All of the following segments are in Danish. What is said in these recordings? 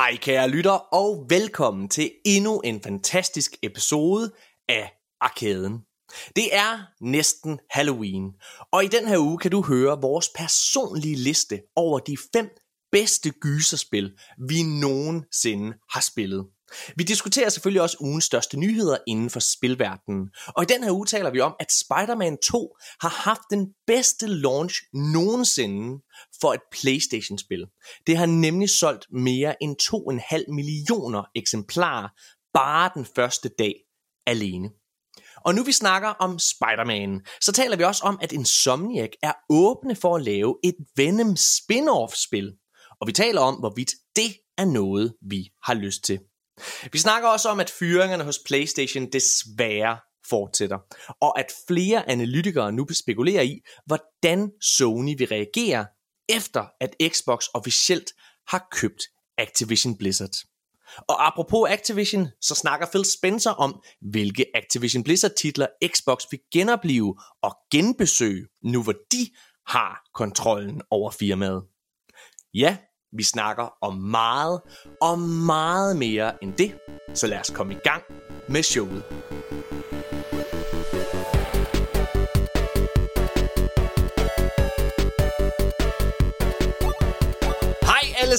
Hej kære lytter, og velkommen til endnu en fantastisk episode af Arkaden. Det er næsten Halloween, og i den her uge kan du høre vores personlige liste over de fem bedste gyserspil, vi nogensinde har spillet. Vi diskuterer selvfølgelig også ugens største nyheder inden for spilverdenen. Og i den her uge taler vi om, at Spider-Man 2 har haft den bedste launch nogensinde for et PlayStation-spil. Det har nemlig solgt mere end 2,5 millioner eksemplarer bare den første dag alene. Og nu vi snakker om Spider-Man, så taler vi også om, at Insomniac er åbne for at lave et Venom spin-off-spil. Og vi taler om, hvorvidt det er noget, vi har lyst til. Vi snakker også om, at fyringerne hos PlayStation desværre fortsætter, og at flere analytikere nu spekulerer i, hvordan Sony vil reagere, efter at Xbox officielt har købt Activision Blizzard. Og apropos Activision, så snakker Phil Spencer om, hvilke Activision Blizzard titler Xbox vil genopleve og genbesøge, nu hvor de har kontrollen over firmaet. Ja, vi snakker om meget og meget mere end det, så lad os komme i gang med showet.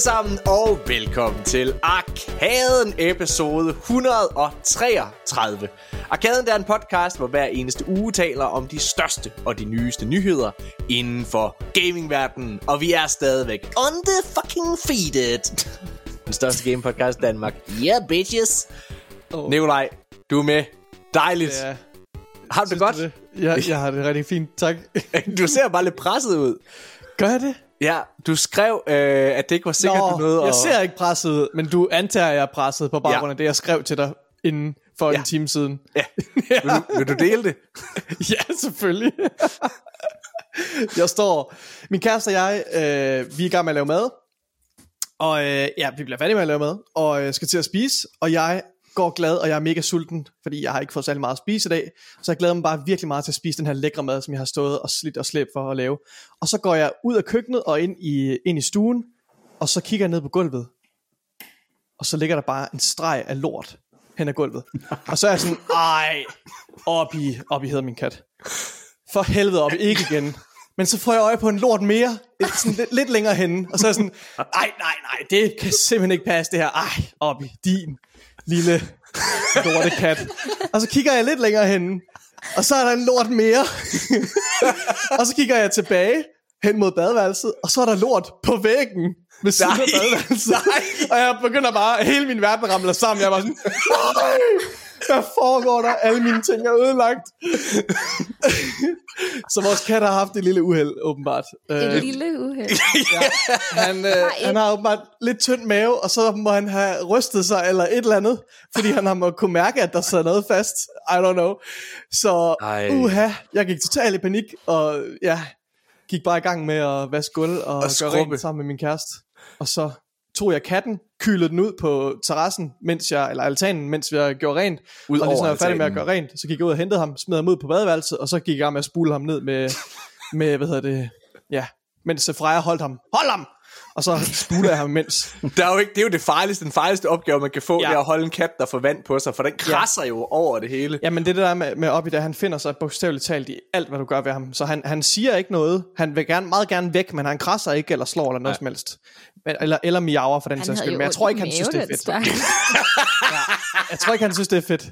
Sammen og velkommen til Arkaden episode 133. Arkaden er en podcast, hvor hver eneste uge taler om de største og de nyeste nyheder inden for gamingverdenen. Og vi er stadigvæk on the fucking feeded. Den største game podcast i Danmark. Yeah, bitches. Oh. Nikolaj, du er med. Dejligt. Ja, Har du det godt? du det? Jeg, jeg har det rigtig fint, tak. Du ser bare lidt presset ud. Gør jeg det? Ja, du skrev, øh, at det ikke var sikkert, du nåede jeg at... ser ikke presset men du antager, at jeg er presset på baggrund Ja. af det, jeg skrev til dig inden for Ja. en time siden. Ja. Vil, du, vil du dele det? ja, selvfølgelig. jeg står... Min kæreste og jeg, øh, vi er i gang med at lave mad. Og øh, ja, vi bliver færdige med at lave mad, og øh, skal til at spise. Og jeg går glad, og jeg er mega sulten, fordi jeg har ikke fået særlig meget at spise i dag. Så jeg glæder mig bare virkelig meget til at spise den her lækre mad, som jeg har stået og slidt og slæbt for at lave. Og så går jeg ud af køkkenet og ind i, ind i stuen, og så kigger jeg ned på gulvet. Og så ligger der bare en streg af lort hen ad gulvet. Og så er jeg sådan, ej, op i, op i hedder min kat. For helvede op, ikke igen. Men så får jeg øje på en lort mere, sådan lidt, lidt længere henne, og så er jeg sådan, ej, nej, nej, det kan simpelthen ikke passe det her. Ej, op i din lille lortekat. Og så kigger jeg lidt længere henne, og så er der en lort mere. og så kigger jeg tilbage hen mod badeværelset, og så er der lort på væggen ved siden af badeværelset. nej. Og jeg begynder bare, hele min verden ramler sammen. Jeg er bare sådan, nej, hvad foregår der? Alle mine ting er ødelagt. så vores kat har haft et lille uheld, åbenbart. Et Øh, lille uheld. han, øh, han har åbenbart lidt tynd mave, og så må han have rystet sig eller et eller andet, fordi han har må kunne mærke, at der sidder noget fast. I don't know. Så Ej. uha, jeg gik totalt i panik, og ja, gik bare i gang med at vaske gulv og, og gøre rent sammen med min kæreste. Og så tog jeg katten, kylede den ud på terrassen, mens jeg, eller altanen, mens jeg gjorde rent. Ud og lige over så jeg var færdig med at gøre rent, så gik jeg ud og hentede ham, smed ham ud på badeværelset, og så gik jeg i gang med at spule ham ned med, med hvad hedder det, ja, mens Freja holdt ham. Hold ham! Og så spuler jeg ham imens. Der er jo ikke, det er jo det farligste, den farligste opgave, man kan få, ja. Ja. det er at holde en kat, der får vand på sig, for den krasser ja. jo over det hele. Jamen det er det der med, med op i det, han finder sig bogstaveligt talt i alt, hvad du gør ved ham. Så han, han siger ikke noget. Han vil gerne, meget gerne væk, men han krasser ikke, eller slår, eller noget som helst. Men- Eller, eller miaver for den Han sags skyld. Men jeg tror ikke, han synes, det er fedt. stak. Jeg tror ikke, han synes, det er fedt.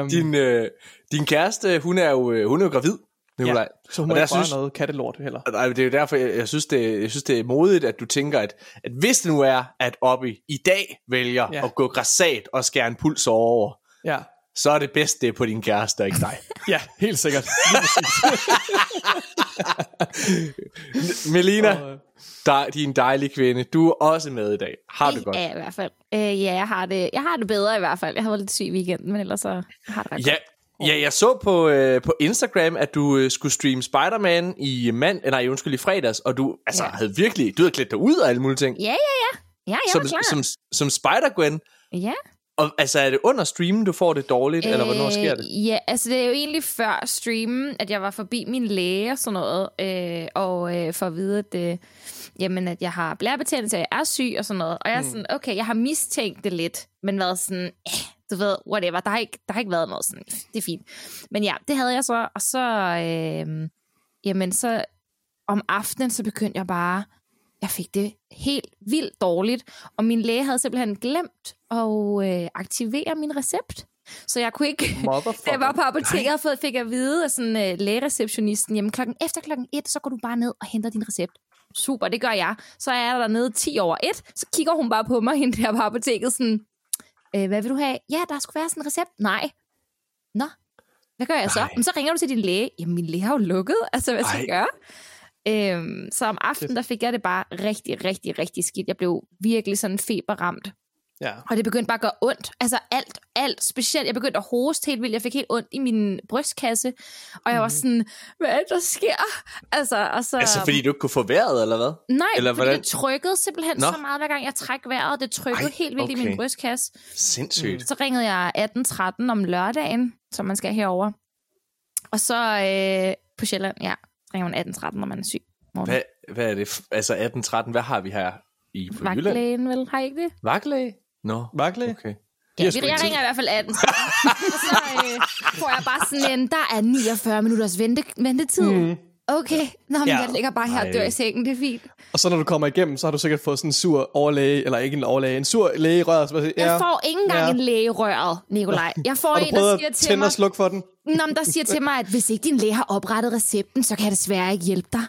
Um, Din, øh, din kæreste, hun er jo, øh, hun er jo gravid, Nikolaj. ja, så hun og må der ikke synes, noget kattelort heller. og det er jo derfor, jeg, jeg, synes, det, jeg synes, det er modigt, at du tænker, at, at hvis det nu er, at Obi i dag vælger ja. Ja. at gå græsat og skære en puls over, Ja, så er det bedst, det er på din kæreste, ikke dig. ja helt sikkert. Melina, Og, øh, dig, din dejlige kvinde, du er også med i dag. Har du Det godt? jeg i hvert fald. Øh, ja, jeg har, det, jeg har det bedre i hvert fald. Jeg har været lidt syg i weekenden, men ellers så har det ret Ja, ja, jeg så på, øh, på Instagram, at du øh, skulle streame Spider-Man i mand, nej, undskyld, i fredags, og du altså, Ja. havde virkelig, du havde klædt dig ud og alle mulige ting. Ja, ja, ja. Ja, jeg som, var klar. som, som Spider-Gwen. ja. Og altså, er det under streamen, du får det dårligt, øh, eller hvornår sker det? Ja, altså det er jo egentlig før streamen, at jeg var forbi min læge og sådan noget, øh, og øh, for at vide, at øh, jamen, at jeg har blærebetændelse, og jeg er syg og sådan noget. Og jeg er sådan, okay, jeg har mistænkt det lidt, men været sådan, eh, du ved, whatever. Der har, ikke, der har ikke været noget sådan, det er fint. Men ja, det havde jeg så, og så, øh, jamen, så om aftenen, så begyndte jeg bare, jeg fik det helt vildt dårligt, og min læge havde simpelthen glemt at øh, aktivere min recept. Så jeg kunne ikke... Da jeg var på apoteket, fået, fik jeg at vide af sådan, øh, lægereceptionisten, jamen klokken, efter klokken 1, så går du bare ned og henter din recept. Super, det gør jeg. Så er jeg dernede 10 over 1, så kigger hun bare på mig, hende der på apoteket, sådan, øh, hvad vil du have? Ja, der skulle være sådan en recept. Nej. Nå, hvad gør jeg så? Nej. Men så ringer du til din læge. Jamen, min læge har jo lukket. Altså, hvad skal jeg gøre? Øhm, så om aftenen, der fik jeg det bare rigtig, rigtig, rigtig skidt. Jeg blev virkelig sådan feberramt. Ja. Og det begyndte bare at gøre ondt. Altså alt, alt. Specielt, jeg begyndte at hoste helt vildt. Jeg fik helt ondt i min brystkasse. Og jeg var sådan, hvad er det, der sker? Altså, og så... Altså, fordi du ikke kunne få vejret, eller hvad? Nej, eller fordi hvordan? det trykkede simpelthen Nå. Så meget, hver gang jeg træk vejret. Det trykkede Ej, helt vildt okay. i min brystkasse. Sindssygt. Så ringede jeg 18.13 om lørdagen, som man skal herover. Og så øh, på Sjælland, ja, ringer man 18.13, når man er syg. Hvad, hvad er det? Altså 1813, hvad har vi her i på? Vagtlægen, vel? Har I ikke det? Vagtlæge? Nå, Vagtlæge? okay. Ja, vi, jeg ikke ringer i hvert fald 18. og så øh, får jeg bare sådan en, der er 49 minutters vente, ventetid. Mm. Okay, Nå, men Ja. jeg ligger bare her og dør i sengen, det er fint. Og så når du kommer igennem, så har du sikkert fået sådan en sur overlæge, eller ikke en overlæge, en sur læge i røret. Så siger, Jeg ja, får ikke engang Ja. en læge i røret, Nikolaj. Jeg får en, der siger at til mig, og slukke for den? Nå, men der siger til mig, at hvis ikke din læge har oprettet recepten, så kan jeg desværre ikke hjælpe dig.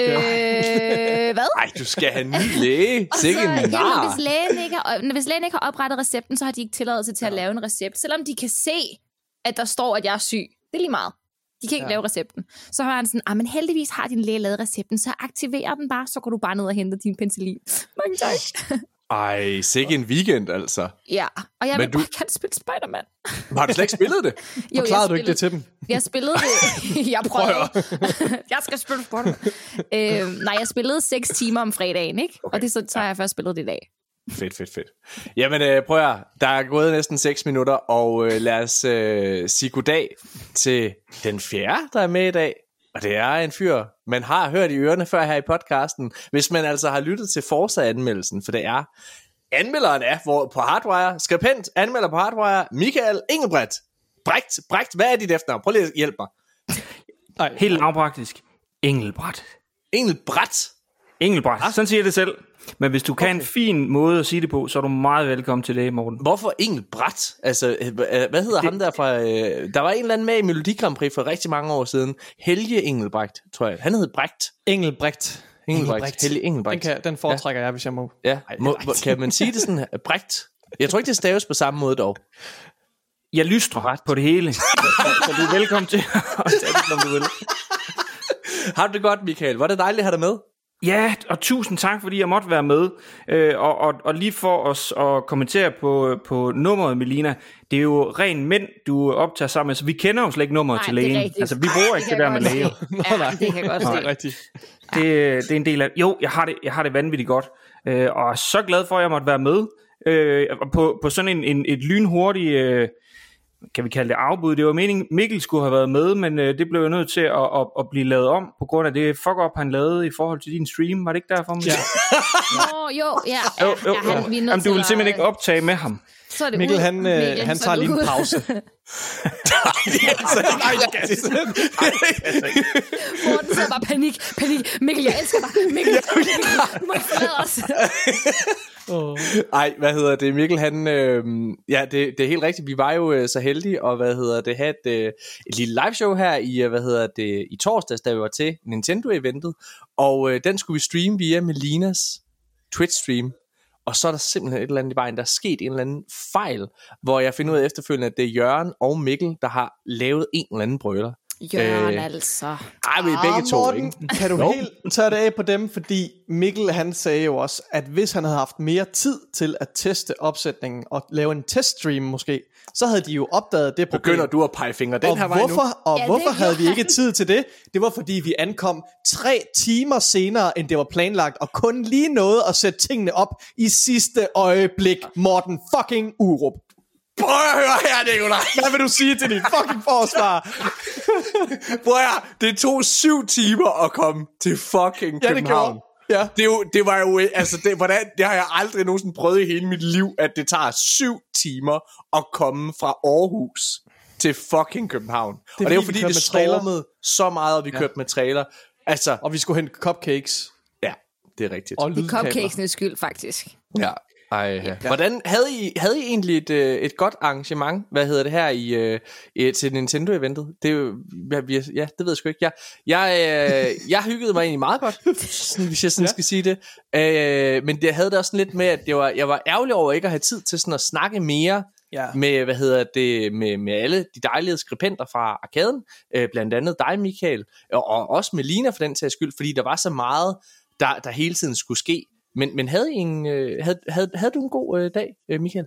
Øh, hvad? Ej, du skal have en ny læge. Sikke en nar. hvis, lægen ikke har, hvis lægen ikke har oprettet recepten, så har de ikke tilladelse til at lave en recept. Selvom de kan se, at der står, at jeg er syg. Det er lige meget. De kan ikke ja. lave recepten. Så har han sådan, ah, men heldigvis har din læge lavet recepten, så aktiverer den bare, så går du bare ned og henter din penicillin. Mange tak. Ej, sikke en weekend, altså. Ja, og jeg Men vil du- bare gerne spille Spider-Man. Har du slet ikke spillet det? Jo, Forklarede du ikke det til dem? Jeg spillede det. jeg prøvede. jeg skal spille Spider-Man. øh, nej, jeg spillede 6 timer om fredagen, ikke? Okay. Og det så, så har jeg først spillet det i dag. Fedt, fedt, fedt. Jamen, øh, prøv at høre. Der er gået næsten 6 minutter, og øh, lad os øh, sige goddag til den fjerde, der er med i dag. Og det er en fyr, man har hørt i ørerne før her i podcasten, hvis man altså har lyttet til Forza-anmeldelsen, for det er anmelderen af hvor, på Hardwire, skribent, anmelder på Hardwire, Michael Ingebrecht. Bregt, Bregt, hvad er dit efternavn? Prøv lige at hjælpe mig. Helt lavpraktisk. Engelbræt. Engelbrecht. Engelbræt. Sådan siger jeg det selv. Men hvis du kan en fin måde at sige det på, så er du meget velkommen til det, Morten. Hvorfor Engelbrecht? Altså, hvad hedder det... ham der fra... Øh, der var en eller anden med i Melodi Grand Prix for rigtig mange år siden. Helge Engelbrecht, tror jeg. Han hed Brecht. Engelbrecht. Engelbrecht. Helge Den, Engelbrecht. kan, den foretrækker jeg, hvis jeg må. Ja, må, må, kan man sige det sådan? Brecht? Jeg tror ikke, det staves på samme måde dog. Jeg lystrer på det hele. Så, så du er velkommen til at tage det, som du vil. Har du det godt, Michael? Var det dejligt at have dig med? Ja, og tusind tak, fordi jeg måtte være med. Øh, og, og, og lige for os at kommentere på, på nummeret, Melina, det er jo ren mænd, du optager sammen med, så vi kender jo slet ikke nummeret Nej, til det er lægen. Altså, vi bruger Det ikke kan det der med læge. se. Ja, det kan jeg godt Det se. rigtigt. Det, det er en del af... Jo, jeg har det, jeg har det vanvittigt godt. Øh, og er så glad for, at jeg måtte være med. Øh, på, på sådan en, en, et lynhurtigt... Øh, kan vi kalde det afbud. Det var meningen, Mikkel skulle have været med, men øh, det blev jo nødt til at, at, at blive lavet om, på grund af det fuck-up, han lavede i forhold til din stream. Var det ikke derfor? Mikkel? Nå, jo, ja. ja, Jo, jo, ja, han, vi er Jamen, du vil at- simpelthen ikke optage med ham. Så er det Mikkel, ud. han, øh, Mikkel, han så tager er det lige en ud. pause. Morten så bare panik, panik. Mikkel, jeg elsker dig. Mikkel, Mikkel du må ikke forlade os. Ej, hvad hedder det? Mikkel, han... Øh, ja, det, det er helt rigtigt. Vi var jo øh, så heldige, og hvad hedder det, have et, øh, et lille liveshow her i, øh, hvad hedder det, i torsdags, da vi var til Nintendo-eventet. Og øh, den skulle vi streame via Melinas Twitch-stream. Og så er der simpelthen et eller andet i vejen, der er sket en eller anden fejl, hvor jeg finder ud af efterfølgende, at det er Jørgen og Mikkel, der har lavet en eller anden brøler. Jørgen, Øh, altså. Ej, vi er begge Ah, to, Morten, ikke? kan du helt tage det af på dem? Fordi Mikkel han sagde jo også, at hvis han havde haft mere tid til at teste opsætningen og lave en teststream måske, så havde de jo opdaget det problem. Begynder du at pege fingre den og her vej nu? hvorfor, og Ja, det hvorfor havde vi ikke tid til det? Det var fordi vi ankom tre timer senere, end det var planlagt, og kun lige nåede at sætte tingene op i sidste øjeblik. Morten fucking Urup. Prøv at høre her, Nicolaj. Hvad vil du sige til dit fucking forsvar? Prøv at høre, det tog syv timer at komme til fucking Ja, det København. gjorde. Ja. Det, er jo, det var jo, altså, det, hvordan, det har jeg aldrig nogensinde prøvet i hele mit liv, at det tager syv timer at komme fra Aarhus til fucking København. Det og det er jo fordi, det stormede så meget, og vi kørte med trailer. Altså, Og vi skulle hente cupcakes ja, det er rigtigt. og Det er lydkabler. cupcakesenes skyld, faktisk. Ja. Ej, ja. Hvordan havde I, havde I egentlig et, øh, et godt arrangement, hvad hedder det her i, øh, i til Nintendo-eventet? Det ja, vi, ja, det ved jeg sgu ikke. Jeg, jeg, øh, jeg hyggede mig egentlig meget godt, sådan, hvis jeg sådan ja. skal sige det. Øh, men det havde det også sådan lidt med, at det var, jeg var ærgerlig over ikke at have tid til sådan at snakke mere Ja. med, hvad hedder det, med, med alle de dejlige skribenter fra arkaden, øh, blandt andet dig, Michael, og, og også med Lina for den sags skyld, fordi der var så meget, der, der hele tiden skulle ske. Men, men havde, I en, øh, havde, havde, havde du en god øh, dag, øh, Michael?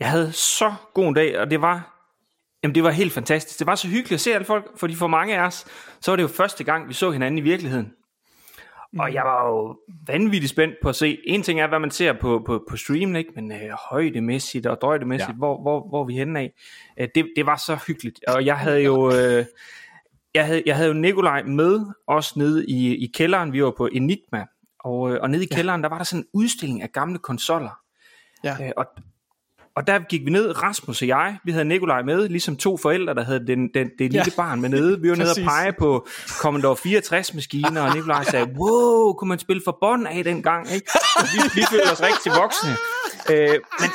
Jeg havde så god en dag, og det var, jamen det var helt fantastisk. Det var så hyggeligt at se alle folk, fordi for mange af os, så var det jo første gang, vi så hinanden i virkeligheden. Og jeg var jo vanvittigt spændt på at se. En ting er, hvad man ser på, på, på streamen, ikke? men øh, højdemæssigt og drøjdemæssigt, Ja. hvor, hvor, hvor vi henne af. Øh, det, det var så hyggeligt. Og jeg havde jo... Øh, jeg havde, jeg havde jo Nikolaj med os nede i, i kælderen. Vi var på Enigma. Og, øh, og nede i kælderen, der var der sådan en udstilling af gamle konsoller. Ja. Øh, og, og der gik vi ned, Rasmus og jeg, vi havde Nikolaj med, ligesom to forældre, der havde den, den, det lille Ja. barn med nede. Vi var nede og pege på Commodore 64-maskiner, og Nikolaj sagde, wow, kunne man spille for bånd af dengang? Ikke? Og vi, vi følte os rigtig voksne. Øh, men,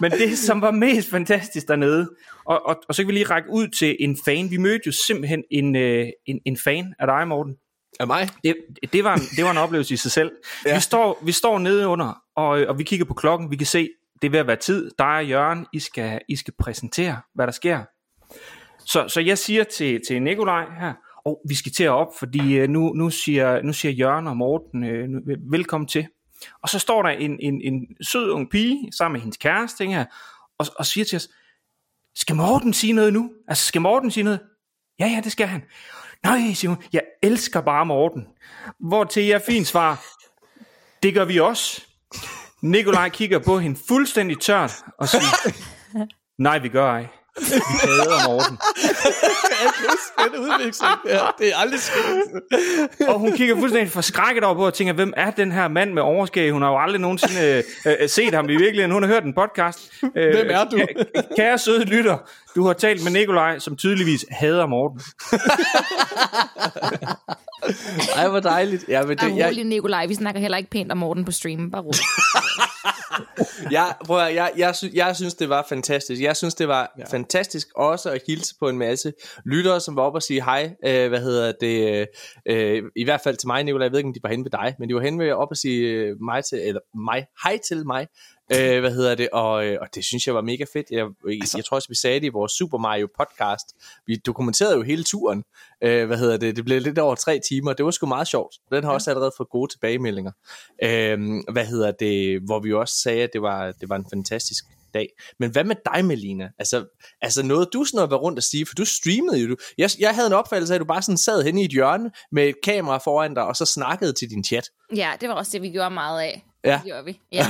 men det, som var mest fantastisk dernede, og, og, og så kan vi lige række ud til en fan. Vi mødte jo simpelthen en, øh, en, en fan af dig, Morten. Af mig? Det, det, var en, det var en oplevelse i sig selv. Ja. Vi, står, vi står nede under, og, og vi kigger på klokken. Vi kan se, det er ved at være tid. Dig og Jørgen, I skal, I skal præsentere, hvad der sker. Så, så jeg siger til, til Nikolaj her, og vi skal til at op, fordi øh, nu, nu, siger, nu siger Jørgen og Morten, øh, velkommen til. Og så står der en, en, en sød ung pige sammen med hendes kæreste her, og, og siger til os, skal Morten sige noget nu? Altså, skal Morten sige noget? Ja, ja, det skal han. Nej, siger hun, jeg elsker bare Morten. Hvor til jeg fint svar, det gør vi også. Nikolaj kigger på hende fuldstændig tørt og siger, nej, vi gør ej. Vi hader Morten. Den udvikling, ja, det er aldrig sket. Og hun kigger fuldstændig forskrækket over på og tænker, hvem er den her mand med overskæg? Hun har jo aldrig nogensinde øh, øh, set ham i virkeligheden. Hun har hørt en podcast. Øh, Hvem er du? Kære søde lytter, du har talt med Nikolaj, som tydeligvis hader Morten. Ej, hvor dejligt. Ja, men Det, det, jeg, rolig, Nikolaj. Vi snakker heller ikke pænt om Morten på streamen. Bare rolig. jeg, prøv at, jeg, jeg, sy- jeg synes, det var fantastisk. Jeg synes, det var ja. fantastisk også at hilse på en masse lyttere, som var oppe og sige hej. Øh, hvad hedder det? Øh, I hvert fald til mig, Nicolai. Jeg ved ikke, om de var henne ved dig, men de var henne ved op og sige øh, mig til, eller mig, hej til mig. Øh, hvad hedder det? Og, øh, og det synes jeg var mega fedt. Jeg, jeg, altså, jeg tror også, vi sagde det i vores Super Mario podcast. Vi dokumenterede jo hele turen. Øh, hvad hedder det? Det blev lidt over tre timer. Det var sgu meget sjovt. Den har ja. også allerede fået gode tilbagemeldinger. Øh, hvad hedder det? Hvor vi også sagde, at det var, det var en fantastisk dag. Men hvad med dig, Melina? Altså, altså noget, du sådan noget var rundt at sige, for du streamede jo. Du. Jeg, jeg havde en opfattelse af, at du bare sådan sad henne i et hjørne med et kamera foran dig, og så snakkede til din chat. Ja, det var også det, vi gjorde meget af. Ja. Det gjorde vi. Ja.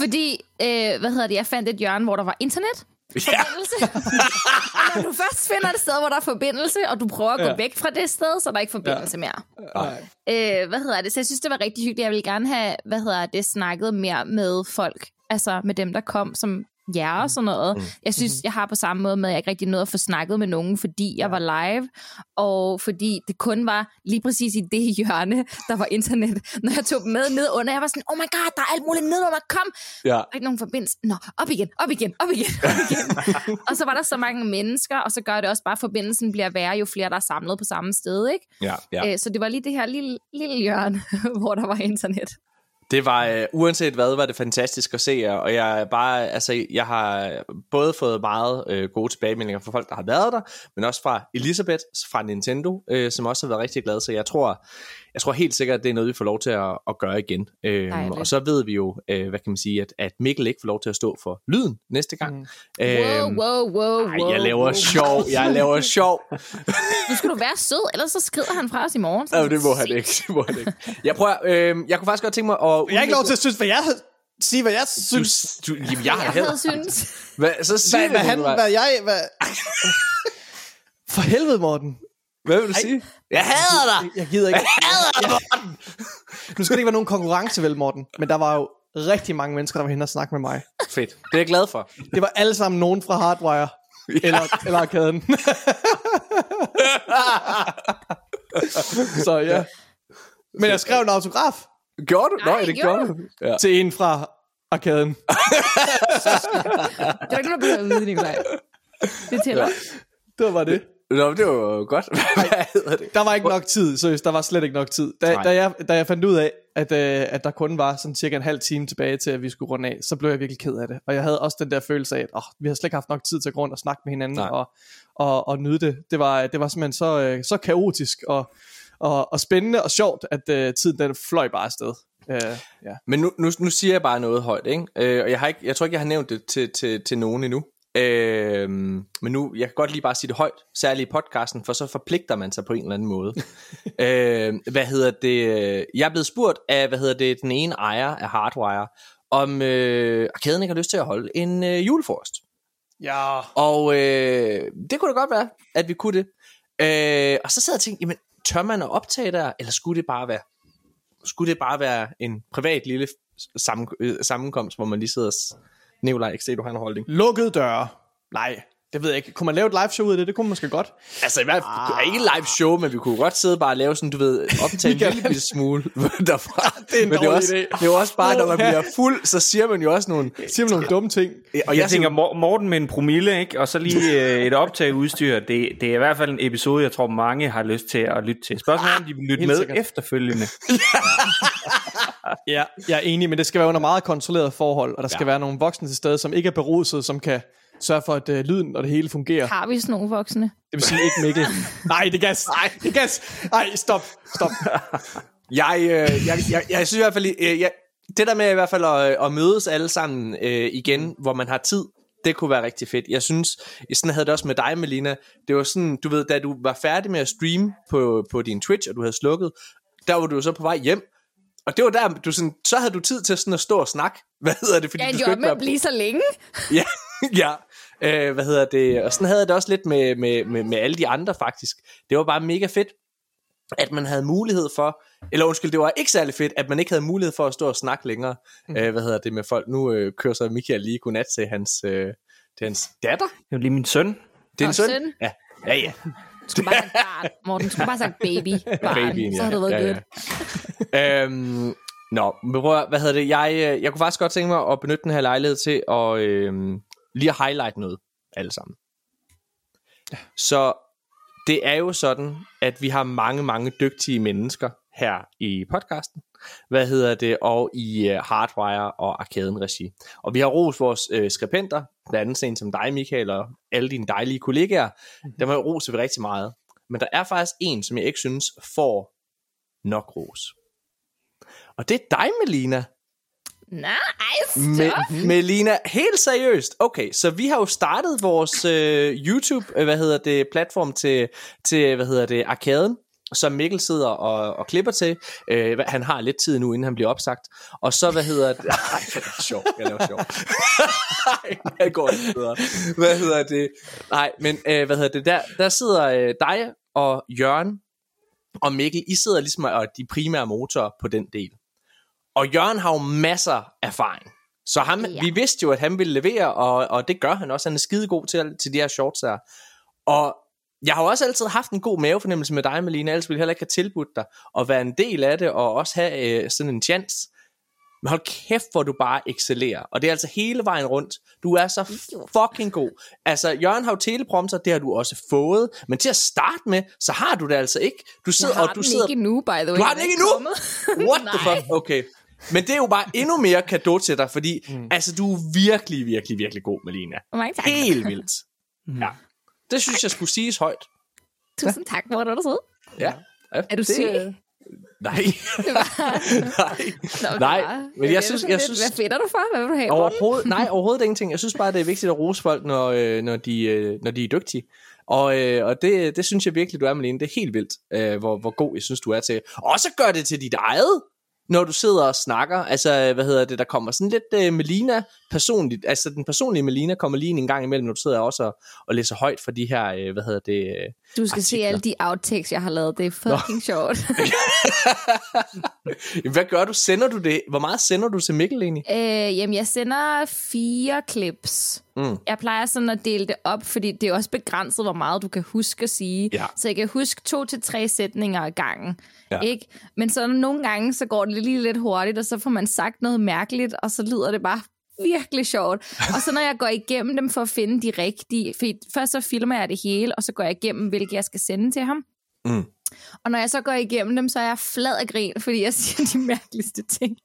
Fordi, øh, hvad hedder det, jeg fandt et hjørne, hvor der var internet. Forbindelse. Og Når du først finder et sted, hvor der er forbindelse, og du prøver at gå Ja. ja. væk fra det sted, så er der ikke forbindelse ja. mere. Øh, hvad hedder det? Så jeg synes, det var rigtig hyggeligt. Jeg ville gerne have, hvad hedder det, snakket mere med folk. Altså med dem, der kom som jer og sådan noget. Mm. Jeg synes, jeg har på samme måde med, at jeg ikke rigtig nåede at få snakket med nogen, fordi jeg var live, og fordi det kun var lige præcis i det hjørne, der var internet. Når jeg tog dem med ned under, jeg var sådan, oh my god, der er alt muligt ned under, kom! Ja. Der er ikke nogen forbindelse. Nå, op igen, op igen, op igen, op igen. og så var der så mange mennesker, og så gør det også bare, at forbindelsen bliver værre, jo flere der er samlet på samme sted, ikke? Ja, ja. Ja. Øh, så det var lige det her lille, lille hjørne, hvor der var internet. Det var, øh, uanset hvad, var det fantastisk at se jer, og jeg bare, altså, jeg har både fået meget øh, gode tilbagemeldinger fra folk, der har været der, men også fra Elisabeth fra Nintendo, øh, som også har været rigtig glad, så jeg tror, jeg tror helt sikkert, at det er noget, vi får lov til at, at gøre igen. Øhm, Dejligt. og så ved vi jo, øh, hvad kan man sige, at, at Mikkel ikke får lov til at stå for lyden næste gang. Mm. Wow, wow, wow, Ej, wow. jeg laver sjov, jeg laver sjov. Nu skal du være sød, ellers så skrider han fra os i morgen. Ja, det må han ikke, det må han ikke. Jeg prøver, øh, jeg kunne faktisk godt tænke mig at... Jeg har ikke lov til at synes, hvad jeg sige, hvad jeg synes. Du, du, jamen, jeg har Jeg heller... havde synes. Hvad, så sig Hvad, hvad, han, hvad jeg... Hvad... For helvede, Morten. Hvad vil du sige? Jeg hader dig! Jeg gider ikke. Nu skal det ikke være nogen konkurrence, vel, Morten, men der var jo rigtig mange mennesker, der var hen og snakke med mig. Fedt. Det er jeg glad for. Det var alle sammen nogen fra Hardwire, eller, eller arkaden. Så ja. Men jeg skrev en autograf Gjorde du? Nå, Nej, ja, det gjorde gjorde du. Ja. til en fra arkaden. Det er ikke noget, du behøver at vide, Nikolaj. Det tæller. Ja. Det var det. Nå, det var jo godt. Hvad det? Der var ikke nok tid, seriøst. Der var slet ikke nok tid. Da, Nej. da, jeg, da jeg fandt ud af, at, øh, at der kun var sådan cirka en halv time tilbage til, at vi skulle runde af, så blev jeg virkelig ked af det. Og jeg havde også den der følelse af, at åh, vi har slet ikke haft nok tid til at gå rundt og snakke med hinanden Nej. og, og, og nyde det. Det var, det var simpelthen så, øh, så kaotisk og, og, og spændende og sjovt, at øh, tiden den fløj bare afsted. Øh, ja. Men nu, nu, nu siger jeg bare noget højt, ikke? Øh, og jeg, har ikke, jeg tror ikke, jeg har nævnt det til, til, til nogen endnu. Øh, men nu, jeg kan godt lige bare sige det højt, særligt i podcasten, for så forpligter man sig på en eller anden måde. øh, hvad hedder det? Jeg er blevet spurgt af, hvad hedder det, den ene ejer af Hardwire, om øh, arkaden ikke har lyst til at holde en øh, julefrokost. ja. Og øh, det kunne da godt være, at vi kunne det. Øh, og så sad jeg og tænkte, jamen, tør man at optage der, eller skulle det bare være, skulle det bare være en privat lille sammen, øh, sammenkomst, hvor man lige sidder og... Nikolaj, ikke se, du har en holdning. Lukkede døre. Nej, det ved jeg ikke. Kunne man lave et live show ud af det? Det kunne man måske godt. Altså, i hvert fald, ikke live show, men vi kunne godt sidde bare og lave sådan, du ved, optage en lille bitte smule derfra. Det er en men det er, også, idé. det er også bare, når man bliver fuld, så siger man jo også nogle... Siger man nogle dumme ting? Og Jeg, jeg, tænker, Mor- Morten med en promille, ikke? og så lige øh, et optageudstyr. Det, det er i hvert fald en episode, jeg tror, mange har lyst til at lytte til. Spørgsmålet er, om de vil lytte med sikkert. efterfølgende. Ja, jeg er enig, men det skal være under meget kontrolleret forhold, og der skal Ja. være nogle voksne til stede, som ikke er beruset, som kan sørge for, at uh, lyden og det hele fungerer. Har vi sådan nogle voksne? Det vil sige ikke Mikkel. Nej, det gas. Nej, det gas. Nej, stop. Stop. Jeg, øh, jeg, jeg, jeg synes i hvert fald, øh, jeg, det der med i hvert fald at, at mødes alle sammen øh, igen, hvor man har tid, det kunne være rigtig fedt. Jeg synes, sådan havde det også med dig, Melina. Det var sådan, du ved, da du var færdig med at streame på, på din Twitch, og du havde slukket, der var du så på vej hjem. Og det var der, du sådan, så havde du tid til sådan at stå og snakke. Hvad hedder det? Fordi Jeg du skulle jo ikke være blive så længe. ja, ja. Øh, hvad hedder det? Og sådan havde jeg det også lidt med, med, med, med alle de andre faktisk. Det var bare mega fedt, at man havde mulighed for, eller undskyld, det var ikke særlig fedt, at man ikke havde mulighed for at stå og snakke længere, mm. øh, hvad hedder det med folk. Nu øh, kører så Michael lige godnat til hans, øh, til hans datter. Det er jo lige min søn. Det er en søn. søn. Ja, ja, ja. Du skulle bare sagt barn, Morten. Du skulle bare sagt baby. Barn. Babyen, så havde det været ja, godt. ja. Øhm, Nå, men prøv, hvad hedder det? Jeg, øh, jeg kunne faktisk godt tænke mig at benytte den her lejlighed til at øhm, lige at highlight noget alle sammen. Så det er jo sådan, at vi har mange, mange dygtige mennesker her i podcasten. Hvad hedder det? Og i uh, Hardwire og Arkaden regi. Og vi har ros vores øh, skribenter, blandt andet en som dig, Michael, og alle dine dejlige kollegaer. Dem har jeg roset vi rigtig meget. Men der er faktisk en, som jeg ikke synes får nok ros. Og det er dig, Melina. Nice. Me- Melina, helt seriøst. Okay, så vi har jo startet vores øh, YouTube, øh, hvad hedder det, platform til, til hvad hedder det, Arkaden, som Mikkel sidder og, og klipper til. Øh, han har lidt tid nu, inden han bliver opsagt. Og så, hvad hedder det? Ej, det er sjovt. Jeg laver sjov. Ej, det går ikke bedre. Hvad hedder det? Nej, men øh, hvad hedder det? Der, der sidder øh, dig og Jørgen og Mikkel, I sidder ligesom og de primære motorer på den del. Og Jørgen har jo masser af erfaring. Så ham, Ja. vi vidste jo, at han ville levere, og, og det gør han også. Han er skide god til, til de her shorts her. Og jeg har jo også altid haft en god mavefornemmelse med dig, Malene. Ellers ville jeg heller ikke have tilbudt dig at være en del af det, og også have øh, sådan en chance. Men hold kæft, hvor du bare excellerer. Og det er altså hele vejen rundt. Du er så fucking god. Altså, Jørgen har jo teleprompter, det har du også fået. Men til at starte med, så har du det altså ikke. Du sidder, Jeg har og du den sidder... ikke endnu, by the way. Du har den ikke kommet. What the fuck? Okay. Men det er jo bare endnu mere kado til dig, fordi mm. altså, du er virkelig, virkelig, virkelig god, Melina. Mange tak. Helt vildt. Ja. Det synes jeg skulle siges højt. Tusind tak, hvor er du sød. Ja. ja Er du det, syg? Nej. Nej. Nå, Nej, men jeg er synes- jeg synes- Hvad fedter du for? Hvad vil du have? Overhovedet, nej, overhovedet ingenting. Jeg synes bare, det er vigtigt at rose folk, når, øh, når, de, øh, når de er dygtige. Og, øh, og det, det synes jeg virkelig, du er, Malene. Det er helt vildt, øh, hvor, hvor god jeg synes, du er til. Og så gør det til dit eget. Når du sidder og snakker? Altså, hvad hedder det, der kommer sådan lidt uh, Melina personligt, altså den personlige Melina kommer lige en gang imellem, når du sidder også og, og læser højt for de her, uh, hvad hedder det, uh, Du skal se artikler. alle de outtakes, jeg har lavet. Det er fucking sjovt. Hvad gør du? Sender du det? Hvor meget sender du til Mikkel egentlig? øh, jamen, jeg sender fire clips. Mm. Jeg plejer sådan at dele det op, fordi det er også begrænset, hvor meget du kan huske at sige. Ja. Så jeg kan huske to til tre sætninger ad gangen. Ja. Ikke? Men så nogle gange, så går det lige lidt hurtigt, og så får man sagt noget mærkeligt, og så lyder det bare virkelig sjovt. Og så når jeg går igennem dem for at finde de rigtige, for først så filmer jeg det hele, og så går jeg igennem, hvilke jeg skal sende til ham. Mm. Og når jeg så går igennem dem, så er jeg flad af grin, fordi jeg siger de mærkeligste ting.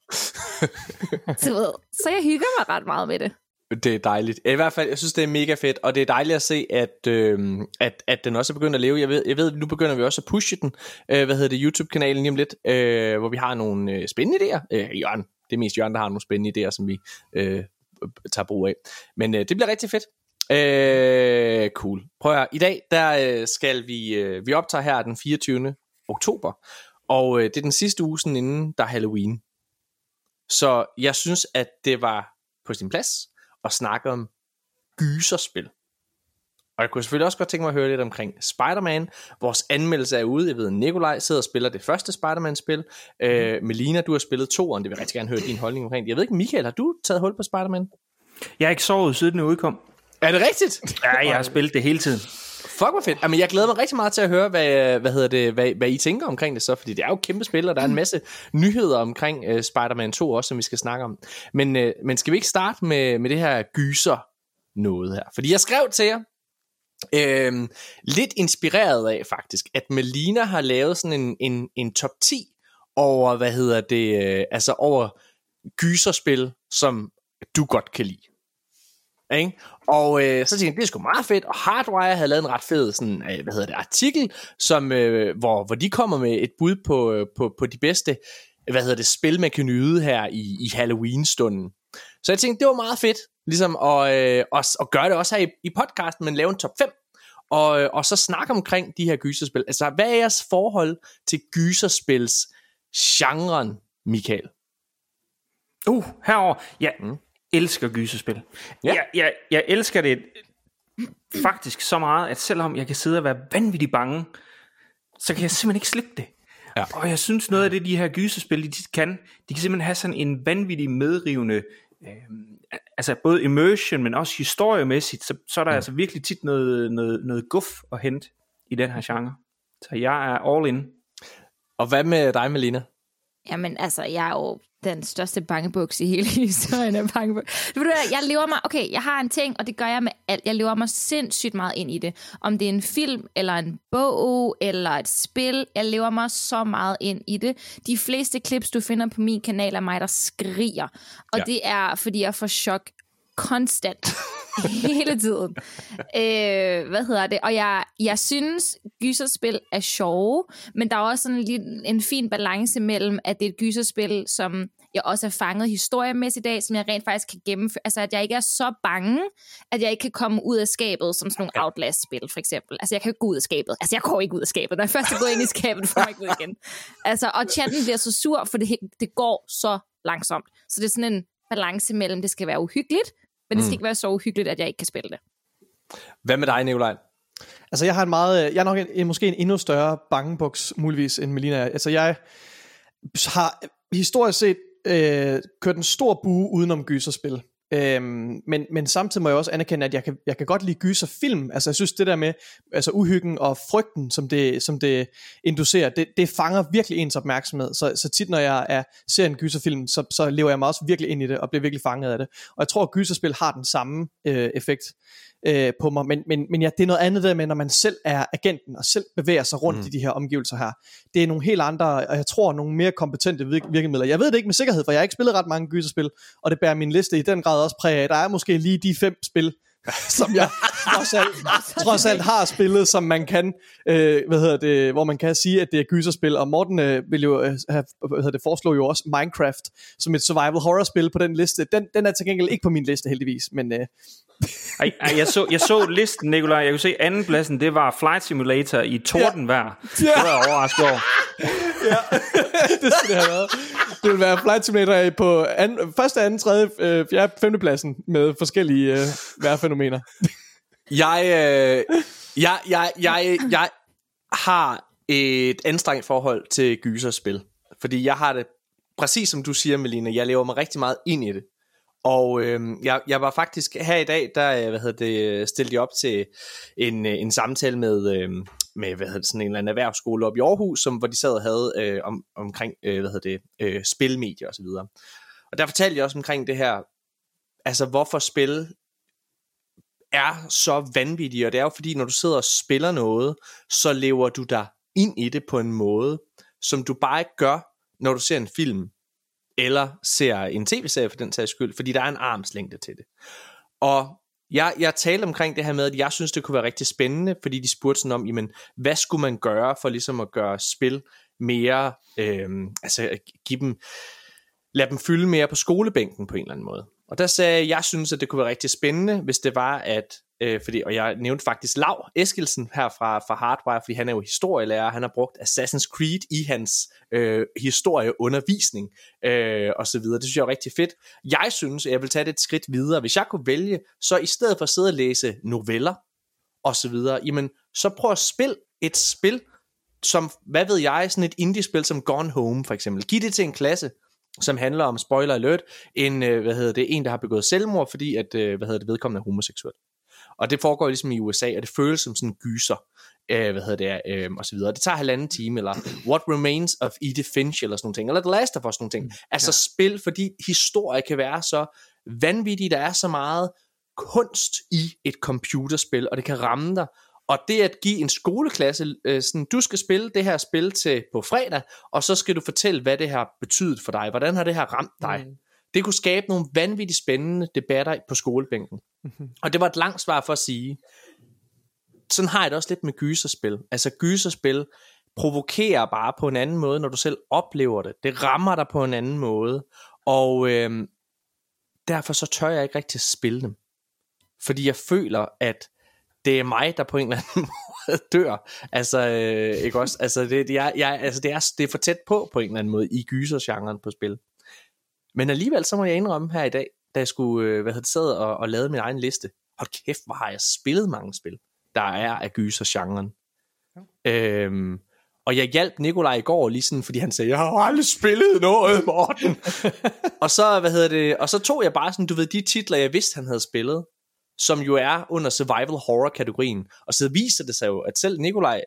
så, ved, så jeg hygger mig ret meget med det. Det er dejligt. I hvert fald, jeg synes, det er mega fedt, og det er dejligt at se, at, øh, at, at den også er begyndt at leve. Jeg ved, jeg ved, nu begynder vi også at pushe den, øh, hvad hedder det, YouTube-kanalen lige om lidt, øh, hvor vi har nogle øh, spændende idéer. Øh, Jørgen, det er mest Jørgen, der har nogle spændende idéer, som vi øh, tager brug af. Men øh, det bliver rigtig fedt. Øh, cool. Prøv at høre. I dag, der øh, skal vi, øh, vi optager her den 24. oktober, og øh, det er den sidste uge sådan inden, der er Halloween. Så jeg synes, at det var på sin plads at snakke om gyserspil. Og jeg kunne selvfølgelig også godt tænke mig at høre lidt omkring Spider-Man. Vores anmeldelse er ude. Jeg ved, Nikolaj sidder og spiller det første Spider-Man-spil. Øh, Melina, du har spillet toeren. Det vil jeg rigtig gerne høre din holdning omkring. Jeg ved ikke, Michael, har du taget hul på Spider-Man? Jeg har ikke sovet siden den udkom. Er det rigtigt? Ja, jeg har spillet det hele tiden. Fuck, hvor fedt. Jamen, jeg glæder mig rigtig meget til at høre, hvad, hvad, hedder det, hvad, hvad I tænker omkring det så, fordi det er jo et kæmpe spil, og der er en masse nyheder omkring uh, Spider-Man 2 også, som vi skal snakke om. Men, uh, men skal vi ikke starte med, med det her gyser noget her? Fordi jeg skrev til jer, Øhm, lidt inspireret af faktisk, at Melina har lavet sådan en, en, en top 10 over, hvad hedder det, øh, altså over gyserspil, som du godt kan lide. Ikke? Og øh, så tænkte jeg, det er sgu meget fedt, og Hardwire havde lavet en ret fed sådan, øh, hvad hedder det, artikel, som, øh, hvor, hvor de kommer med et bud på, øh, på, på de bedste hvad hedder det, spil, man kan nyde her i, i Halloween-stunden. Så jeg tænkte, det var meget fedt, ligesom at, øh, at, at gøre det også her i, i podcasten, men lave en top 5, og, øh, og så snakke omkring de her gyserspil. Altså, hvad er jeres forhold til gyserspils genren, Michael? Uh, herover. Jeg Mm. Elsker gyserspil. Ja. Jeg, jeg, jeg elsker det faktisk så meget, at selvom jeg kan sidde og være vanvittigt bange, så kan jeg simpelthen ikke slippe det. Ja. Og jeg synes noget af det, de her gyserspil, de kan, de kan simpelthen have sådan en vanvittig medrivende, øh, altså både immersion, men også historiemæssigt, så, så er der mm. altså virkelig tit noget, noget, noget guf at hente i den her genre. Så jeg er all in. Og hvad med dig, Melina? Jamen, altså, jeg er jo den største bangebuks i hele historien af bangebuks. Ved du hvad, jeg lever mig, okay, jeg har en ting, og det gør jeg med alt. Jeg lever mig sindssygt meget ind i det. Om det er en film, eller en bog, eller et spil, jeg lever mig så meget ind i det. De fleste clips, du finder på min kanal, er mig, der skriger. Og ja. det er, fordi jeg får chok konstant. hele tiden. Øh, hvad hedder det? Og jeg, jeg synes, gyserspil er sjove, men der er også sådan lidt en fin balance mellem, at det er et gyserspil, som jeg også er fanget historiemæssigt i dag, som jeg rent faktisk kan gennemføre. Altså, at jeg ikke er så bange, at jeg ikke kan komme ud af skabet, som sådan nogle ja. Outlast-spil, for eksempel. Altså, jeg kan ikke gå ud af skabet. Altså, jeg går ikke ud af skabet. Når jeg først er gået ind i skabet, får jeg ikke ud igen. Altså, og chatten bliver så sur, for det, det går så langsomt. Så det er sådan en balance mellem, det skal være uhyggeligt, men det skal ikke være så uhyggeligt, at jeg ikke kan spille det. Hvad med dig, Nikolaj? Altså jeg har en meget, øh, jeg er nok en, en, måske en endnu større bangebuks muligvis end Melina. er. Altså jeg har historisk set øh, kørt en stor bue udenom gyserspil. Øhm, men, men samtidig må jeg også anerkende, at jeg kan, jeg kan godt lide gyserfilm. Altså jeg synes det der med altså uhyggen og frygten, som det, som det inducerer, det, det fanger virkelig ens opmærksomhed. Så, så tit når jeg er, ser en gyserfilm, så, så lever jeg mig også virkelig ind i det og bliver virkelig fanget af det. Og jeg tror, at gyserspil har den samme øh, effekt øh, på mig. Men, men, men ja, det er noget andet der med, når man selv er agenten og selv bevæger sig rundt mm. i de her omgivelser her. Det er nogle helt andre, og jeg tror nogle mere kompetente virk- virkemidler. Jeg ved det ikke med sikkerhed, for jeg har ikke spillet ret mange gyserspil, og det bærer min liste i den grad også præg af. Der er måske lige de fem spil, som jeg trods alt, trods alt har spillet, som man kan, øh, hvad hedder det, hvor man kan sige, at det er gyserspil. Og Morten øh, vil jo øh, have, hvad hedder det, foreslå jo også Minecraft som et survival horror spil på den liste. Den, den er til gengæld ikke på min liste heldigvis, men, øh, Ej, ej, jeg, så, jeg så listen, Nikolaj. Jeg kunne se anden pladsen, det var Flight Simulator i tordenvejr. Ja. Det var jeg overrasket over. det skulle det have været. Det vil være Flight Simulator på anden, første, anden, tredje, øh, fjerde, femte pladsen med forskellige øh, vejrfænomener. Jeg, øh, jeg, jeg, jeg, jeg har et anstrengt forhold til gyserspil. Fordi jeg har det, præcis som du siger, Melina, jeg lever mig rigtig meget ind i det. Og øh, jeg, jeg var faktisk her i dag, der øh, hvad hedder det, øh, stillede jeg op til en, øh, en samtale med, øh, med hvad hedder det, sådan en eller anden erhvervsskole op i Aarhus, som, hvor de sad og havde øh, om, omkring øh, hvad hedder det, øh, spilmedier osv. Og, og der fortalte jeg også omkring det her, altså hvorfor spil er så vanvittige, og det er jo fordi, når du sidder og spiller noget, så lever du dig ind i det på en måde, som du bare ikke gør, når du ser en film, eller ser en tv-serie for den sags skyld, fordi der er en armslængde til det. Og jeg, jeg talte omkring det her med, at jeg synes, det kunne være rigtig spændende, fordi de spurgte sådan om, jamen, hvad skulle man gøre for ligesom at gøre spil mere, øh, altså give dem, lade dem fylde mere på skolebænken på en eller anden måde. Og der sagde jeg, jeg synes, at det kunne være rigtig spændende, hvis det var, at øh, fordi, og jeg nævnte faktisk Lav Eskilsen her fra, fra Hardwire, fordi han er jo historielærer, han har brugt Assassin's Creed i hans øh, historieundervisning øh, og så videre. Det synes jeg er rigtig fedt. Jeg synes, at jeg vil tage det et skridt videre. Hvis jeg kunne vælge, så i stedet for at sidde og læse noveller og så videre, jamen, så prøv at spille et spil, som, hvad ved jeg, sådan et indie-spil som Gone Home for eksempel. Giv det til en klasse, som handler om, spoiler alert, en, øh, hvad hedder det, en, der har begået selvmord, fordi at, øh, hvad hedder det, vedkommende er homoseksuel. Og det foregår ligesom i USA, og det føles som sådan en gyser, øh, hvad hedder det, øh, og så videre. Det tager halvanden time, eller What Remains of Edith Finch, eller sådan nogle ting, eller The Last of Us, nogle ting. Altså ja. spil, fordi historie kan være så vanvittig, der er så meget kunst i et computerspil, og det kan ramme dig, og det at give en skoleklasse, øh, sådan, du skal spille det her spil til på fredag, og så skal du fortælle, hvad det har betydet for dig. Hvordan har det her ramt dig? Mm. Det kunne skabe nogle vanvittigt spændende debatter på skolebænken. Mm-hmm. Og det var et langt svar for at sige, sådan har jeg det også lidt med gyserspil. Altså gyserspil provokerer bare på en anden måde, når du selv oplever det. Det rammer dig på en anden måde. Og øh, derfor så tør jeg ikke rigtig spille dem. Fordi jeg føler, at det er mig, der på en eller anden måde dør. Altså, øh, ikke også? Altså, det, jeg, jeg, altså det, er, det er for tæt på, på en eller anden måde, i gysergenren på spil. Men alligevel, så må jeg indrømme her i dag, da jeg skulle, øh, hvad hedder det, sad og, og lavede min egen liste. Hold kæft, hvor har jeg spillet mange spil, der er af gysergenren. Ja. Øhm, og jeg hjalp Nikolaj i går lige sådan, fordi han sagde, jeg har aldrig spillet noget, Morten. og så, hvad hedder det, og så tog jeg bare sådan, du ved, de titler, jeg vidste, han havde spillet som jo er under survival horror kategorien. Og så viser det sig jo, at selv Nikolaj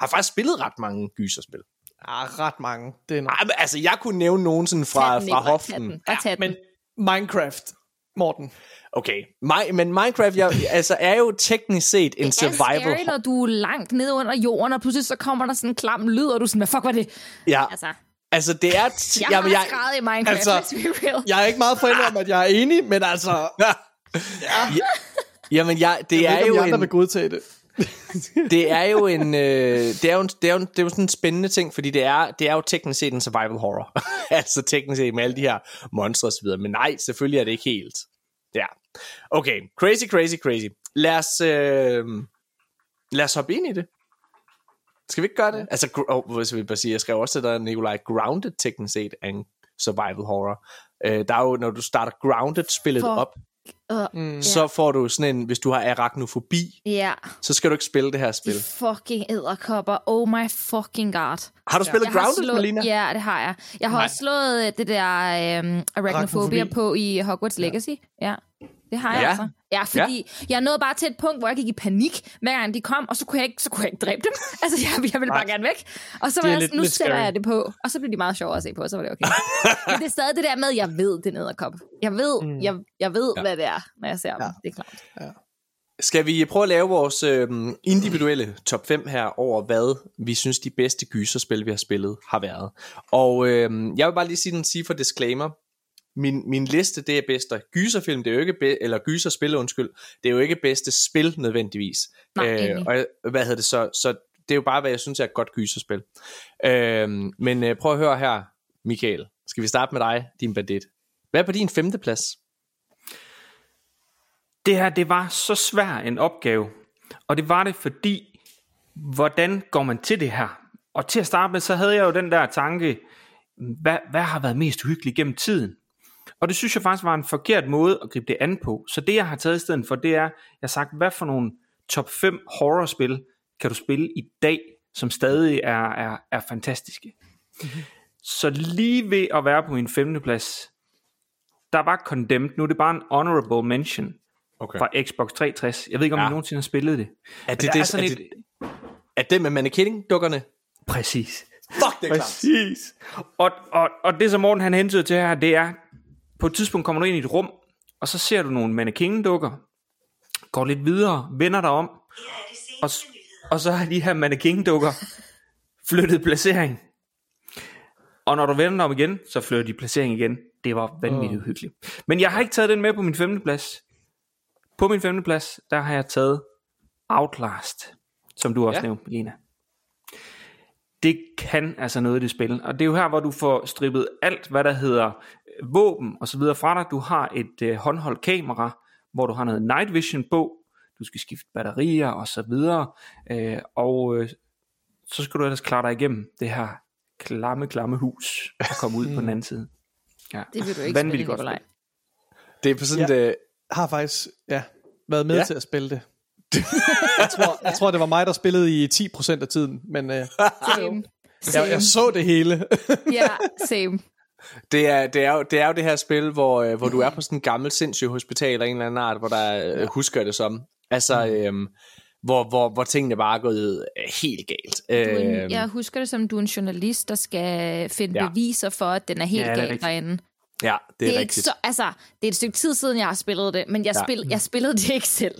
har faktisk spillet ret mange gyserspil. Ja, ret mange. Det er Ej, men, altså, jeg kunne nævne nogen sådan fra, den, fra hoften. Ja, men Minecraft, Morten. Okay, My, men Minecraft jeg, altså, er jo teknisk set en survival... Det er scary, når du er langt nede under jorden, og pludselig så kommer der sådan en klam lyd, og du er sådan, hvad fuck var det? Ja. Altså. Altså, det er... T- jeg jamen, har jeg, i Minecraft, altså, real. Jeg er ikke meget forældre om, at jeg er enig, men altså... Ja. Jamen, ja, det jeg er jo en... vil godtage det. det er jo en øh, det er jo, det er jo, det er jo sådan en spændende ting, fordi det er, det er jo teknisk set en survival horror. altså teknisk set med alle de her monstre og så videre. Men nej, selvfølgelig er det ikke helt. Ja. Okay, crazy, crazy, crazy. Lad os, øh, lad os hoppe ind i det. Skal vi ikke gøre det? Altså, oh, hvis vi bare sige, jeg skrev også til dig, Nikolaj, Grounded teknisk set er en survival horror. Øh, der er jo, når du starter Grounded spillet For op, Uh, mm. Så får du sådan en, hvis du har arachnofobi, ja. så skal du ikke spille det her spil. De fucking æderkopper. Oh my fucking god. Har du spillet ja. Grounded, slået, Melina? Ja, det har jeg. Jeg har Nej. også slået øh, det der um, arachnophobia på i Hogwarts Legacy. Ja. ja. Det har jeg ja. altså. Ja, fordi ja. jeg nåede bare til et punkt, hvor jeg gik i panik, hver gang de kom, og så kunne jeg ikke, så kunne jeg ikke dræbe dem. altså, jeg, jeg ville bare gerne væk. Og så var jeg sådan, nu sætter jeg det på. Og så blev de meget sjovere at se på, og så var det okay. Men det er stadig det der med, at jeg ved, det er nederkop. Jeg ved, mm. jeg, jeg ved ja. hvad det er, når jeg ser ja. dem. Det er klart. Ja. Skal vi prøve at lave vores øh, individuelle top 5 her over, hvad vi synes de bedste gyserspil, vi har spillet, har været. Og øh, jeg vil bare lige sige den sige for disclaimer min, min liste, det er bedste gyserfilm, det er jo ikke be, eller gyserspil, undskyld, det er jo ikke bedste spil nødvendigvis. Nej, øh, og hvad hedder det så, så det er jo bare, hvad jeg synes er et godt gyserspil. Øh, men øh, prøv at høre her, Michael. Skal vi starte med dig, din bandit? Hvad er på din femte plads? det her, det var så svær en opgave. Og det var det, fordi, hvordan går man til det her? Og til at starte med, så havde jeg jo den der tanke, hvad, hvad har været mest uhyggeligt gennem tiden? Og det synes jeg faktisk var en forkert måde at gribe det an på. Så det jeg har taget i stedet for, det er, jeg har sagt, hvad for nogle top 5 horrorspil kan du spille i dag, som stadig er, er, er fantastiske. Mm-hmm. Så lige ved at være på min femte plads, der var Condemned, nu er det bare en honorable mention Okay. fra Xbox 360. Jeg ved ikke, om ja. I nogensinde har spillet det. Er det, det, er sådan er, et- det, er det med mannequin-dukkerne? Præcis. Fuck, det er klart. Præcis. Og, og, og det som Morten han hentyder til her, det er, på et tidspunkt kommer du ind i et rum, og så ser du nogle mannequin-dukker, går lidt videre, vender dig om, og, og så har de her mannequin-dukker flyttet placering. Og når du vender dig om igen, så flytter de placering igen. Det var vanvittigt uhyggeligt. Men jeg har ikke taget den med på min femte plads. På min femte plads, der har jeg taget Outlast, som du også ja. nævnte, Lena det kan altså noget i det spil. Og det er jo her, hvor du får strippet alt, hvad der hedder øh, våben og så videre fra dig. Du har et øh, håndholdt kamera, hvor du har noget night vision på. Du skal skifte batterier og så videre. Øh, og øh, så skal du ellers klare dig igennem det her klamme, klamme hus og komme ud på den anden side. Ja. Det vil du ikke Vanvittigt spille, godt Nikolaj. Det er på sådan Ja. ja. et... Har faktisk ja, været med ja. til at spille det. Jeg, tror, jeg tror, det var mig, der spillede i 10% af tiden, men øh, Same. jeg, jeg så det hele. Ja, same. Det er, det, er jo, det er jo det her spil, hvor, øh, hvor du er på sådan en gammel sindssyg hospital af en eller anden art, hvor der øh, husker det som. Altså, øhm, hvor, hvor, hvor tingene bare er gået øh, helt galt. Du en, Øhm, jeg husker det som, du er en journalist, der skal finde Ja. beviser for, at den er helt Ja, galt derinde. Ja, det Det er, er, ikke rigtigt. så, altså, det er et stykke tid siden, jeg har spillet det, men jeg, Ja. spil, jeg spillede det ikke selv.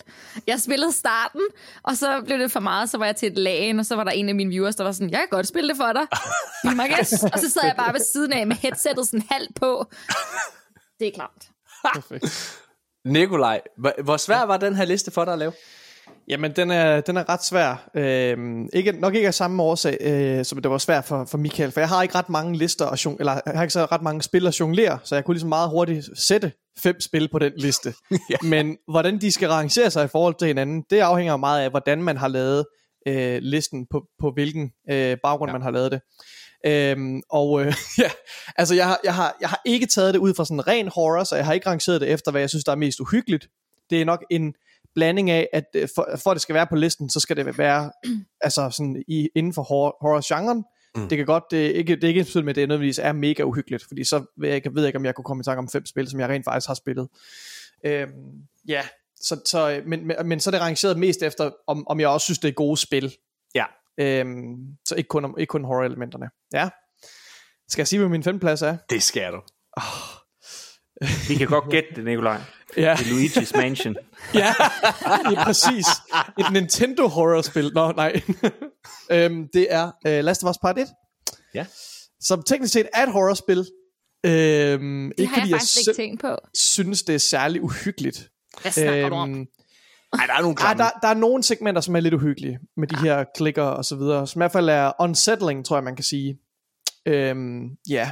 Jeg spillede starten, og så blev det for meget, så var jeg til et lagen, og så var der en af mine viewers, der var sådan, jeg kan godt spille det for dig. Be my guest. og så sad jeg bare ved siden af med headsettet sådan halvt på. Det er klart. Perfekt. Nikolaj, hvor, hvor svær var den her liste for dig at lave? Jamen, den er, den er ret svær. Øhm, ikke, nok ikke af samme årsag, øh, som det var svært for, for Michael, for jeg har ikke ret mange lister, og jong- eller jeg har ikke så ret mange spil at jonglere, så jeg kunne ligesom meget hurtigt sætte fem spil på den liste. Ja. Men hvordan de skal rangere sig i forhold til hinanden, det afhænger meget af, hvordan man har lavet øh, listen, på, på hvilken øh, baggrund ja. man har lavet det. Øhm, og øh, ja, altså jeg har, jeg, har, jeg har ikke taget det ud fra sådan en ren horror, så jeg har ikke rangeret det efter, hvad jeg synes, der er mest uhyggeligt. Det er nok en blanding af, at øh, for, for at det skal være på listen, så skal det være altså sådan i, inden for horror, horror-genren. Mm. Det kan godt, det ikke, det er ikke ensbetydende med, at det nødvendigvis er mega uhyggeligt, fordi så ved jeg, ikke, ved jeg ikke, om jeg kunne komme i tanke om fem spil, som jeg rent faktisk har spillet. Øhm, ja, så, så, men, men, men så er det rangeret mest efter, om, om jeg også synes, det er gode spil. Ja. Øhm, så ikke kun, om- ikke kun horror-elementerne. Ja. Skal jeg sige, hvad min femteplads er? Det skal du. Vi kan godt gætte det, Nikolaj. Ja, Det er Luigi's Mansion. ja, det er præcis. Et Nintendo horror-spil. Nå, nej. øhm, det er uh, Last of Us Part 1. Ja. Som teknisk set er et horrorspil. Øhm, Det ikke har fordi jeg faktisk jeg ikke tænkt på. synes, det er særlig uhyggeligt. Hvad snakker du om? Øhm, Ej, der er nogle Ah, klamme. der, der er nogle segmenter, som er lidt uhyggelige, med de her klikker og så videre, som i hvert fald er unsettling, tror jeg, man kan sige. Øhm, ja,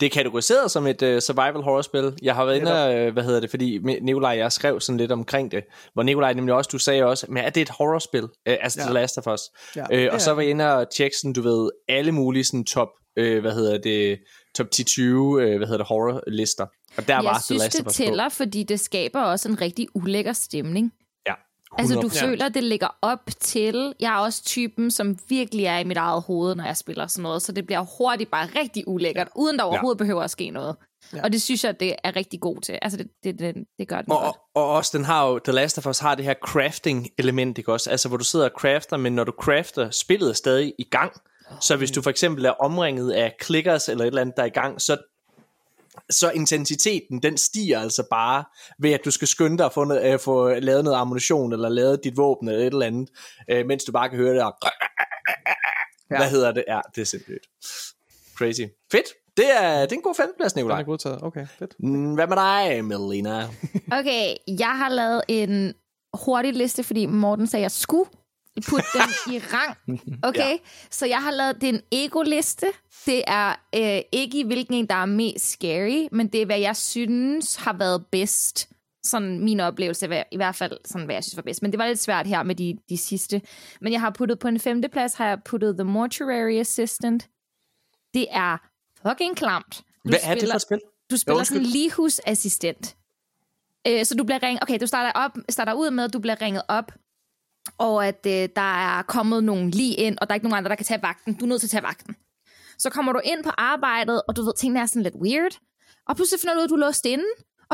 Det er kategoriseret som et uh, survival horror-spil. Jeg har været inde og, uh, hvad hedder det, fordi Nikolaj jeg skrev sådan lidt omkring det, hvor Nikolaj nemlig også, du sagde også, men er det et horror-spil? Uh, altså Ja. The Last of Us. Ja, det og så er var jeg inde og tjekke sådan, du ved, alle mulige sådan top, øh, hvad hedder det, top 10-20, øh, hvad hedder det, horror-lister. Og der var Jeg The synes, Last of det Us tæller, fordi det skaber også en rigtig ulækker stemning. Ja, Altså, du 100%. føler, det ligger op til... Jeg er også typen, som virkelig er i mit eget hoved, når jeg spiller sådan noget, så det bliver hurtigt bare rigtig ulækkert, uden der overhovedet behøver at ske noget. Ja. Og det synes jeg, det er rigtig god til. Altså, det, det, det, det gør den Og, godt. og, og også, den har jo, The Last of Us har det her crafting-element, ikke også? Altså, hvor du sidder og crafter, men når du crafter, spillet er stadig i gang. Så hvis du for eksempel er omringet af clickers eller et eller andet, der er i gang, så så intensiteten, den stiger altså bare ved, at du skal skynde dig at få, noget, øh, få lavet noget ammunition, eller lavet dit våben, eller et eller andet, øh, mens du bare kan høre det her. Ja. Hvad hedder det? Ja, det er simpelthen crazy. Fedt. Det er, det er en god femteplads, den Nikolaj. er godtaget. Okay, fedt. Mm, Hvad med dig, Melina? Okay, jeg har lavet en hurtig liste, fordi Morten sagde, at jeg skulle putte dem i rang. Okay, Ja. så jeg har lavet, det er en ego-liste. Det er øh, ikke i hvilken en, der er mest scary, men det er, hvad jeg synes har været bedst sådan min oplevelse, hvad- i hvert fald sådan, hvad jeg synes var bedst. Men det var lidt svært her med de, de sidste. Men jeg har puttet på en femteplads, har jeg puttet The Mortuary Assistant. Det er fucking klamt. Du Hvad er det for spil? Du spiller undskyld. sådan en ligehusassistent. Øh, så du bliver ringet... Okay, du starter, op, starter ud med, at du bliver ringet op, og at øh, der er kommet nogen lige ind, og der er ikke nogen andre, der kan tage vagten. Du er nødt til at tage vagten. Så kommer du ind på arbejdet, og du ved, tingene er sådan lidt weird. Og pludselig finder du ud af, at du er låst inde.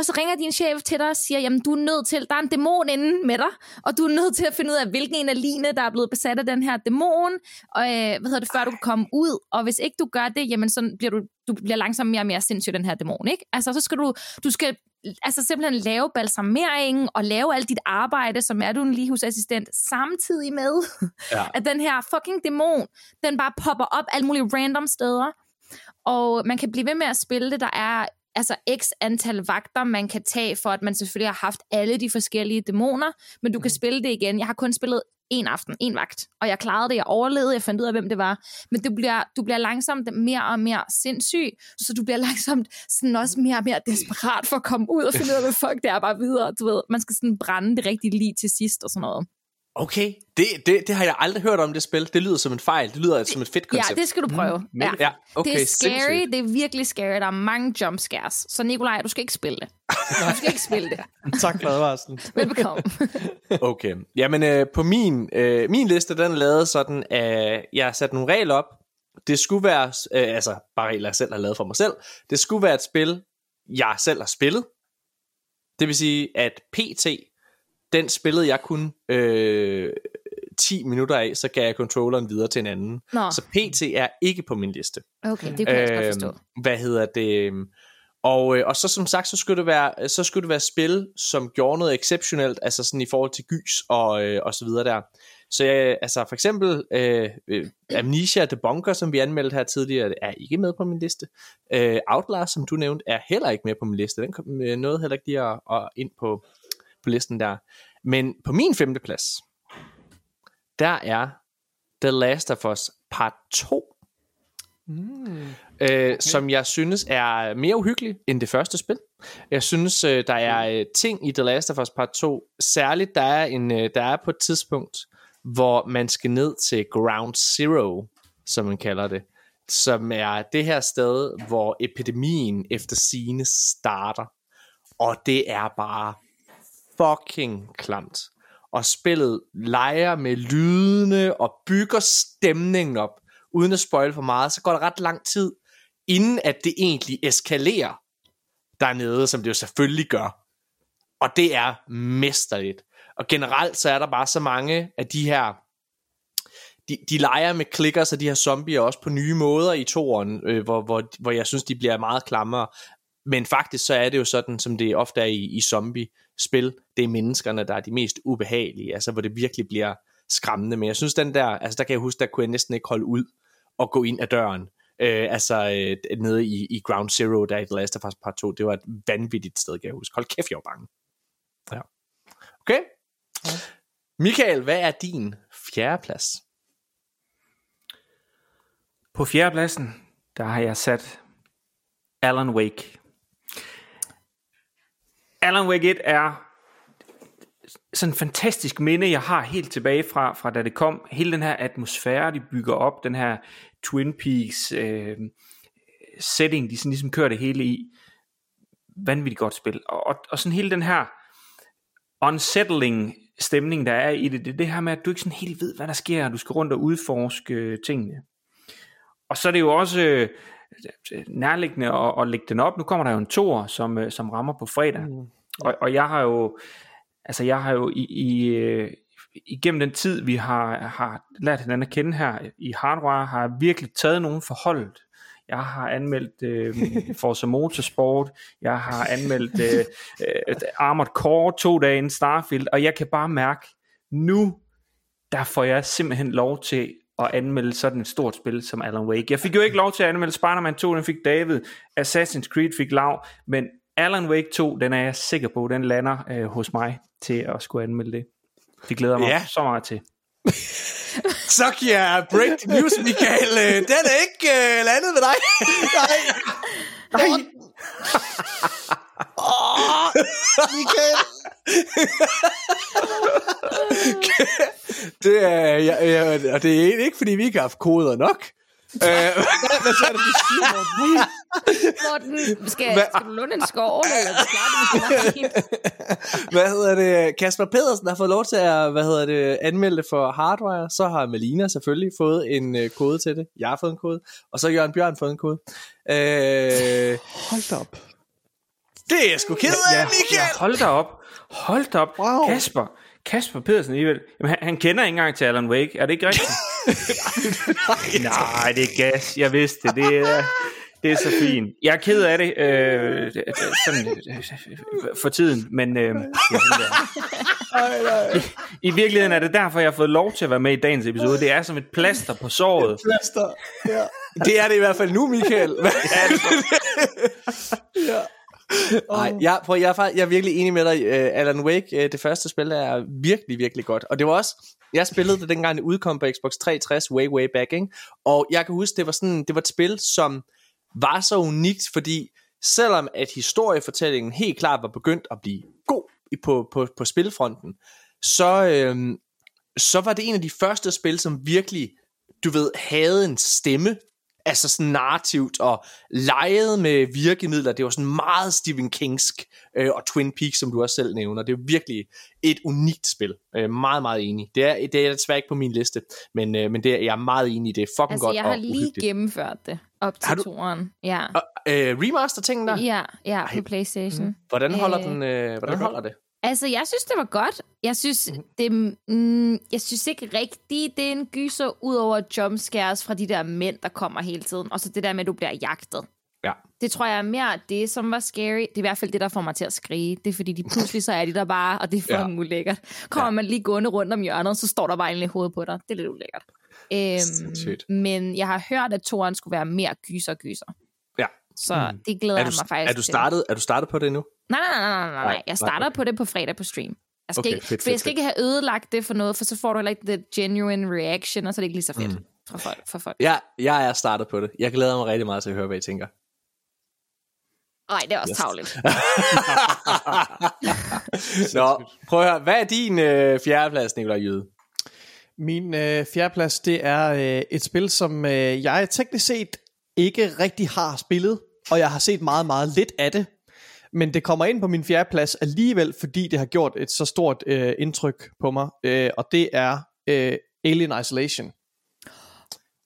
Og så ringer din chef til dig og siger, jamen du er nødt til, der er en dæmon inde med dig, og du er nødt til at finde ud af, hvilken en af line, der er blevet besat af den her dæmon, og øh, hvad hedder det, før du kan komme ud. Og hvis ikke du gør det, jamen så bliver du, du bliver langsomt mere og mere sindssyg, den her dæmon, ikke? Altså så skal du, du skal altså simpelthen lave balsamering og lave alt dit arbejde, som er du en ligehusassistent, samtidig med, Ja. at den her fucking dæmon, den bare popper op alle mulige random steder. Og man kan blive ved med at spille det. Der er altså x antal vagter, man kan tage, for at man selvfølgelig har haft alle de forskellige dæmoner, men du kan spille det igen. Jeg har kun spillet en aften, en vagt, og jeg klarede det, jeg overlevede, jeg fandt ud af, hvem det var. Men du bliver, du bliver langsomt mere og mere sindssyg, så du bliver langsomt sådan også mere og mere desperat for at komme ud og finde ud af, hvad fuck det er bare videre. Du ved, man skal sådan brænde det rigtige lige til sidst og sådan noget. Okay, det, det, det har jeg aldrig hørt om, det spil. Det lyder som en fejl. Det lyder som et fedt Ja, koncept. det skal du prøve. Mm, ja. Ja, okay, det er scary, sindssygt. det er virkelig scary. Der er mange jump scares. Så Nikolaj, du skal ikke spille det. Du skal ikke spille det. Tak for advarslen. Velbekomme. Okay. Jamen, øh, på min, øh, min liste, den er lavet sådan, at jeg har sat nogle regler op. Det skulle være, øh, altså bare regler, jeg selv har lavet for mig selv. Det skulle være et spil, jeg selv har spillet. Det vil sige, at PT, den spillede jeg kun øh, 10 minutter af, så gav jeg controlleren videre til en anden. Nå. Så PT er ikke på min liste. Okay, det kunne jeg også godt forstå. Øhm, Hvad hedder det? Og, øh, og så som sagt, så skulle, det være, så skulle det være spil, som gjorde noget exceptionelt, altså sådan i forhold til gys og, øh, og så videre der. Så jeg, altså for eksempel øh, øh, Amnesia The Bunker, som vi anmeldte her tidligere, er ikke med på min liste. Øh, Outlast, som du nævnte, er heller ikke med på min liste. Den kom, øh, nåede heller ikke lige at, at ind på, på listen der. Men på min femte plads, der er The Last of Us Part 2 øh, som jeg synes er mere uhyggelig end det første spil. Jeg synes, øh, der er øh, ting i The Last of Us Part 2, særligt der er, en, øh, der er på et tidspunkt, hvor man skal ned til Ground Zero, som man kalder det, som er det her sted, hvor epidemien efter sine starter. Og det er bare fucking klamt. Og spillet leger med lydene og bygger stemningen op, uden at spoil for meget, så går der ret lang tid, inden at det egentlig eskalerer dernede, som det jo selvfølgelig gør. Og det er mesterligt. Og generelt så er der bare så mange af de her de, de leger med klikker, og de her zombier også på nye måder i toren, øh, hvor, hvor, hvor jeg synes, de bliver meget klammere. Men faktisk så er det jo sådan, som det ofte er i, i zombie zombie-spil. Det er menneskerne, der er de mest ubehagelige, altså hvor det virkelig bliver skræmmende. Men jeg synes, den der, altså der kan jeg huske, der kunne jeg næsten ikke holde ud og gå ind ad døren. Øh, altså øh, nede i, i Ground Zero, der i The Last of Us Part 2, det var et vanvittigt sted, kan jeg huske. Hold kæft, jeg var bange. Ja. Okay. Michael, hvad er din fjerde plads? På fjerdepladsen, der har jeg sat Alan Wake. Alan Wake 1 er sådan en fantastisk minde, jeg har helt tilbage fra, fra da det kom. Hele den her atmosfære, de bygger op, den her Twin Peaks øh, setting, de sådan ligesom kører det hele i. Vanvittigt godt spil. Og, og, og sådan hele den her unsettling stemning, der er i det, det er det her med, at du ikke sådan helt ved, hvad der sker, og du skal rundt og udforske øh, tingene. Og så er det jo også øh, nærliggende at, at lægge den op. Nu kommer der jo en tor, som, øh, som rammer på fredag. Mm. Og, og jeg har jo, altså jeg har jo i, i, øh, igennem den tid, vi har, har lært hinanden at kende her i Hardware, har jeg virkelig taget nogen forholdet. Jeg har anmeldt øh, Forza Motorsport, jeg har anmeldt øh, øh, Armored Core to dage inden Starfield, og jeg kan bare mærke, nu der får jeg simpelthen lov til at anmelde sådan et stort spil som Alan Wake. Jeg fik jo ikke lov til at anmelde Spider-Man 2, den fik David, Assassin's Creed fik Lav, men Alan Wake 2, den er jeg sikker på, den lander øh, hos mig til at skulle anmelde det. Det glæder mig Ja. så meget til. Så giver jeg breaking news, Michael. Øh, Den er ikke øh, landet ved dig. Nej. Åh, Michael! Det er, ja, ja, og det er ikke, fordi vi ikke har haft koder nok. Øh, Hvad så er det, du siger, Morten? Morten, skal, skal du låne en skov, eller du meget fint? hvad hedder det? Kasper Pedersen har fået lov til at hvad hedder det, anmelde det for Hardwire. Så har Melina selvfølgelig fået en øh, kode til det. Jeg har fået en kode. Og så har Jørgen Bjørn fået en kode. Øh, Hold da op. det er jeg sgu ked af, Ja, Michael. ja, hold da op. Hold da op. Wow. Kasper. Kasper Pedersen alligevel. Jamen, han, han kender ikke engang til Alan Wake. Er det ikke rigtigt? Nej, det er gas. Jeg vidste det. Det er, det er så fint. Jeg er ked af det, øh, sådan, øh, for tiden, men øh, sådan der. I virkeligheden er det derfor, jeg har fået lov til at være med i dagens episode. Det er som et plaster på såret. Plaster. Ja. Det er det i hvert fald nu, Michael. ja. Nej, jeg, prøv, jeg, er, jeg er virkelig enig med dig. Uh, Alan Wake, uh, det første spil, er virkelig, virkelig godt. Og det var også, jeg spillede det dengang det udkom på Xbox 360, way, way back, ikke? Og jeg kan huske, det var, sådan, det var et spil, som var så unikt, fordi selvom at historiefortællingen helt klart var begyndt at blive god i- på, på, på spilfronten, så, øhm, så var det en af de første spil, som virkelig, du ved, havde en stemme, altså sådan narrativt og legede med virkemidler. Det var sådan meget Stephen Kingsk øh, og Twin Peaks, som du også selv nævner. Det er virkelig et unikt spil. Øh, meget, meget enig. Det er, det er desværre ikke på min liste, men, øh, men det er, jeg er meget enig i. Det er fucking Altså, godt jeg og har lige uhyggeligt. gennemført det op til toeren. Ja. Og, øh, remaster-tingen der, Ja, ja, på Playstation. hvordan holder, Øh, den, øh, hvordan holder det? Altså, jeg synes, det var godt. Jeg synes, Mhm. det, mm, jeg synes ikke rigtigt, det er en gyser, ud over jumpscares fra de der mænd, der kommer hele tiden. Og så det der med, at du bliver jagtet. Ja. Det tror jeg er mere det, som var scary. Det er i hvert fald det, der får mig til at skrige. Det er fordi, de pludselig så er de der bare, og det er fucking ja. ulækkert. Kommer ja. man lige gående rundt om hjørnet, så står der bare en i hovedet på dig. Det er lidt ulækkert. Sindssygt. Øhm, men jeg har hørt, at toren skulle være mere gyser-gyser. Ja. Så det glæder Er du, jeg mig faktisk er du til. startet, er du startet på det nu? Nej, nej, nej, nej, nej, Nej, nej. Jeg starter nej, på det på fredag på stream. Jeg skal, Okay, ikke, fedt, for jeg fedt, skal ikke have ødelagt det for noget, for så får du heller ikke the genuine reaction, og så er det ikke lige så fedt mm. fra folk. For folk. Ja, jeg er startet på det. Jeg glæder mig rigtig meget til at høre, hvad I tænker. Nej, det er også yes. tavligt. Nå, prøv at høre. Hvad er din øh, fjerdeplads, Nikolaj Jyde? Min øh, fjerdeplads, det er øh, et spil, som øh, jeg teknisk set ikke rigtig har spillet, og jeg har set meget, meget lidt af det. Men det kommer ind på min fjerde plads alligevel, fordi det har gjort et så stort øh, indtryk på mig, øh, og det er øh, Alien Isolation.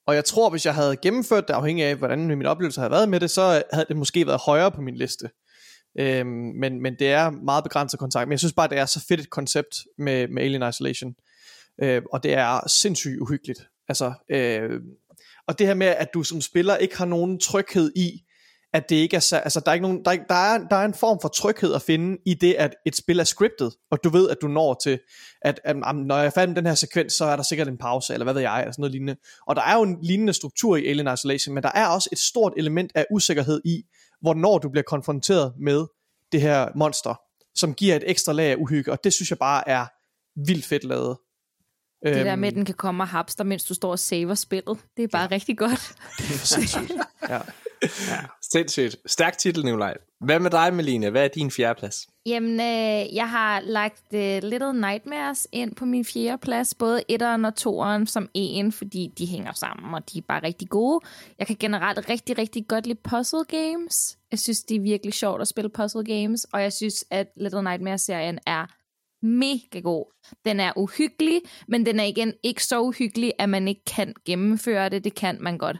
Og jeg tror, hvis jeg havde gennemført det, afhængig af, hvordan min oplevelse havde været med det, så havde det måske været højere på min liste. Øhm, men, men det er meget begrænset kontakt. Men jeg synes bare, det er så fedt et koncept med, med Alien Isolation. Øh, og det er sindssygt uhyggeligt. Altså, øh, og det her med, at du som spiller ikke har nogen tryghed i, at det ikke er, sa- altså der er, ikke nogen, der, er, der, er, der er en form for tryghed at finde i det, at et spil er scriptet, og du ved, at du når til, at, at, at når jeg er færdig med den her sekvens, så er der sikkert en pause, eller hvad ved jeg, eller sådan noget lignende. Og der er jo en lignende struktur i Alien Isolation, men der er også et stort element af usikkerhed i, hvornår du bliver konfronteret med det her monster, som giver et ekstra lag af uhygge, og det synes jeg bare er vildt fedt lavet. Det der med, at den kan komme og hapse dig, mens du står og saver spillet. Det er bare ja. rigtig godt. det er sindssygt. Ja ja, Sindssygt. Stærk titel, Nikolaj. Hvad med dig, Melina? Hvad er din fjerdeplads? Jamen, øh, jeg har lagt uh, Little Nightmares ind på min fjerde plads. Både etteren og toeren som en, fordi de hænger sammen, og de er bare rigtig gode. Jeg kan generelt rigtig, rigtig godt lide puzzle games. Jeg synes, det er virkelig sjovt at spille puzzle games, og jeg synes, at Little Nightmares-serien er mega god. Den er uhyggelig, men den er igen ikke så uhyggelig, at man ikke kan gennemføre det. Det kan man godt.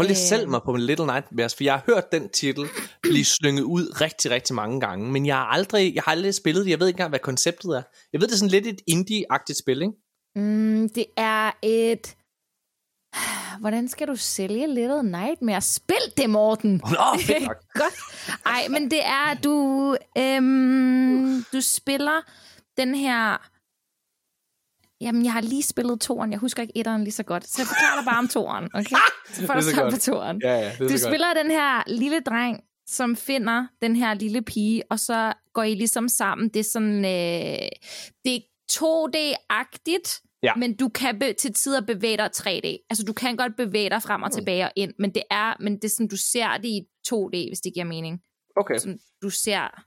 Prøv lige Øh. sælge mig på Little Nightmares, for jeg har hørt den titel blive slynget ud rigtig, rigtig mange gange, men jeg har aldrig, jeg har aldrig spillet det. Jeg ved ikke engang, hvad konceptet er. Jeg ved, det er sådan lidt et indie-agtigt spil, ikke? Mm, det er et... Hvordan skal du sælge Little Nightmares? Spil det, Morten! Nå, fedt nok. Godt. Ej, men det er, du, øhm, du spiller den her... Jamen, jeg har lige spillet toeren. Jeg husker ikke etteren lige så godt. Så jeg forklarer dig bare om toeren, okay? Så får du godt. på toeren. Ja, ja, Du så godt. spiller den her lille dreng, som finder den her lille pige, og så går I ligesom sammen. Det er sådan, øh, det er 2D-agtigt, Ja. men du kan be- til tider bevæge dig 3D. Altså, du kan godt bevæge dig frem og tilbage og ind, men det er, men det er sådan, du ser det i 2D, hvis det giver mening. Okay. Som du ser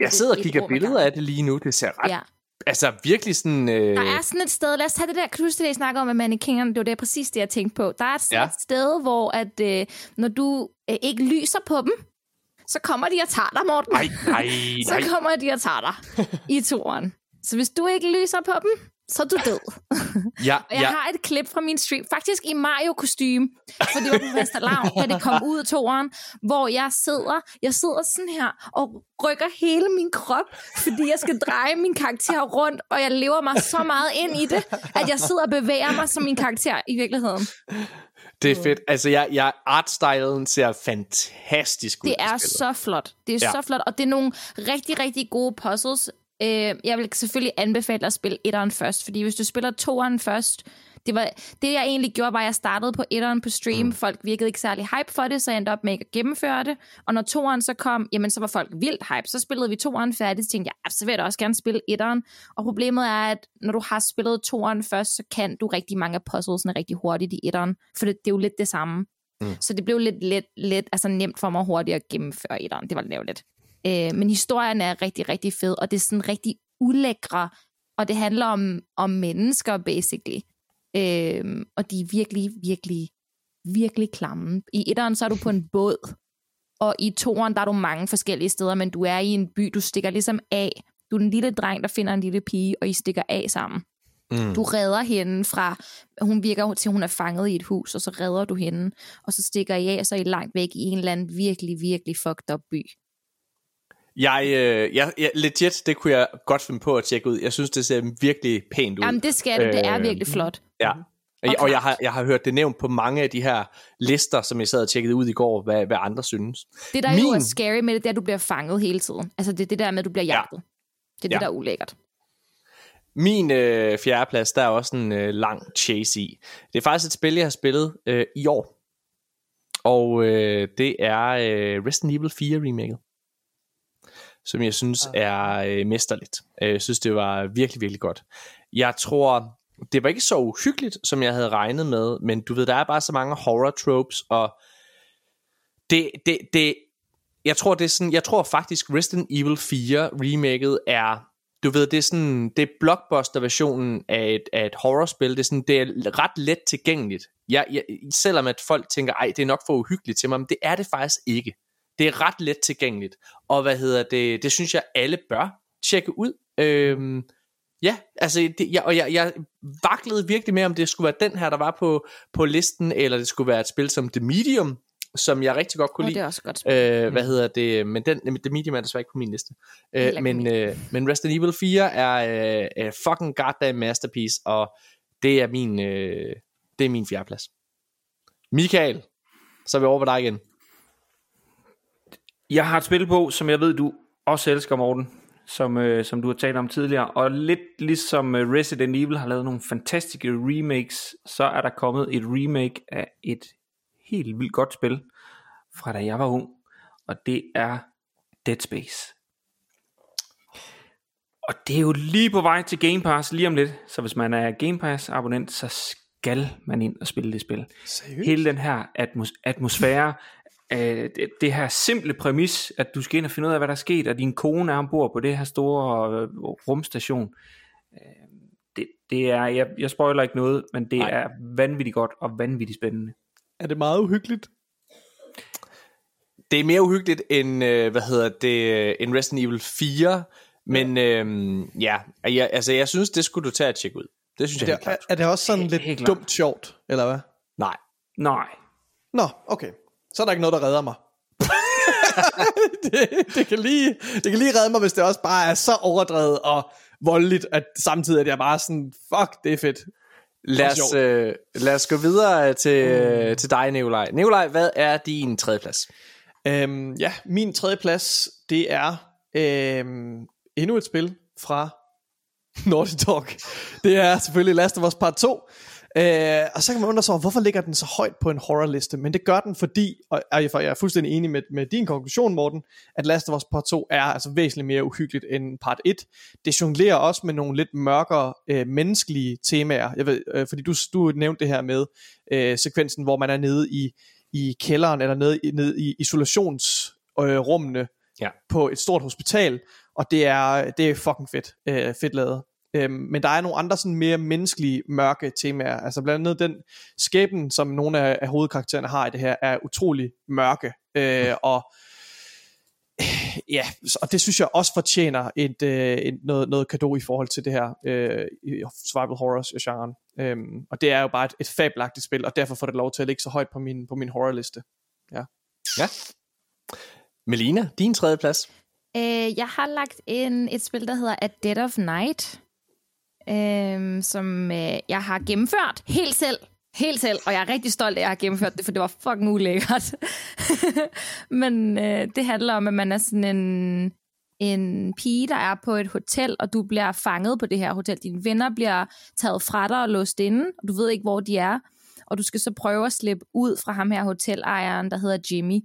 Jeg sidder og et kigger billeder af det lige nu. Det ser ret... Ja. Altså virkelig sådan... Øh, Der er sådan et sted, lad os tage det der, kan du huske det, jeg snakker om med mannequinerne, det var det præcis det, jeg tænkte på. Der er sådan Ja. et sted, hvor at, øh, når du øh, ikke lyser på dem, så kommer de og tager dig, Morten. Nej, nej, så nej. kommer de og tager dig i turen. Så hvis du ikke lyser på dem, så er du død. Ja, Og jeg ja. har et klip fra min stream, faktisk i mario kostume for det var på Vesterlav, da det kom ud af toeren, hvor jeg sidder, jeg sidder sådan her og rykker hele min krop, fordi jeg skal dreje min karakter rundt, og jeg lever mig så meget ind i det, at jeg sidder og bevæger mig som min karakter i virkeligheden. Det er fedt. Altså, jeg, jeg, artstylen ser fantastisk ud. Det er så flot. Det er ja. så flot, og det er nogle rigtig, rigtig gode puzzles. Øh, jeg vil selvfølgelig anbefale at spille etteren først, fordi hvis du spiller toeren først, det, var, det jeg egentlig gjorde, var, at jeg startede på etteren på stream. Mm. Folk virkede ikke særlig hype for det, så jeg endte op med ikke at gennemføre det. Og når toeren så kom, jamen så var folk vildt hype. Så spillede vi toeren færdigt, så tænkte jeg, "Ah, så vil jeg da også gerne spille etteren. Og problemet er, at når du har spillet toeren først, så kan du rigtig mange af puzzlesene rigtig hurtigt i etteren. For det, det er jo lidt det samme. Mm. Så det blev lidt, lidt, lidt altså nemt for mig hurtigt at gennemføre etteren. Det var lidt. Øh, men historien er rigtig, rigtig fed, og det er sådan rigtig ulækre, og det handler om, om mennesker, basically. Øh, og de er virkelig, virkelig, virkelig klamme. I etteren, så er du på en båd, og i toeren, der er du mange forskellige steder, men du er i en by, du stikker ligesom af. Du er en lille dreng, der finder en lille pige, og I stikker af sammen. Mm. Du redder hende fra, hun virker til, hun er fanget i et hus, og så redder du hende, og så stikker I af, og så er I langt væk i en eller anden virkelig, virkelig fucked up by. Jeg, øh, jeg, jeg, legit, det kunne jeg godt finde på at tjekke ud. Jeg synes, det ser virkelig pænt ud. Jamen, det skal du. Det er Øh, virkelig flot. Ja. Og, og klart. jeg, har, jeg har hørt det nævnt på mange af de her lister, som jeg sad og tjekkede ud i går, hvad, hvad andre synes. Det, der Min... jo er scary med det, det er, at du bliver fanget hele tiden. Altså, det er det der med, at du bliver Ja. jagtet. Det er Ja. det, der er ulækkert. Min øh, fjerdeplads, der er også en øh, lang chase i. Det er faktisk et spil, jeg har spillet øh, i år. Og øh, det er øh, Resident Evil 4 remaket. Som jeg synes er øh, mesterligt. Øh, Jeg synes, det var virkelig, virkelig godt. Jeg tror, det var ikke så uhyggeligt, som jeg havde regnet med, men du ved, der er bare så mange horror tropes, og det, det, det, jeg tror, det er sådan, jeg tror faktisk Resident Evil 4 remaket er, du ved, det er sådan, det er blockbuster-versionen af et, af et horrorspil, det er sådan, det er ret let tilgængeligt. Jeg, jeg, selvom at folk tænker, ej, det er nok for uhyggeligt til mig, men det er det faktisk ikke. Det er ret let tilgængeligt. Og hvad hedder det, det synes jeg, alle bør tjekke ud. Øhm, ja, altså, det, jeg, og jeg, jeg vaklede virkelig med, om det skulle være den her, der var på, på listen, eller det skulle være et spil som The Medium, som jeg rigtig godt kunne Og lide. det er også godt. spil. Øh, hvad hedder det? Men den, The Medium er desværre ikke på min liste. Øh, men, min. øh, men Resident Evil 4 er øh, fucking goddamn masterpiece, og det er min, øh, det er min fjerdeplads. Michael, så er vi over på dig igen. Jeg har et spil på, som jeg ved, du også elsker, Morten, som, øh, som du har talt om tidligere. Og lidt ligesom øh, Resident Evil har lavet nogle fantastiske remakes, så er der kommet et remake af et helt vildt godt spil fra da jeg var ung. Og det er Dead Space. Og det er jo lige på vej til Game Pass lige om lidt. Så hvis man er Game Pass abonnent, så skal man ind og spille det spil Seriøst? hele den her atmos- atmosfære, øh, det, det her simple præmis, at du skal ind og finde ud af, hvad der er sket, og din kone er ombord på det her store øh, rumstation. Øh, det, det er, jeg, jeg spoiler ikke noget, men det Nej. er vanvittigt godt og vanvittigt spændende. Er det meget uhyggeligt? Det er mere uhyggeligt end, øh, hvad hedder det, øh, end Resident Evil 4, men øh, ja, jeg, altså jeg synes, det skulle du tage at tjekke ud. Det synes jeg Det helt er, klart. er det også sådan Helt- lidt helt dumt sjovt, eller hvad? Nej. Nej, Nå, okay. Så er der ikke noget, der redder mig. det, det, kan lige, det kan lige redde mig, hvis det også bare er så overdrevet og voldeligt, at samtidig at jeg bare sådan, fuck, det er fedt. Lad os, øh, lad os gå videre til, mm. til dig, Nikolaj. Nikolaj, hvad er din tredje plads? Øhm, ja, min tredje plads, det er øhm, endnu et spil fra Naughty Dog. Det er selvfølgelig Last of Us Part 2. Øh, og så kan man undre sig over, hvorfor ligger den så højt på en horrorliste? Men det gør den, fordi, og jeg er fuldstændig enig med, med din konklusion, Morten, at Last of Us Part 2 er altså væsentligt mere uhyggeligt end Part 1. Det jonglerer også med nogle lidt mørkere øh, menneskelige temaer. Jeg ved, øh, fordi du, du nævnte det her med øh, sekvensen, hvor man er nede i, i kælderen, eller nede, i- nede i isolationsrummene, øh, rummene, Ja. på et stort hospital, og det er, det er fucking fedt, øh, fedt lavet. Øhm, men der er nogle andre sådan mere menneskelige, mørke temaer. Altså blandt andet den skæbnen, som nogle af, af hovedkaraktererne har i det her, er utrolig mørke. Øh, og ja, så- og det synes jeg også fortjener et, øh, et noget, noget kado i forhold til det her øh, survival horror genren. Øhm, og det er jo bare et, et fabelagtigt spil, og derfor får det lov til at ligge så højt på min, på min horrorliste. Melina, din tredje plads. Øh, jeg har lagt en, et spil, der hedder A Dead of Night, øh, som øh, jeg har gennemført helt selv. Helt selv, og jeg er rigtig stolt af, at jeg har gennemført det, for det var fucking ulækkert. Men øh, det handler om, at man er sådan en, en pige, der er på et hotel, og du bliver fanget på det her hotel. Dine venner bliver taget fra dig og låst inde, og du ved ikke, hvor de er. Og du skal så prøve at slippe ud fra ham her hotelejeren, der hedder Jimmy.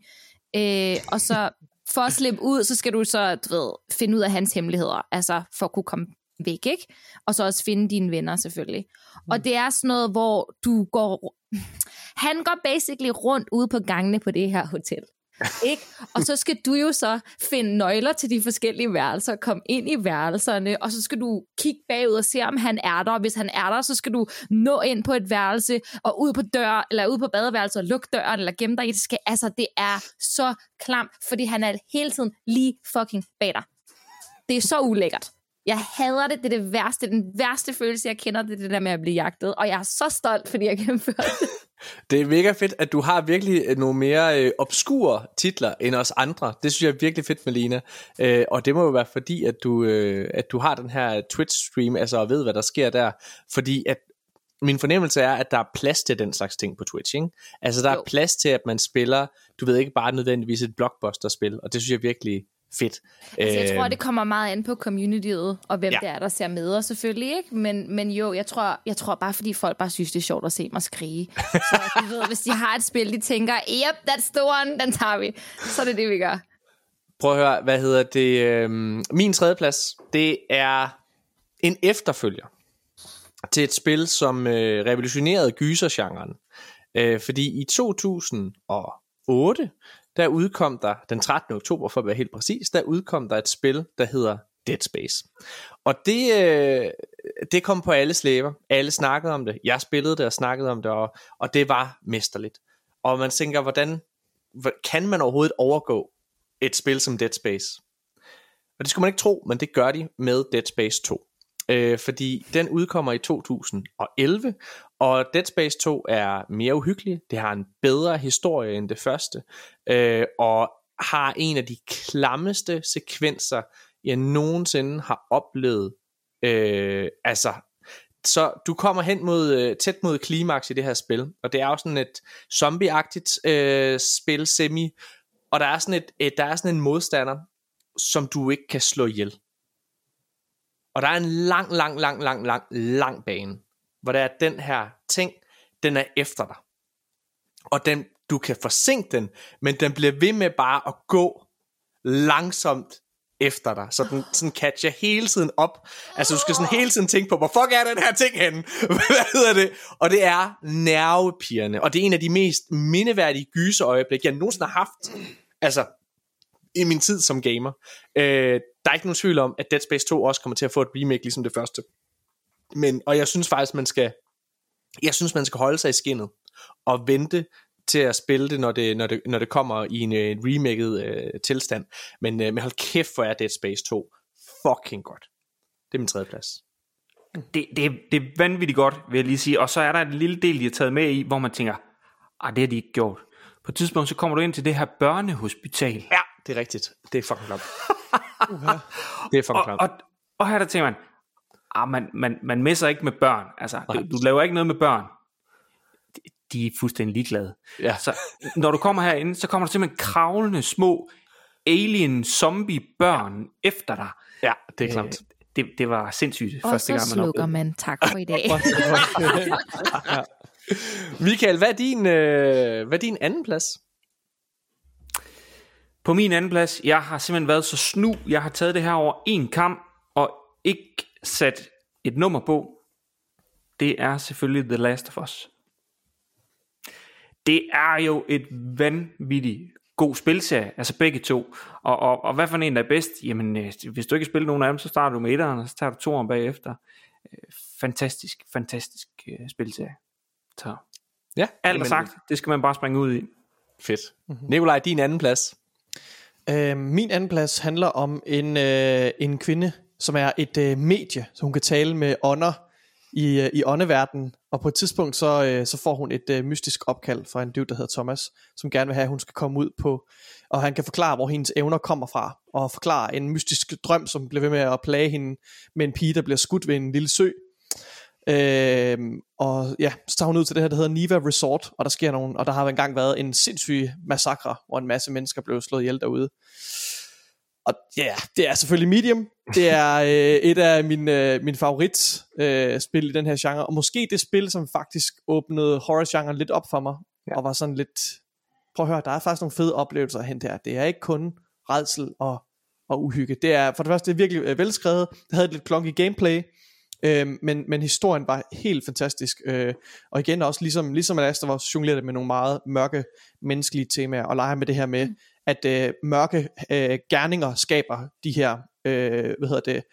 Øh, og så for at slippe ud, så skal du så du ved, finde ud af hans hemmeligheder, altså for at kunne komme væk, ikke? Og så også finde dine venner selvfølgelig. Mm. Og det er sådan noget, hvor du går... Han går basically rundt ude på gangene på det her hotel. Ikke? Og så skal du jo så finde nøgler til de forskellige værelser, komme ind i værelserne, og så skal du kigge bagud og se, om han er der. Og hvis han er der, så skal du nå ind på et værelse, og ud på dør, eller ud på badeværelset og lukke døren, eller gemme dig i det. Skal, altså, det er så klamt, fordi han er hele tiden lige fucking bag dig. Det er så ulækkert. Jeg hader det. Det er det værste. Den værste følelse, jeg kender, det er det der med at blive jagtet. Og jeg er så stolt, fordi jeg gennemførte det. Det er mega fedt, at du har virkelig øh, nogle mere øh, obskure titler end os andre. Det synes jeg er virkelig fedt, Melina. Øh, og det må jo være fordi, at du, øh, at du har den her Twitch-stream, altså og ved, hvad der sker der. Fordi at min fornemmelse er, at der er plads til den slags ting på Twitch, ikke? Altså der Jo. er plads til, at man spiller, du ved ikke bare nødvendigvis et blockbuster-spil, og det synes jeg virkelig fedt. Altså, jeg tror, Øh, det kommer meget an på communityet, og hvem Ja. det er, der ser med, og selvfølgelig ikke. Men, men jo, jeg tror, jeg tror bare, fordi folk bare synes, det er sjovt at se mig skrige. Så du ved, hvis de har et spil, de tænker, yep, that's the one, den tager vi. Så er det det, vi gør. Prøv at høre, hvad hedder det? Øh, min tredje plads, det er en efterfølger til et spil, som øh, revolutionerede gysergenren. Øh, fordi i 2008, der udkom der, den 13. oktober for at være helt præcis, der udkom der et spil, der hedder Dead Space. Og det, øh, det kom på alle slæber. Alle snakkede om det. Jeg spillede det og snakkede om det, og, og det var mesterligt. Og man tænker, hvordan kan man overhovedet overgå et spil som Dead Space? Og det skulle man ikke tro, men det gør de med Dead Space 2. Øh, fordi den udkommer i 2011, og Dead Space 2 er mere uhyggelig. Det har en bedre historie end det første, øh, og har en af de klammeste sekvenser, jeg nogensinde har oplevet. Øh, altså, så du kommer hen mod øh, tæt mod klimaks i det her spil, og det er jo sådan et zombieagtigt øh, spil, semi, og der er sådan et, et der er sådan en modstander, som du ikke kan slå ihjel. Og der er en lang, lang, lang, lang, lang, lang bane, hvor der er den her ting, den er efter dig. Og den, du kan forsinke den, men den bliver ved med bare at gå langsomt efter dig. Så den sådan catcher hele tiden op. Altså du skal sådan hele tiden tænke på, hvor fuck er den her ting henne? Hvad hedder det? Og det er nervepirrende. Og det er en af de mest mindeværdige gyseøjeblik, jeg nogensinde har haft. Altså, i min tid som gamer. Øh, der er ikke nogen tvivl om, at Dead Space 2 også kommer til at få et remake ligesom det første. Men, og jeg synes faktisk, man skal, jeg synes, man skal holde sig i skinnet og vente til at spille det, når det, når det, når det kommer i en, en remaket øh, tilstand. Men, øh, men hold kæft, hvor er Dead Space 2 fucking godt. Det er min tredje plads. Det, det, det er vanvittigt godt, vil jeg lige sige. Og så er der en lille del, de har taget med i, hvor man tænker, ah, det har de ikke gjort. På et tidspunkt, så kommer du ind til det her børnehospital. Ja, det er rigtigt. Det er fucking klamt. det er fucking Og, klamt. og, og her der tænker man, ah, man, man, man messer ikke med børn. Altså, du, du laver ikke noget med børn. De, de er fuldstændig ligeglade. Ja. Så når du kommer herinde, så kommer der simpelthen kravlende små alien zombie børn efter dig. Ja, det er klamt. Øh, det, det var sindssygt Og første så gang, man slukker oplevede. man. Tak for i dag. Michael, hvad er din, øh, hvad er din anden plads? På min anden plads, jeg har simpelthen været så snu, jeg har taget det her over en kamp, og ikke sat et nummer på. Det er selvfølgelig The Last of Us. Det er jo et vanvittigt god spilserie, altså begge to. Og, og, og hvad for en der er bedst? Jamen, øh, hvis du ikke har spillet nogen af dem, så starter du med etteren, og så tager du toeren bagefter. Øh, fantastisk, fantastisk øh, spilserie. Så Ja, alt er sagt, det skal man bare springe ud i. Fedt. Mm-hmm. Nikolaj, din anden plads. Øh, min anden plads handler om en, øh, en kvinde, som er et øh, medie, så hun kan tale med ånder i, øh, i åndeverdenen. Og på et tidspunkt, så, øh, så får hun et øh, mystisk opkald fra en dude, der hedder Thomas, som gerne vil have, at hun skal komme ud på, og han kan forklare, hvor hendes evner kommer fra, og forklare en mystisk drøm, som bliver ved med at plage hende med en pige, der bliver skudt ved en lille sø. Øh, og ja, så tager hun ud til det her, der hedder Niva Resort, og der sker nogen, og der har engang været en sindssyg massakre, hvor en masse mennesker blev slået ihjel derude. Og ja, yeah, det er selvfølgelig Medium. Det er øh, et af mine, øh, mine favorit øh, spil i den her genre, og måske det spil, som faktisk åbnede horror-genren lidt op for mig, ja. og var sådan lidt, prøv at høre, der er faktisk nogle fede oplevelser at hente her. Det er ikke kun redsel og, og uhygge. Det er for det første det er virkelig øh, velskrevet. Det havde et lidt klonky gameplay, øh, men, men historien var helt fantastisk. Øh, og igen også, ligesom, ligesom at der var jongleret med nogle meget mørke menneskelige temaer, og leger med det her med, at øh, mørke øh, gerninger skaber de her, øh, hvad hedder det,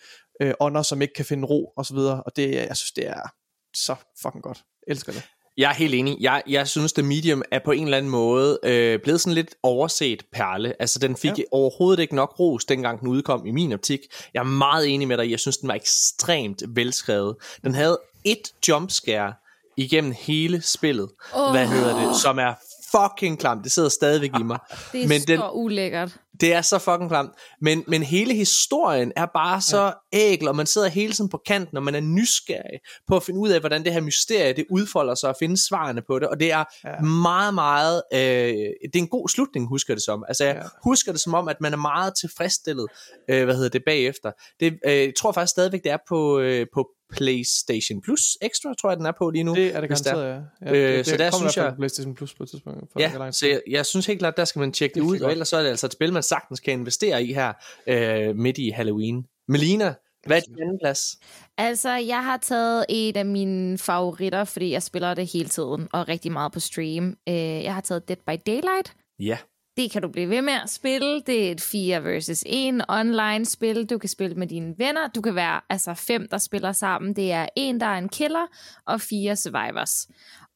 øh, ånder, som ikke kan finde ro, og så videre. Og det, jeg synes, det er så fucking godt. Jeg elsker det. Jeg er helt enig. Jeg, jeg synes, The Medium er på en eller anden måde øh, blevet sådan lidt overset perle. Altså, den fik ja. overhovedet ikke nok ros, dengang den udkom i min optik. Jeg er meget enig med dig. Jeg synes, den var ekstremt velskrevet. Den havde et jumpscare igennem hele spillet. Oh. Hvad hedder det? Som er fucking klamt. Det sidder stadigvæk i mig. Det er men så den, ulækkert. Det er så fucking klamt. Men, men hele historien er bare så. Ægel, og man sidder hele tiden på kanten, og man er nysgerrig på at finde ud af, hvordan det her mysterie, det udfolder sig, og finde svarene på det. Og det er ja. meget, meget... Øh, det er en god slutning, husker det som. Altså, jeg ja. husker det som om, at man er meget tilfredsstillet, øh, hvad hedder det, bagefter. Det, øh, jeg tror faktisk stadigvæk, det er på, øh, på PlayStation Plus Extra, tror jeg, den er på lige nu. Det er det garanteret, ja. ja øh, det, så der synes jeg... PlayStation Plus på et tidspunkt. For ja, så jeg, jeg synes helt klart, der skal man tjekke det, det ud, og ellers så er det altså et spil, man sagtens kan investere i her øh, midt i Halloween. Melina, hvad er din anden plads? Altså, jeg har taget et af mine favoritter, fordi jeg spiller det hele tiden, og rigtig meget på stream. Øh, jeg har taget Dead by Daylight. Ja. Det kan du blive ved med at spille. Det er et 4 versus 1 online spil. Du kan spille med dine venner. Du kan være altså fem, der spiller sammen. Det er en, der er en killer, og fire survivors.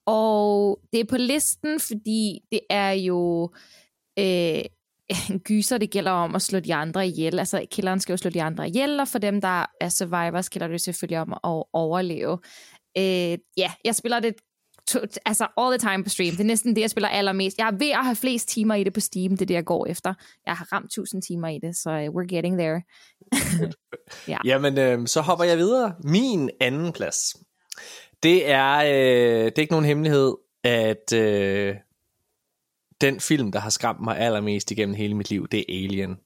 Og det er på listen, fordi det er jo øh, en gyser, det gælder om at slå de andre ihjel. Altså, killeren skal jo slå de andre ihjel, og for dem, der er survivors, gælder det selvfølgelig om at overleve. Øh, ja, jeg spiller det to, altså all the time på stream. Det er næsten det, jeg spiller allermest. Jeg er ved at have flest timer i det på Steam. Det er det, jeg går efter. Jeg har ramt 1000 timer i det, så uh, we're getting there. ja. Jamen, øh, så hopper jeg videre. Min anden plads. Det er, øh, det er ikke nogen hemmelighed, at øh, den film, der har skræmt mig allermest igennem hele mit liv, det er Alien.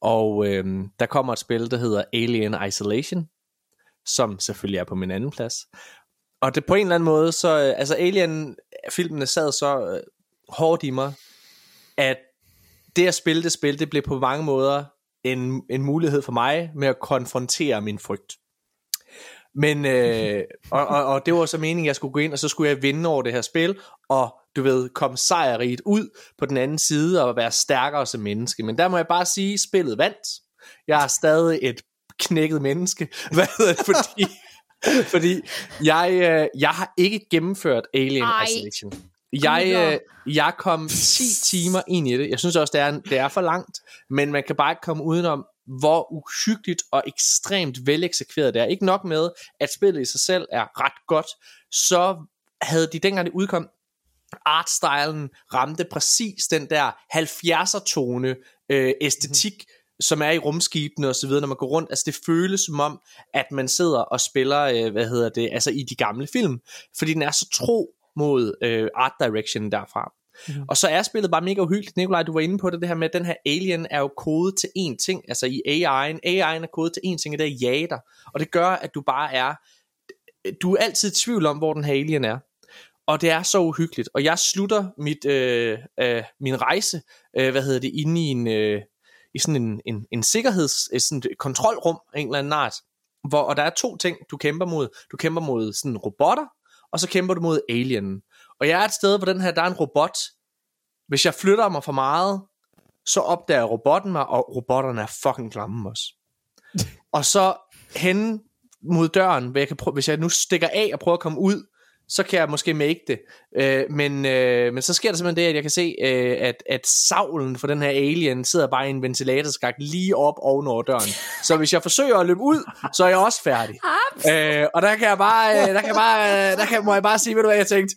Og øh, der kommer et spil, der hedder Alien Isolation, som selvfølgelig er på min anden plads. Og det på en eller anden måde, så, øh, altså Alien-filmene sad så øh, hårdt i mig, at det at spille det spil, det blev på mange måder en, en mulighed for mig med at konfrontere min frygt. Men, øh, og, og, og det var så meningen, at jeg skulle gå ind, og så skulle jeg vinde over det her spil, og du ved, komme sejrigt ud på den anden side, og være stærkere som menneske. Men der må jeg bare sige, at spillet vandt. Jeg er stadig et knækket menneske, hvad hedder det, fordi Fordi jeg, øh, jeg har ikke gennemført Alien Ej. Isolation. Jeg, øh, jeg kom 10 timer ind i det. Jeg synes også, det er, det er for langt. Men man kan bare ikke komme udenom, hvor uhyggeligt og ekstremt veleksekveret det er. Ikke nok med, at spillet i sig selv er ret godt, så havde de dengang det udkom, artstylen ramte præcis den der 70'er tone øh, æstetik, mm som er i rumskibene og så videre, når man går rundt. Altså det føles som om, at man sidder og spiller, øh, hvad hedder det, altså i de gamle film. Fordi den er så tro mod øh, art direction derfra. Mm. Og så er spillet bare mega uhyggeligt. Nikolaj, du var inde på det, det her med, at den her alien er jo kodet til én ting. Altså i AI'en. AI'en er kodet til én ting, og det er jager. Og det gør, at du bare er... Du er altid i tvivl om, hvor den her alien er. Og det er så uhyggeligt. Og jeg slutter mit, øh, øh, min rejse, øh, hvad hedder det, inde i en, øh, i sådan en, en, en sikkerheds, sådan et kontrolrum af en eller anden art, hvor, og der er to ting, du kæmper mod. Du kæmper mod sådan robotter, og så kæmper du mod alienen. Og jeg er et sted, hvor den her, der er en robot. Hvis jeg flytter mig for meget, så opdager robotten mig, og robotterne er fucking klamme også. og så hen mod døren, hvor jeg kan prøve, hvis jeg nu stikker af og prøver at komme ud, så kan jeg måske make det. Øh, men, øh, men så sker der simpelthen det, at jeg kan se, øh, at, at savlen for den her alien sidder bare i en ventilatorskak lige op ovenover døren. Så hvis jeg forsøger at løbe ud, så er jeg også færdig. Øh, og der kan jeg bare, øh, der kan jeg bare, øh, der kan, må jeg bare sige, ved du hvad, jeg tænkte,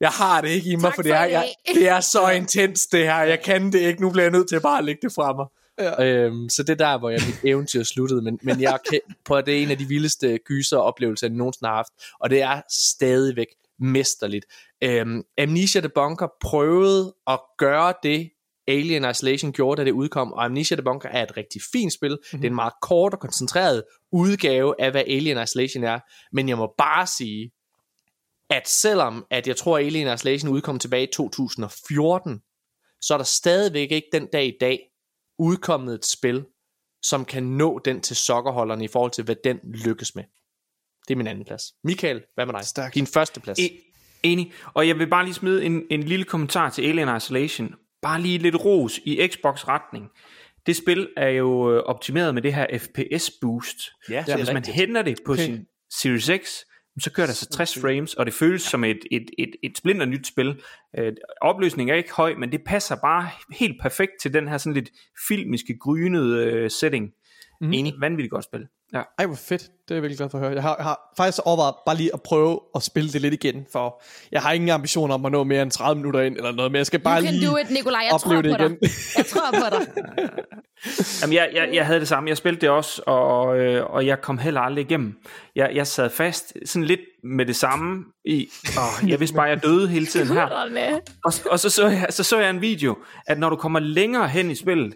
jeg har det ikke i mig, Tak for det for er, i jeg, det er så intens det her, jeg kan det ikke, nu bliver jeg nødt til bare at lægge det fra mig. Ja. Øhm, så det er der, hvor jeg mit eventyr sluttede, men, men jeg kan, på det er en af de vildeste gyser oplevelser, jeg nogensinde har haft, og det er stadigvæk mesterligt. Øhm, Amnesia The Bunker prøvede at gøre det, Alien Isolation gjorde, da det udkom, og Amnesia The Bunker er et rigtig fint spil. Mm-hmm. Det er en meget kort og koncentreret udgave af, hvad Alien Isolation er, men jeg må bare sige, at selvom at jeg tror, at Alien Isolation udkom tilbage i 2014, så er der stadigvæk ikke den dag i dag udkommet et spil, som kan nå den til sokkerholderne i forhold til, hvad den lykkes med. Det er min anden plads. Michael, hvad med dig? Stærkt. Din første plads. E- enig. Og jeg vil bare lige smide en, en lille kommentar til Alien Isolation. Bare lige lidt ros i Xbox-retning. Det spil er jo øh, optimeret med det her FPS boost. Ja, Så hvis man henter det på Okay. sin Series X, så kører der så 60 frames, og det føles som et, et, et, et splinter nyt spil. Øh, opløsningen er ikke høj, men det passer bare helt perfekt til den her sådan lidt filmiske, grynede øh, setting. Mm. Enig. Vanvittigt godt spil. Ja. Ej, hvor fedt. Det er jeg virkelig glad for at høre. Jeg har, jeg har faktisk overvejet bare lige at prøve at spille det lidt igen, for jeg har ingen ambitioner om at nå mere end 30 minutter ind, eller noget mere. Jeg skal bare You can lige do it, Nikolaj. Jeg tror opleve på det dig. igen. Jeg tror på dig. Jamen, jeg, jeg, jeg havde det samme. Jeg spillede det også, og, øh, og jeg kom heller aldrig igennem. Jeg, jeg sad fast sådan lidt med det samme i, åh, jeg vidste bare, at jeg døde hele tiden her. Og, og så, så, jeg, så så jeg en video, at når du kommer længere hen i spillet,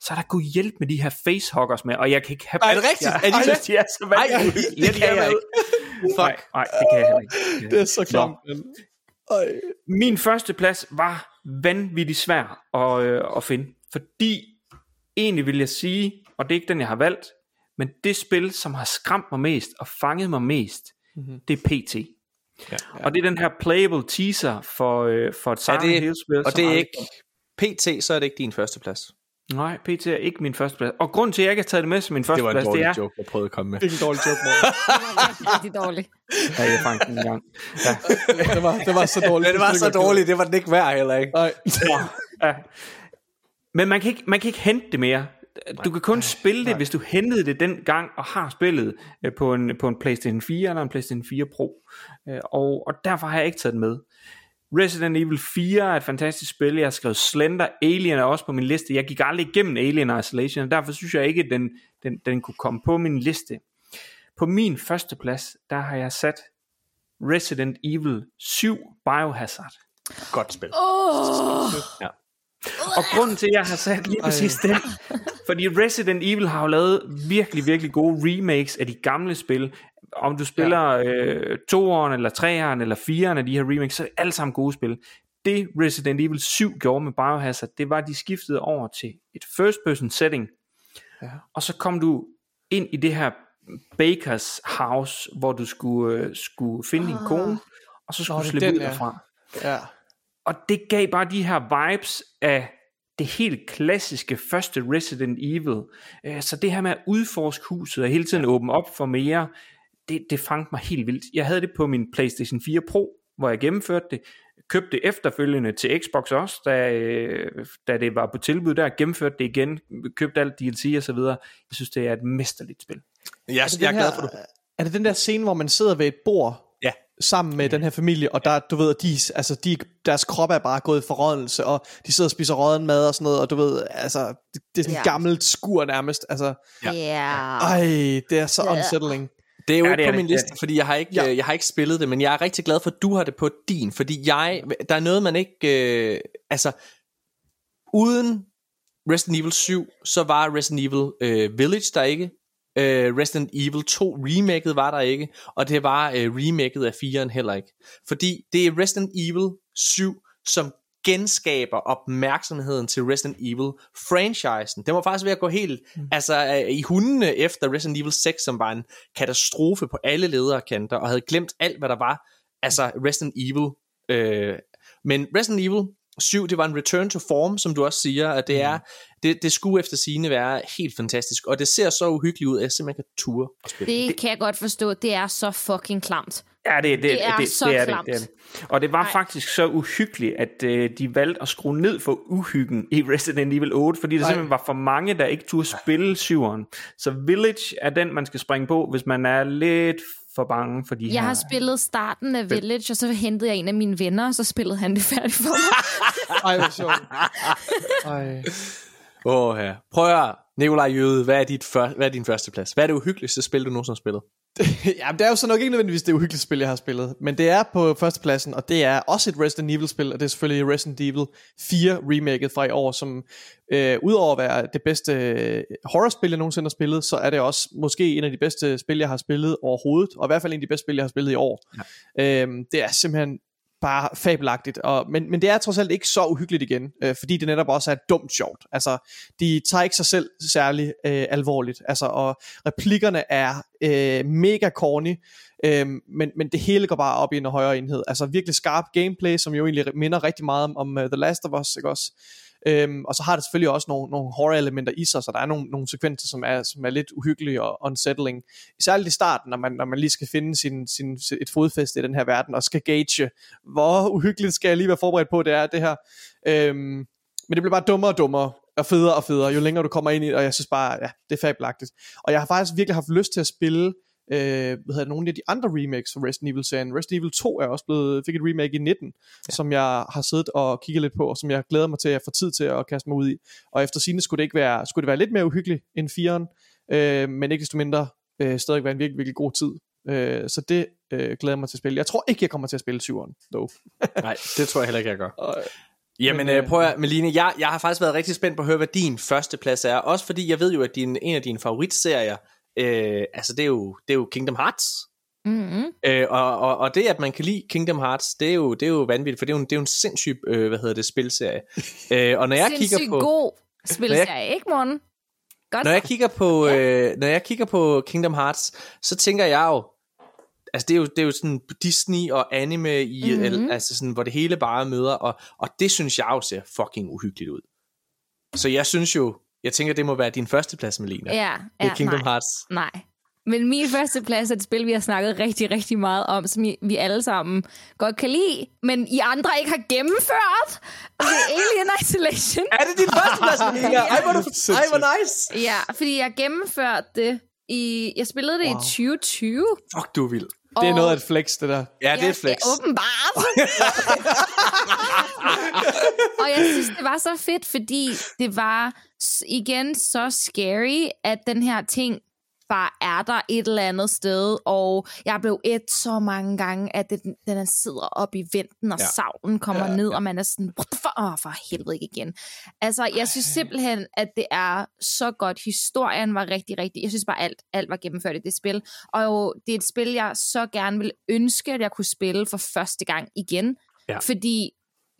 så er der god hjælp med de her facehuggers med, og jeg kan ikke have... Er det rigtigt? Jeg, Er de jeg, de er så vanvittige. Ej, det kan jeg ikke. Nej, nej, det kan jeg heller ikke. Det er så klamt. Min første plads var vanvittigt svær at, øh, at finde, fordi egentlig vil jeg sige, og det er ikke den, jeg har valgt, men det spil, som har skræmt mig mest og fanget mig mest, mm-hmm. det er PT. Ja. Og det er den her playable teaser for, øh, for et Silent det, Hill-spil. og det er ikke... PT, så er det ikke din første plads. Nej, PT er ikke min første plads. Og grunden til, at jeg ikke har taget det med som min første Det var en plads, det dårlig er... joke, jeg prøvede at komme med. Det er en dårlig joke, Morten. Det var rigtig dårligt. Ja, jeg fangede den en gang. Ja. det, var, det var så dårligt. Men det var så dårligt, det var den ikke værd heller ikke. Nej. ja. Men man kan, ikke, man kan ikke hente det mere. Du kan kun nej, spille det, nej. hvis du hentede det den gang og har spillet øh, på en, på en PlayStation 4 eller en PlayStation 4 Pro. Øh, og, og derfor har jeg ikke taget den med. Resident Evil 4 er et fantastisk spil. Jeg har skrevet Slender. Alien er også på min liste. Jeg gik aldrig igennem Alien Isolation, og derfor synes jeg ikke, at den, den, den kunne komme på min liste. På min første plads, der har jeg sat Resident Evil 7 Biohazard. Godt spil. Oh, Ja. Og grunden til, at jeg har sat lige præcis den, fordi Resident Evil har jo lavet virkelig, virkelig gode remakes af de gamle spil. Om du spiller øh, toeren, eller treeren, eller fireren af de her remakes, så er det alle sammen gode spil. Det Resident Evil 7 gjorde med Biohazard, det var, at de skiftede over til et first person setting. Ja. Og så kom du ind i det her Bakers house, hvor du skulle, øh, skulle finde din kone, og så skulle Nå, du slippe den, ud ja. derfra. Ja. Og det gav bare de her vibes af det helt klassiske første Resident Evil. Øh, Så det her med at udforske huset og hele tiden åbne op for mere, det, det fangede mig helt vildt. Jeg havde det på min PlayStation 4 Pro, hvor jeg gennemførte det. Købte det efterfølgende til Xbox også, da, øh, da det var på tilbud der. Gennemførte det igen, købte alt DLC og så videre. Jeg synes, det er et mesterligt spil. Jeg, Er det jeg er den glad for, du... Er det den der scene, hvor man sidder ved et bord Ja. sammen med den her familie, og der, du ved, de, altså de, deres krop er bare gået i forrådelse, og de sidder og spiser råden mad og sådan noget, og du ved, altså, det, det er sådan et Ja. gammelt skur nærmest, altså, ja. Yeah. ej, det er så Ja. unsettling. Det er jo Ja, ikke er på min det liste, fordi jeg har, ikke, Ja. ja. jeg har ikke spillet det, men jeg er rigtig glad for, at du har det på din, fordi jeg, der er noget, man ikke, øh, altså, uden Resident Evil 7, så var Resident Evil øh, Village der ikke, øh, Resident Evil 2 remaket var der ikke, og det var øh, remaket af 4'eren heller ikke. Fordi det er Resident Evil 7, som genskaber opmærksomheden til Resident Evil franchisen. Det var faktisk ved at gå helt mm. altså, øh, i hundene efter Resident Evil 6, som var en katastrofe på alle lederkanter, og havde glemt alt, hvad der var. Altså Resident Evil. Øh, men Resident Evil 7, det var en return to form, som du også siger, at det er, det, det skulle efter sine være helt fantastisk, og det ser så uhyggeligt ud, at jeg simpelthen kan ture og spille. Det kan jeg godt forstå. Det er så fucking klamt. Ja, det, det, Det er det, så det, er det, klamt. det er det. Og det var Nej. faktisk så uhyggeligt, at øh, de valgte at skrue ned for uhyggen i Resident Evil 8, fordi der Nej. simpelthen var for mange, der ikke turde spille syveren. Så Village er den, man skal springe på, hvis man er lidt for bange for de her... Jeg har spillet starten af Village, og så hentede jeg en af mine venner, og så spillede han det færdigt for mig. Ej, hvor sjovt. Åh ja. Prøv at Nikolaj Jøde, hvad er, dit før, hvad er din første plads? Hvad er det uhyggeligste spil, du nogensinde har spillet? ja, det er jo så nok ikke nødvendigvis det uhyggelige spil, jeg har spillet. Men det er på førstepladsen, og det er også et Resident Evil-spil, og det er selvfølgelig Resident Evil 4 remaket fra i år, som øh, udover at være det bedste øh, horrorspil, jeg nogensinde har spillet, så er det også måske en af de bedste spil, jeg har spillet overhovedet, og i hvert fald en af de bedste spil, jeg har spillet i år. Ja. Øhm, det er simpelthen bare fabelagtigt, og, men, men det er trods alt ikke så uhyggeligt igen, øh, fordi det netop også er dumt sjovt. Altså, de tager ikke sig selv særlig øh, alvorligt, altså, og replikkerne er øh, mega corny, øh, men, men det hele går bare op i en højere enhed. Altså virkelig skarp gameplay, som jo egentlig minder rigtig meget om, om uh, The Last of Us, ikke også? Øhm, og så har det selvfølgelig også nogle, nogle horror-elementer i sig, så der er nogle, nogle sekvenser, som er, som er lidt uhyggelige og unsettling. Særligt i starten, når man, når man lige skal finde sin, sin, et fodfæste i den her verden, og skal gauge, hvor uhyggeligt skal jeg lige være forberedt på, det er det her. Øhm, men det bliver bare dummere og dummere, og federe og federe, jo længere du kommer ind i det, og jeg synes bare, ja, det er fabelagtigt. Og jeg har faktisk virkelig haft lyst til at spille øh, hvad hedder nogle af de andre remakes fra Resident Evil-serien. Resident Evil 2 er også blevet, fik et remake i 19, ja. som jeg har siddet og kigget lidt på, og som jeg glæder mig til at få tid til at kaste mig ud i. Og efter sine skulle det ikke være, skulle det være lidt mere uhyggeligt end 4'eren, øh, men ikke desto mindre øh, stadig være en virkelig, virkelig god tid. Øh, så det øh, glæder jeg mig til at spille. Jeg tror ikke, jeg kommer til at spille 7'eren, dog. Nej, det tror jeg heller ikke, jeg gør. Og, Jamen Men, øh, øh, prøv at, Meline, jeg, jeg har faktisk været rigtig spændt på at høre, hvad din første plads er. Også fordi jeg ved jo, at din, en af dine favoritserier, øh, altså det er, jo, det er jo Kingdom Hearts. Mm-hmm. Øh, og, og, og det, at man kan lide Kingdom Hearts, det er jo, det er jo vanvittigt, for det er jo en, det er jo en sindssyg, øh, hvad hedder det, spilserie. øh, og når jeg kigger Sindssygt på... god spilserie, ikke morgen? Godt. Når jeg kigger på, øh, når jeg kigger på Kingdom Hearts, så tænker jeg jo, altså det er jo, det er jo sådan Disney og anime i, Mhm. mm-hmm. altså sådan, hvor det hele bare møder, og, og det synes jeg jo ser fucking uhyggeligt ud. Så jeg synes jo, jeg tænker, det må være din første plads, Melina. Ja, det ja er Kingdom nej, Hearts. nej. Men min første plads er et spil, vi har snakket rigtig, rigtig meget om, som I- vi alle sammen godt kan lide, men I andre ikke har gennemført. Det er Alien Isolation. Er det din første plads, Melina? Ej, hvor, du, ej, hvor nice. Ja, fordi jeg gennemførte det i... Jeg spillede det wow. Wow. i 2020. Fuck, du er vild. det er noget af et flex, det der. Ja, det er et flex. Ja, åbenbart. og jeg synes, det var så fedt, fordi det var igen så scary, at den her ting bare er der et eller andet sted, og jeg blev et så mange gange, at det, den er sidder op i venten, og Ja. ja. savlen kommer ja, ned, og man er sådan, what fuck? Åh, for helvede ikke igen. Altså, jeg synes simpelthen, at det er så godt. Historien var rigtig, rigtig, jeg synes bare alt, alt var gennemført i det spil, og jo, det er et spil, jeg så gerne vil ønske, at jeg kunne spille for første gang igen, Ja. fordi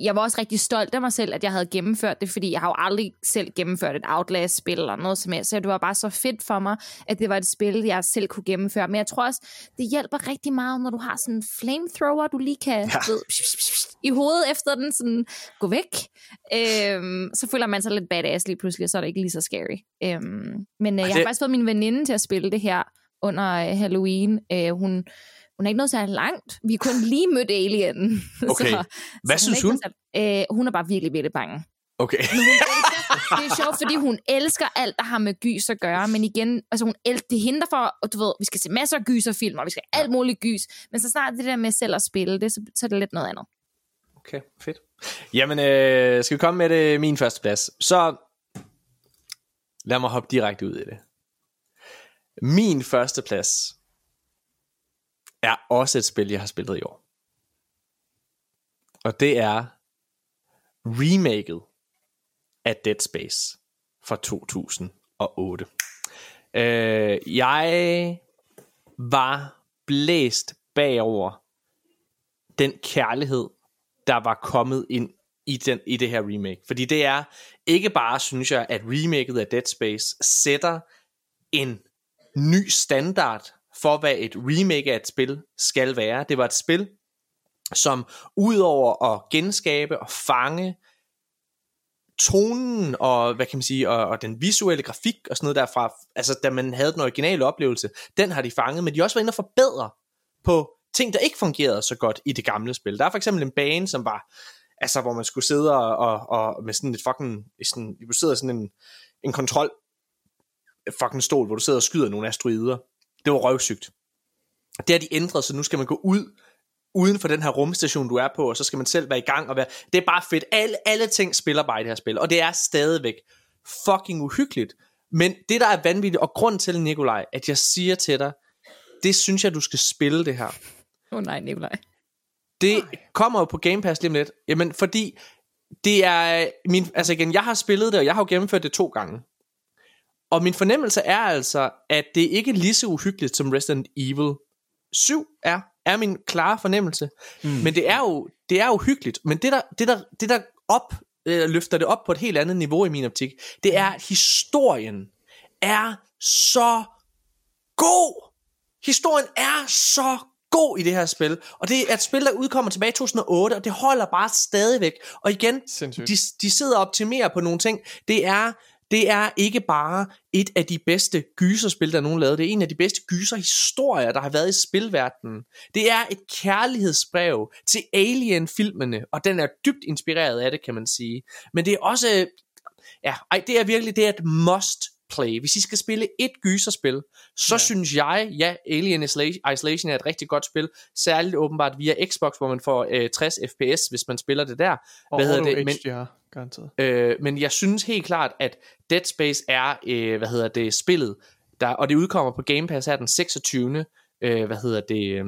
jeg var også rigtig stolt af mig selv, at jeg havde gennemført det, fordi jeg har jo aldrig selv gennemført et Outlast-spil eller noget som helst, så det var bare så fedt for mig, at det var et spil, jeg selv kunne gennemføre. Men jeg tror også, det hjælper rigtig meget, når du har sådan en flamethrower, du lige kan ja. ved, psh, psh, psh, i hovedet efter den, sådan gå væk. Øhm, så føler man sig lidt badass lige pludselig, så er det ikke lige så scary. Øhm, men øh, jeg har faktisk fået min veninde til at spille det her under øh, Halloween. Øh, hun, hun er ikke noget særlig langt. Vi har kun lige mødt Alien. Okay. Hvad er synes hun? særlig- Øh, hun er bare virkelig, virkelig bange. Okay. Men hun elsker, det er sjovt, fordi hun elsker alt, der har med gys at gøre, men igen, altså hun el- det er hende, der får, og du ved, vi skal se masser af gyserfilm, og vi skal alt muligt gys, men så snart det der med selv at spille det, så, så er det lidt noget andet. Okay, fedt. Jamen, øh, skal vi komme med det, min første plads? Så lad mig hoppe direkte ud i det. Min første plads er også et spil, jeg har spillet i år. Og det er remaket af Dead Space fra 2008. Øh, jeg var blæst bagover den kærlighed, der var kommet ind i, den, i det her remake. Fordi det er ikke bare, synes jeg, at remaket af Dead Space sætter en ny standard for, hvad et remake af et spil skal være. Det var et spil, som udover at genskabe og fange tonen og hvad kan man sige og, og den visuelle grafik og sådan noget derfra, altså da man havde den originale oplevelse, den har de fanget, men de har også været inde og forbedre på ting, der ikke fungerede så godt i det gamle spil. Der er for eksempel en bane, som var, altså hvor man skulle sidde og, og, og med sådan et fucking, sådan, du sidder sådan en, en kontrol fucking stol, hvor du sidder og skyder nogle asteroider. Det var røvsygt. Det har de ændret, så nu skal man gå ud uden for den her rumstation, du er på, og så skal man selv være i gang og være... Det er bare fedt. Alle, alle ting spiller bare i det her spil, og det er stadigvæk fucking uhyggeligt. Men det, der er vanvittigt, og grund til, Nikolaj, at jeg siger til dig, det synes jeg, du skal spille det her. Åh oh, nej, Nikolaj. Det kommer jo på Game Pass lige om lidt. Jamen, fordi det er min, altså igen, jeg har spillet det, og jeg har jo gennemført det to gange. Og min fornemmelse er altså, at det ikke er lige så uhyggeligt, som Resident Evil 7 er, er min klare fornemmelse. Mm. Men det er jo, det er jo hyggeligt. Men det der, det der, det der op, øh, løfter det op på et helt andet niveau i min optik, det er, at historien er så god. Historien er så god i det her spil. Og det er et spil, der udkommer tilbage i 2008, og det holder bare stadigvæk. Og igen, de, de sidder og optimerer på nogle ting. Det er det er ikke bare et af de bedste gyserspil, der nogen lavet. Det er en af de bedste gyserhistorier, der har været i spilverdenen. Det er et kærlighedsbrev til Alien-filmene, og den er dybt inspireret af det, kan man sige. Men det er også... Ja, ej, det er virkelig det er et must play. Hvis I skal spille et gyserspil, så ja. synes jeg, ja, Alien Isolation er et rigtig godt spil, særligt åbenbart via Xbox, hvor man får øh, 60 fps, hvis man spiller det der. Og hvad hedder det? Men, HDR, garanteret. Øh, men jeg synes helt klart, at Dead Space er, øh, hvad hedder det, spillet, der, og det udkommer på Game Pass her den 26. Øh, hvad hedder det, øh,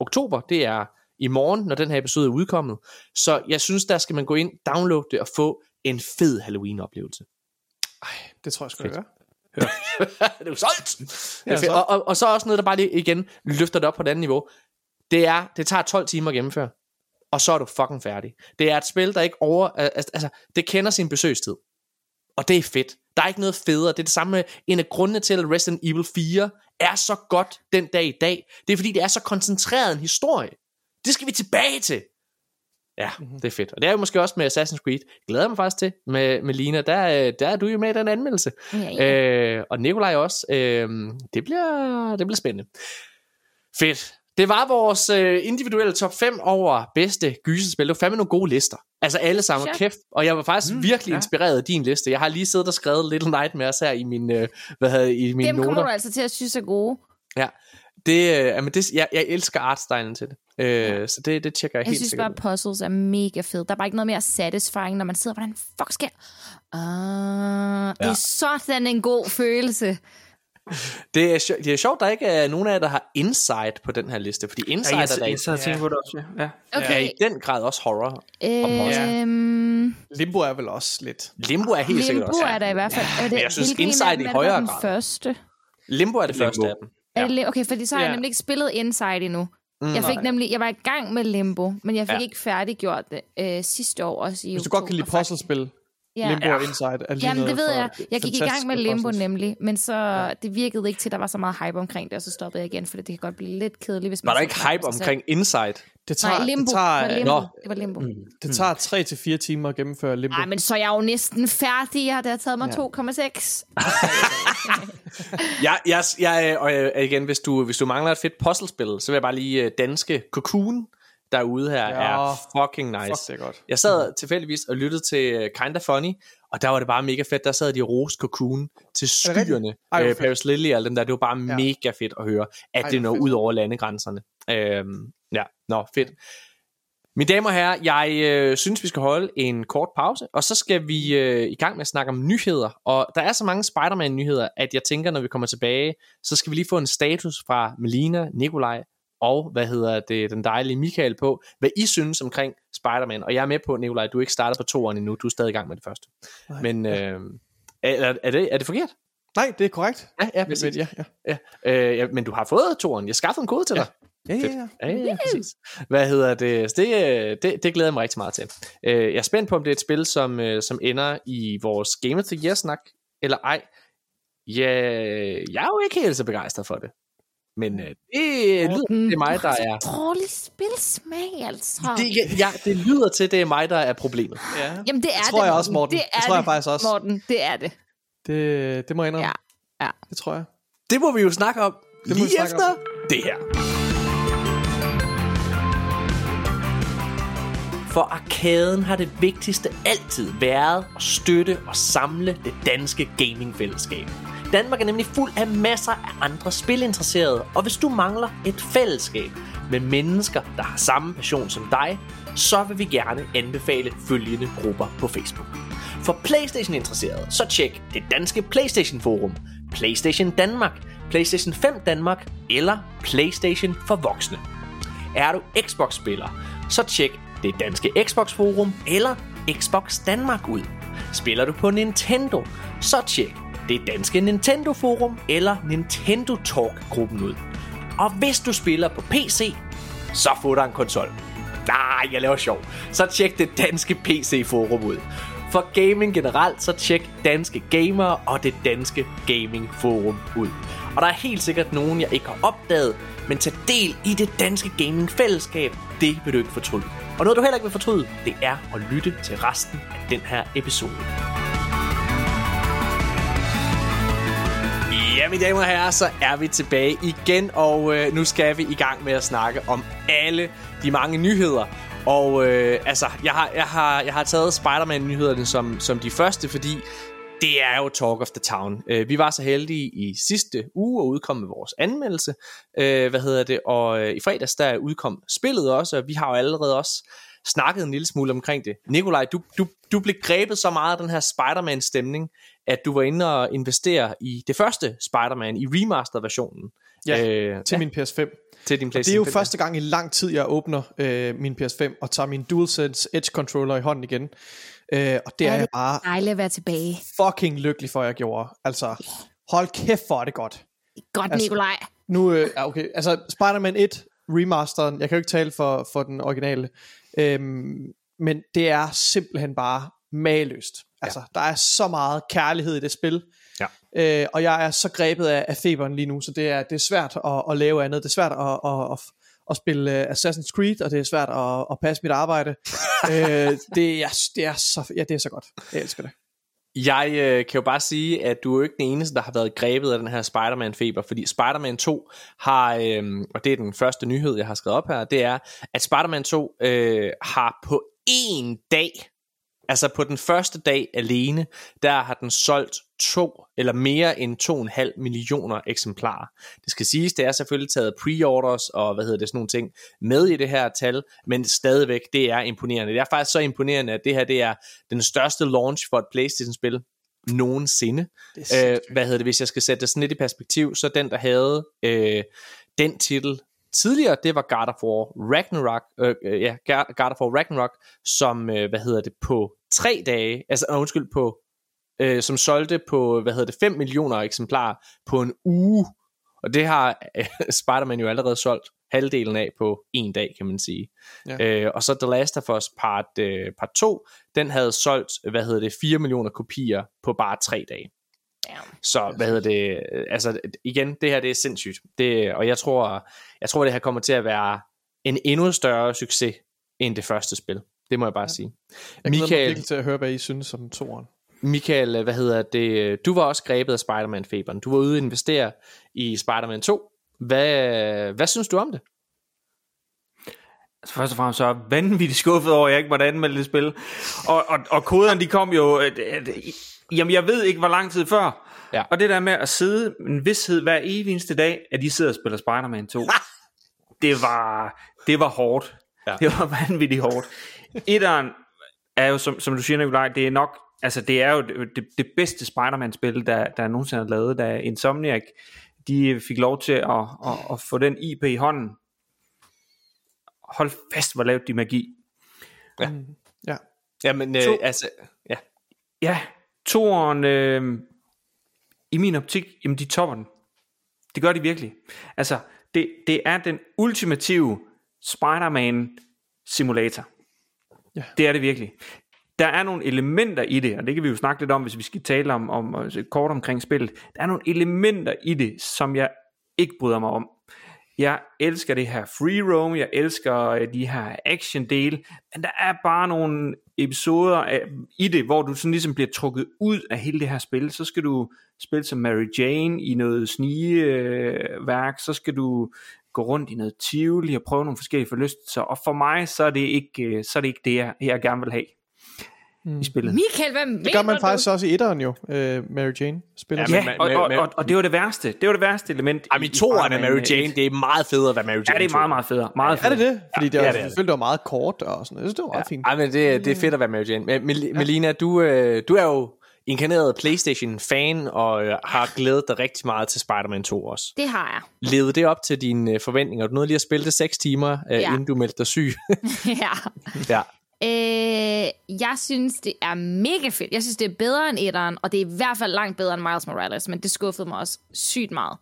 oktober, det er i morgen, når den her episode er udkommet. Så jeg synes, der skal man gå ind, downloade det og få en fed Halloween-oplevelse. Ej, det tror jeg sgu, jeg gør. det er jo solgt! Er og, og, og så også noget, der bare lige igen løfter det op på et andet niveau. Det er, det tager 12 timer at gennemføre, og så er du fucking færdig. Det er et spil, der ikke over... Altså, det kender sin besøgstid. Og det er fedt. Der er ikke noget federe. Det er det samme med en af grundene til, at Resident Evil 4 er så godt den dag i dag. Det er fordi, det er så koncentreret en historie. Det skal vi tilbage til. Ja, mm-hmm. det er fedt. Og det er jo måske også med Assassin's Creed. Glæder mig faktisk til med, med Lina. Der, der er du jo med i den anmeldelse. Ja, ja. Øh, og Nikolaj også. Øh, det, bliver, det bliver spændende. Fedt. Det var vores øh, individuelle top 5 over bedste gyserspil. Det var fandme nogle gode lister. Altså alle sammen, sure. kæft. Og jeg var faktisk mm, virkelig ja. inspireret af din liste. Jeg har lige siddet og skrevet Little Nightmares her i min, øh, hvad hedder, i mine Dem noter. Dem kommer du altså til at synes er gode. Ja, det, øh, jamen det, jeg, jeg elsker artstylen til det. Øh, ja. Så det, det tjekker jeg, jeg helt synes bare, at puzzles er mega fed. Der er bare ikke noget mere satisfying, når man sidder, hvordan fuck sker? Uh, ja. Det er sådan en god følelse. Det er, det er sjovt, der ikke er nogen af jer, der har insight på den her liste, fordi insight ja, jeg, er der jeg, jeg ja. på det også, ja. Okay. er i den grad også horror. Øhm, Limbo er vel også lidt... Limbo er helt Limbo sikkert også. er der i hvert fald. Er det, jeg synes Insight i højere den grad. første? Limbo er det Limbo. første af dem. Er det, okay, fordi så har jeg Ja. nemlig ikke spillet Inside endnu. Mm, Jeg fik nej. nemlig, jeg var i gang med Limbo, men jeg fik Ja. ikke færdiggjort det øh, sidste år også i Hvis du godt kan lide oktober, puzzlespil, Ja. Limbo og Inside er lige Jamen, noget det ved jeg. Jeg gik i gang med Limbo puzzles. nemlig, men så ja. det virkede ikke til, at der var så meget hype omkring det, og så stoppede jeg igen, for det kan godt blive lidt kedeligt, hvis man Var der ikke hype omkring Insight? Det tager, Nej, Limbo. det tager, det var Limbo. Nå. Det var Limbo. Mm. det tager 3 til 4 timer at gennemføre Limbo. Ej, men så er jeg jo næsten færdig. Ja, det har taget mig Ja. 2,6. Jeg, jeg, jeg, og øh, igen, hvis du, hvis du mangler et fedt puzzlespil, så vil jeg bare lige øh, danske Cocoon derude her Ja. er fucking nice. Fuck, det er godt. Jeg sad tilfældigvis og lyttede til øh, Kinda Funny, og der var det bare mega fedt. Der sad de og roste Cocoon til skyerne. Ej, Øh. Paris Lily og dem der. Det var bare Ja. mega fedt at høre, at Ej, det når fedt. ud over landegrænserne. Øhm, ja, nå, fedt. Mine damer og herrer, jeg øh, synes, vi skal holde en kort pause, og så skal vi øh, i gang med at snakke om nyheder. Og der er så mange Spider-Man-nyheder, at jeg tænker, når vi kommer tilbage, så skal vi lige få en status fra Melina, Nikolaj og, hvad hedder det, den dejlige Michael på, hvad I synes omkring Spider-Man. Og jeg er med på, Nikolaj, du er ikke startet på toeren endnu, du er stadig i gang med det første. Nej. Men øh, er, er, det, er det forkert? Nej, det er korrekt. Ja, ja, præcis. men, ja, ja. Ja. Øh, ja, men du har fået toeren. Jeg skaffede en kode til dig. Ja, ja, ja. Ja, ja, ja, præcis. Hvad hedder det? Så det, det? Det glæder jeg mig rigtig meget til. Øh, Jeg er spændt på, om det er et spil, som, øh, som ender i vores Game of the Year-snak, eller ej. Ja, jeg er jo ikke helt så begejstret for det. Men øh, det lyder til, det er mig, der er... Dårlig spilsmag, altså. Det, ja, det lyder til, det er mig, der er problemet. Ja. Jamen, det er Det tror det, jeg også, Morten. Det, er Det tror jeg faktisk også. Morten, det er det. Det, det må jeg indrømme. Ja. Ja. Det tror jeg. Det må vi jo snakke om må vi lige snakke efter det her. For arkaden har det vigtigste altid været at støtte og samle det danske gamingfællesskab. Danmark er nemlig fuld af masser af andre spilinteresserede, og hvis du mangler et fællesskab med mennesker, der har samme passion som dig, så vil vi gerne anbefale følgende grupper på Facebook. For PlayStation-interesserede, så tjek det danske PlayStation Forum, PlayStation Danmark, PlayStation 5 Danmark eller PlayStation for voksne. Er du Xbox-spiller, så tjek det danske Xbox Forum eller Xbox Danmark ud. Spiller du på Nintendo, så tjek det danske Nintendo Forum eller Nintendo Talk-gruppen ud. Og hvis du spiller på PC, så få dig en konsol. Nej, jeg laver sjov. Så tjek det danske PC-forum ud. For gaming generelt, så tjek Danske Gamere og det danske Gaming Forum ud. Og der er helt sikkert nogen, jeg ikke har opdaget, men tag del i det danske gaming fællesskab, det vil du ikke fortryde. Og noget du heller ikke vil fortryde, det er at lytte til resten af den her episode. Ja, mine damer og herrer, så er vi tilbage igen, og øh, nu skal vi i gang med at snakke om alle de mange nyheder. Og øh, altså, jeg har, jeg har, jeg har taget Spider-Man-nyhederne som, som de første, fordi det er jo Talk of the Town. Øh, vi var så heldige i sidste uge at udkomme med vores anmeldelse. Øh, hvad hedder det? Og øh, i fredags der udkom spillet også, og vi har jo allerede også snakket en lille smule omkring det. Nikolaj, du, du, du blev grebet så meget af den her Spider-Man-stemning, at du var inde og investere i det første Spider-Man, i remaster-versionen. Ja, øh, til min PS5. til din Det er PlayStation jo 5. første gang i lang tid, jeg åbner øh, min PS5 og tager min DualSense Edge controller i hånden igen. Øh, og det er Ja, jeg det- bare Dejligt at være tilbage. fucking lykkelig for, at jeg gjorde. Altså, hold kæft for er det godt. Godt, Altså- Nikolaj. Nu, øh, ja, okay, altså Spider-Man 1 remasteren, jeg kan jo ikke tale for, for den originale, øhm, men det er simpelthen bare mageløst. Altså, ja. der er så meget kærlighed i det spil, Ja. øh, og jeg er så grebet af, af feberen lige nu, så det er, det er svært at, at lave andet. Det er svært at, at, at, at spille øh, Assassin's Creed, og det er svært at, at passe mit arbejde. øh, det, er, det, er så, ja, det er så godt. Jeg elsker det. Jeg øh, kan jo bare sige, at du er jo ikke den eneste, der har været grebet af den her Spider-Man-feber, fordi Spider-Man 2 har, øh, og det er den første nyhed, jeg har skrevet op her, det er, at Spider-Man 2 øh, har på én dag, altså på den første dag alene, der har den solgt to eller mere end 2,5 millioner eksemplarer. Det skal siges, det er selvfølgelig taget pre-orders og hvad hedder det, sådan nogle ting med i det her tal, men stadigvæk, det er imponerende. Det er faktisk så imponerende, at det her det er den største launch for et Playstation-spil nogensinde. Øh, hvad hedder det, hvis jeg skal sætte det sådan lidt i perspektiv, så den, der havde øh, den titel tidligere, det var God of War Ragnarok, øh, øh, ja, God of War Ragnarok, som, øh, hvad hedder det, på tre dage, altså øh, undskyld, på, øh, som solgte på, hvad hedder det, 5 millioner eksemplarer på en uge, og det har øh, Spider-Man jo allerede solgt halvdelen af på en dag, kan man sige. Ja. Øh, og så The Last of Us part, øh, part 2, den havde solgt, hvad hedder det, 4 millioner kopier på bare tre dage. Så hvad hedder det, øh, altså igen, det her det er sindssygt. Det, og jeg tror, jeg tror det her kommer til at være en endnu større succes end det første spil. Det må jeg bare ja. sige. Jeg mig Michael, virkelig til at høre, hvad I synes om toeren. Michael, hvad hedder det, du var også grebet af Spider-Man-feberen. Du var ude og investere i Spider-Man 2. Hvad, hvad synes du om det? Altså først og fremmest så er jeg vanvittigt skuffet over, at jeg ikke måtte anmelde det spil. Og, og, og koderne, de kom jo... Jamen, jeg ved ikke, hvor lang tid før. Ja. Og det der med at sidde med en vidshed hver evig eneste dag, at de sidder og spiller Spider-Man 2, det var, det var hårdt. Ja. Ja. Det var vanvittigt hårdt. Etteren er jo, som, som du siger, Nikolaj, det er nok, altså det er jo det, det, bedste Spider-Man-spil, der, der nogensinde er lavet, da Insomniac, de fik lov til at, at, at få den IP i hånden. Hold fast, hvor lavt de magi. Ja. Jamen, øh, To. altså, ja. Ja, toeren, øh, i min optik, jamen de topper den. Det gør de virkelig. Altså, det, det er den ultimative Spider-Man simulator. Ja. Det er det virkelig. Der er nogle elementer i det, og det kan vi jo snakke lidt om, hvis vi skal tale om, om altså, kort omkring spillet. Der er nogle elementer i det, som jeg ikke bryder mig om. Jeg elsker det her free roam, jeg elsker øh, de her action dele, men der er bare nogle episoder af, i det, hvor du sådan ligesom bliver trukket ud af hele det her spil. Så skal du spille som Mary Jane i noget snigeværk, så skal du gå rundt i noget Tivoli og prøve nogle forskellige forlystelser, og for mig, så er det ikke, øh, så er det, ikke det, jeg, jeg gerne vil have mm. i spillet. Michael, hvad mener Det gør man du? faktisk også i etteren jo, øh, Mary Jane spiller. Ja, Ja, men- Ja, og, og, og, og det var det værste. Det var det værste element. Ej, men i toeren af Mary Jane, 1. det er meget federe at være Mary Jane. Ja, det er meget, meget federe. Meget er det federe. det? Fordi det, Ja, var, det er jeg det. det var meget kort og sådan noget. Jeg synes, det var meget fint. Ej, men det, det er fedt at være Mary Jane. Men Mel- Melina, du, øh, du er jo inkarneret Playstation-fan, og øh, har glædet dig rigtig meget til Spider-Man 2 også. Det har Levede det op til dine øh, forventninger? Du nåede lige at spille det 6 timer, øh, Ja. inden du meldte dig syg. jeg. ja. ja. Øh, jeg synes, det er mega fedt. Jeg synes, det er bedre end etteren, og det er i hvert fald langt bedre end Miles Morales, men det skuffede mig også sygt meget.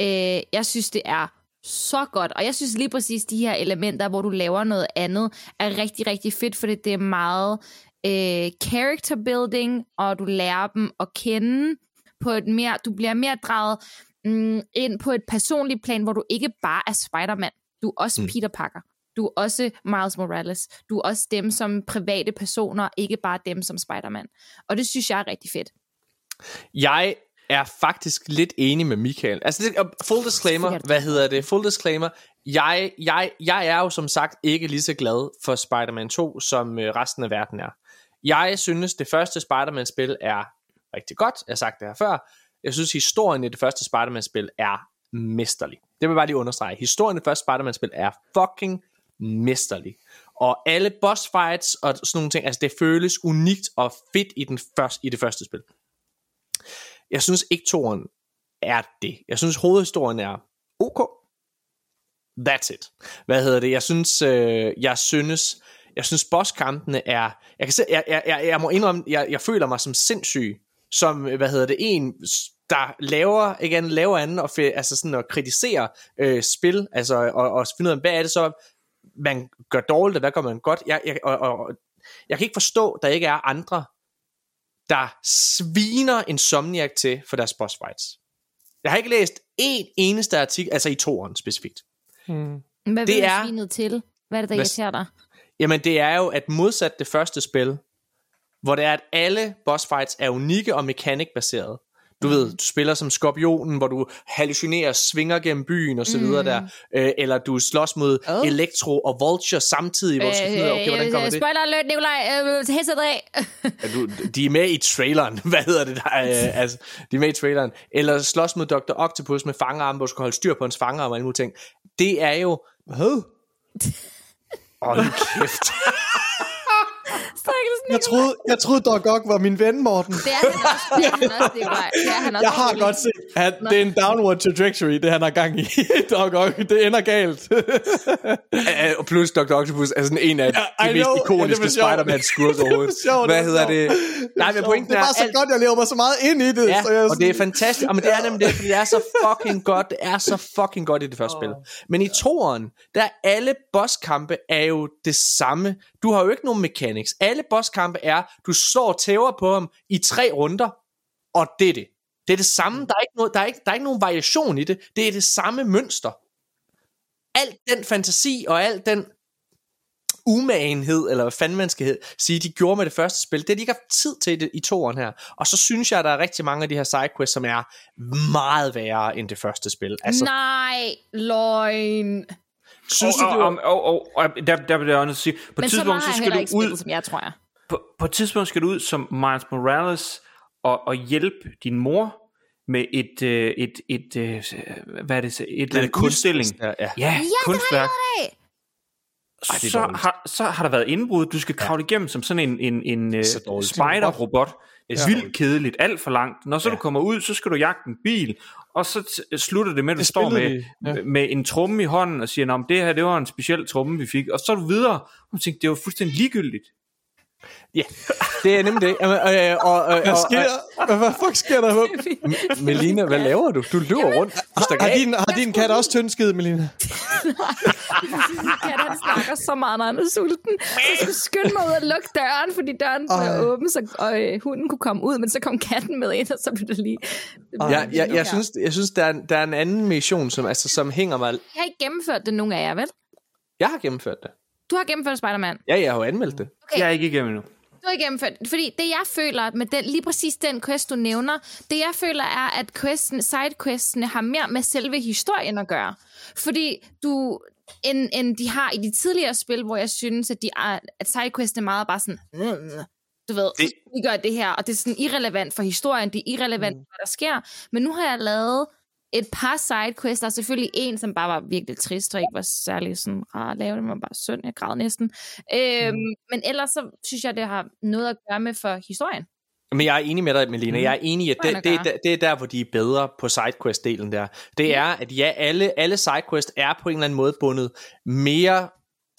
Øh, jeg synes, det er så godt, og jeg synes lige præcis, de her elementer, hvor du laver noget andet, er rigtig, rigtig fedt, fordi det er meget øh, character building, og du lærer dem at kende på et mere, du bliver mere draget mm, ind på et personligt plan, hvor du ikke bare er Spider-Man. Du er også mm. Peter Parker. Du er også Miles Morales. Du er også dem som private personer, ikke bare dem som Spider-Man. Og det synes jeg er rigtig fedt. Jeg er faktisk lidt enig med Michael. Altså, det, full disclaimer, Sikkert. hvad hedder det? Full disclaimer. Jeg, jeg, jeg er jo som sagt ikke lige så glad for Spider-Man 2, som øh, resten af verden er. Jeg synes, det første Spider-Man-spil er rigtig godt. Jeg har sagt det her før. Jeg synes, historien i det første Spider-Man-spil er mesterlig. Det vil jeg bare lige understrege. Historien i det første Spider-Man-spil er fucking mesterlig. Og alle boss fights og sådan nogle ting, altså det føles unikt og fedt i, den første, i det første spil. Jeg synes ikke toren er det. Jeg synes hovedhistorien er ok. That's it. Hvad hedder det? Jeg synes, øh, jeg synes, jeg synes bosskampene er, jeg kan se, jeg, jeg, jeg, jeg må indrømme, jeg, jeg føler mig som sindssyg, som, hvad hedder det, en, der laver, igen, laver anden, og altså sådan og kritiserer øh, spil, altså, og, og finde ud af, hvad er det så, man gør dårligt, og hvad gør man godt. Jeg, jeg, og, og, jeg kan ikke forstå, der ikke er andre, der sviner Insomniac til for deres boss fights. Jeg har ikke læst en eneste artikel, altså i toeren specifikt. Hvad Det vil er- svinet til? Hvad er det, der Hvad- irriterer dig? Jamen det er jo, at modsat det første spil, hvor det er, at alle boss fights er unikke og mekanikbaseret. Du ved, du spiller som skorpionen, hvor du hallucinerer, svinger gennem byen og så videre Mm. der. Øh, eller du slås mod Hvad? Electro og Vulture samtidig, hvor du skal finde ud af, okay, hvordan kommer det? Spoiler alert, Nikolaj. Øh, headset af. Ja, du, de er med i traileren. Hvad hedder det der? Øh, altså, de er med i traileren. Eller slås mod Dr. Octopus med fangerarm, hvor du skal holde styr på hans fangerarm og alle mulige ting. Det er jo... Hvad? Åh, oh, kæft. Jeg troede, jeg troede Doc Ock var min ven, Morten. Det er han også. Det er han også, Nikolaj. Det er han også. Jeg har godt set, at det er en downward trajectory, det han har gang i. Doc Ock, det ender galt. Og plus Dr. Octopus er sådan en af de I mest know. ikoniske Ja, det var. Spider-Man skurke overhovedet. sjovt, det Hvad var hedder det? Nej, men pointen det er, var så alt, godt, jeg lever mig så meget ind i det. Ja, så jeg og det er sådan- fantastisk. Og men det er nemlig det, fordi det er så fucking godt. Det er så fucking godt i det første spil. Men i toeren, der er alle bosskampe er jo det samme. Du har jo ikke nogen mechanics. Alle bosskampe er, du slår tæver på ham i tre runder, og det er det. Det er det samme. Der er ikke, noget, der er ikke, der er ikke nogen variation i det. Det er det samme mønster. Alt den fantasi og al den umagenhed, eller hvad fanden man skal sige, de gjorde med det første spil, det har de ikke haft tid til i det, i toeren her. Og så synes jeg, at der er rigtig mange af de her sidequests, som er meget værre end det første spil. Altså, Nej, løgn. synes og, du, og, og, og, og, der, der bliver jeg at sige, på et Men så tidspunkt, så jeg skal du ikke ud, spillet, som jeg tror jeg. På, på et tidspunkt skal du ud som Miles Morales og, og hjælpe din mor med et, øh, et, et, øh, hvad er det, så- et, et, er et kunst- udstilling. Ja, ja. Ja, kunstværk. Hey. Ej, det så, har, så har der været indbrud. Du skal kravle igennem som sådan en, en, en uh, Så dårligt. spider-robot. Det er så Vildt kedeligt, alt for langt. Når så Ja. du kommer ud, så skal du jagte en bil, og så t- slutter det med, at du Det står med, de, ja. med en tromme i hånden og siger, at det her det var en speciel tromme, vi fik. Og så er du videre, og du tænker, det var fuldstændig ligegyldigt. Ja, det er nemlig det. Og, og, og, og, Hvad sker Hvad, hvad fuck sker der? Melina, hvad laver du? Du løber rundt. Har, har, din, har din kat også tyndskid, Melina? Katten han snakker så meget, når han er sulten. Jeg skulle skynde mig ud og lukke døren, fordi døren blev åben, så og, øh, hunden kunne komme ud, men så kom katten med ind, og så blev det lige... Jeg, jeg, jeg, synes, jeg synes der, er, en- der er en anden mission, som, altså, som hænger mig... Jeg har ikke gennemført det, nogen af jer, vel? Jeg har gennemført det. Du har gennemført Spider-Man. Ja, jeg har jo anmeldt det. Okay. Jeg er ikke igennem endnu. Du gennemført det. Fordi det, jeg føler med den, lige præcis den quest, du nævner, det, jeg føler, er, at questen, sidequestene har mere med selve historien at gøre. Fordi du end, end de har i de tidligere spil, hvor jeg synes, at, de er, at sidequestene er meget bare sådan, "Mm, du ved, Det- vi gør det her, og det er sådan irrelevant for historien, det er irrelevant, mm. hvad der sker. Men nu har jeg lavet et par sidequests, der er selvfølgelig en, som bare var virkelig trist, og ikke var særlig sådan rar at lave, det var bare synd, jeg græd næsten. Øhm, mm. Men ellers så synes jeg, det har noget at gøre med for historien. Men jeg er enig med dig, Melina. Jeg er enig i, at det, er det, det, det er der, hvor de er bedre på sidequest-delen der. Det er, at ja, alle, alle sidequests er på en eller anden måde bundet mere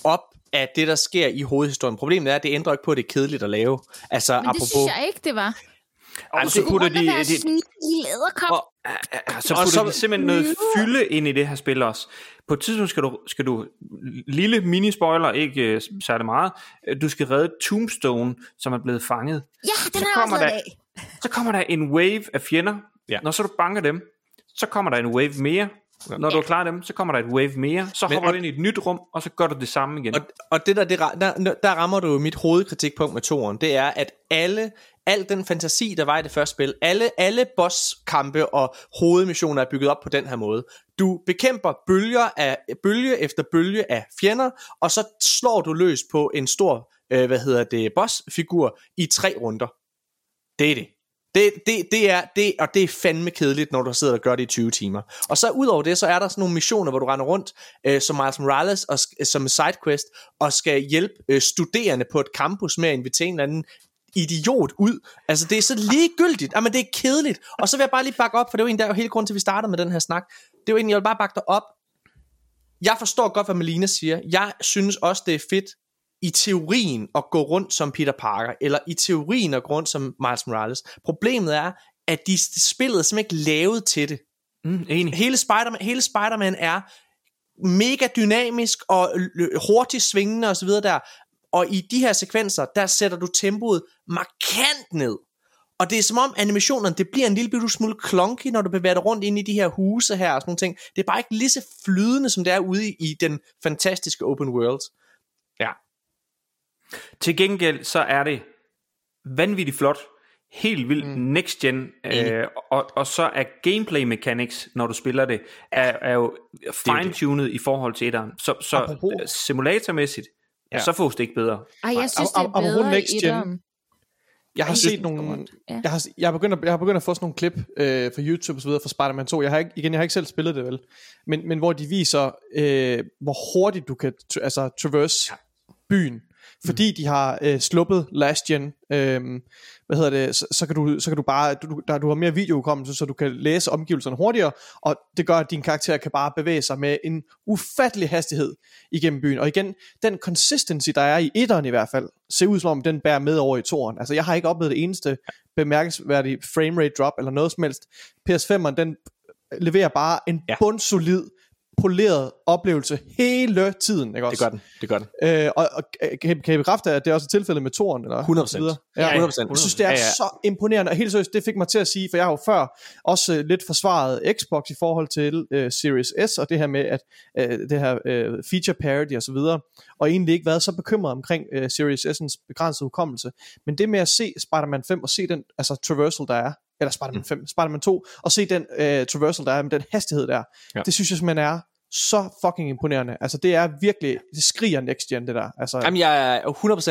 op af det, der sker i hovedhistorien. Problemet er, at det ændrer ikke på, at det er kedeligt at lave. Altså, Men apropos... det synes jeg ikke, det var. Og så putter de, de, de, de, de æderkop. Og- så Og putter så- de simpelthen noget fylde ind i det her spil også. På et tidspunkt skal du, skal du lille mini-spoiler, ikke øh, særlig meget, øh, du skal redde Tombstone, som er blevet fanget. Ja, den så kommer også der-. Så kommer der en wave af fjender. Ja. Når så du banker dem, så kommer der en wave mere. Når du har klaret dem, så kommer der et wave mere. Så Men- hopper og- du ind i et nyt rum, og så gør du det samme igen. Og, og det der, det, der, der rammer du jo mit hovedkritikpunkt med toren, det er, at alle, al den fantasi, der var i det første spil, alle, alle bosskampe og hovedmissioner er bygget op på den her måde. Du bekæmper bølger af, bølge efter bølge af fjender, og så slår du løs på en stor, øh, hvad hedder det, bossfigur i tre runder. Det er det. Det, det, det, er, det, og det er fandme kedeligt, når du sidder og gør det i 20 timer. Og så ud over det, så er der sådan nogle missioner, hvor du render rundt øh, som Miles Morales og, som sidequest, og skal hjælpe øh, studerende på et campus med at invitere en eller anden idiot ud. Altså, det er så ligegyldigt. Jamen, det er kedeligt. Og så vil jeg bare lige bakke op, for det jo en der er jo hele grunden til, at vi starter med den her snak. Det jo egentlig, jeg vil bare bakke dig op. Jeg forstår godt, hvad Melina siger. Jeg synes også, det er fedt i teorien at gå rundt som Peter Parker, eller i teorien at gå rundt som Miles Morales. Problemet er, at de spillet simpelthen ikke lavet til det. mm, enig. Hele Spider-Man, hele Spider-Man er mega dynamisk og hurtigt svingende osv. der. Og i de her sekvenser, der sætter du tempoet markant ned. Og det er som om animationerne, det bliver en lille bitte smule clunky, når du bevæger dig rundt ind i de her huse her og sådan nogle ting. Det er bare ikke lige så flydende, som det er ude i, den fantastiske open world. Ja. Til gengæld så er det vanvittigt flot, helt vildt mm. next gen, øh, og, og så er gameplay mechanics, når du spiller det, er, er jo fine-tunet i forhold til etteren. Så, så Apropos- øh, simulatormæssigt, ja. så fås det ikke bedre. Ej, jeg synes, det er apropos bedre next gen. Jeg har Ej, set nogle... ja. Jeg har, jeg, har begyndt at, jeg har begyndt at få sådan nogle klip øh, fra YouTube og så videre fra Spider-Man 2. Jeg har ikke, igen, jeg har ikke selv spillet det vel. Men, men hvor de viser, øh, hvor hurtigt du kan tra- altså, traverse ja. byen. Fordi de har øh, sluppet last gen, øh, hvad hedder det, så, så, kan du, så kan du bare, du, der, du har mere videohukommelse, så du kan læse omgivelserne hurtigere, og det gør, at din karakter kan bare bevæge sig med en ufattelig hastighed igennem byen. Og igen, den consistency, der er i etteren i hvert fald, ser ud som om, den bærer med over i toren. Altså, jeg har ikke oplevet det eneste bemærkelsesværdige framerate drop, eller noget som helst. PS5'eren, den leverer bare en ja. bundsolid, poleret oplevelse hele tiden. Ikke Det også? gør den. Det gør den. Øh, og, og kan, kan I bekræfte, at det er også tilfældet med toren? Eller 100%. så videre? Ja, 100%. Jeg synes, det er ja. ja. så imponerende, og helt seriøst, det fik mig til at sige, for jeg har jo før også øh, lidt forsvaret Xbox i forhold til øh, Series S, og det her med, at øh, det her øh, feature parity og så videre, og egentlig ikke været så bekymret omkring øh, Series S'ens begrænsede hukommelse. Men det med at se Spider-Man 5, og se den altså, traversal, der er, eller Spider-Man 5, Spider-Man 2, og se den øh, traversal, der er med den hastighed der, Ja. ja. det synes jeg simpelthen er så fucking imponerende. Altså det er virkelig, det skriger next gen det der. Altså, Jamen, jeg er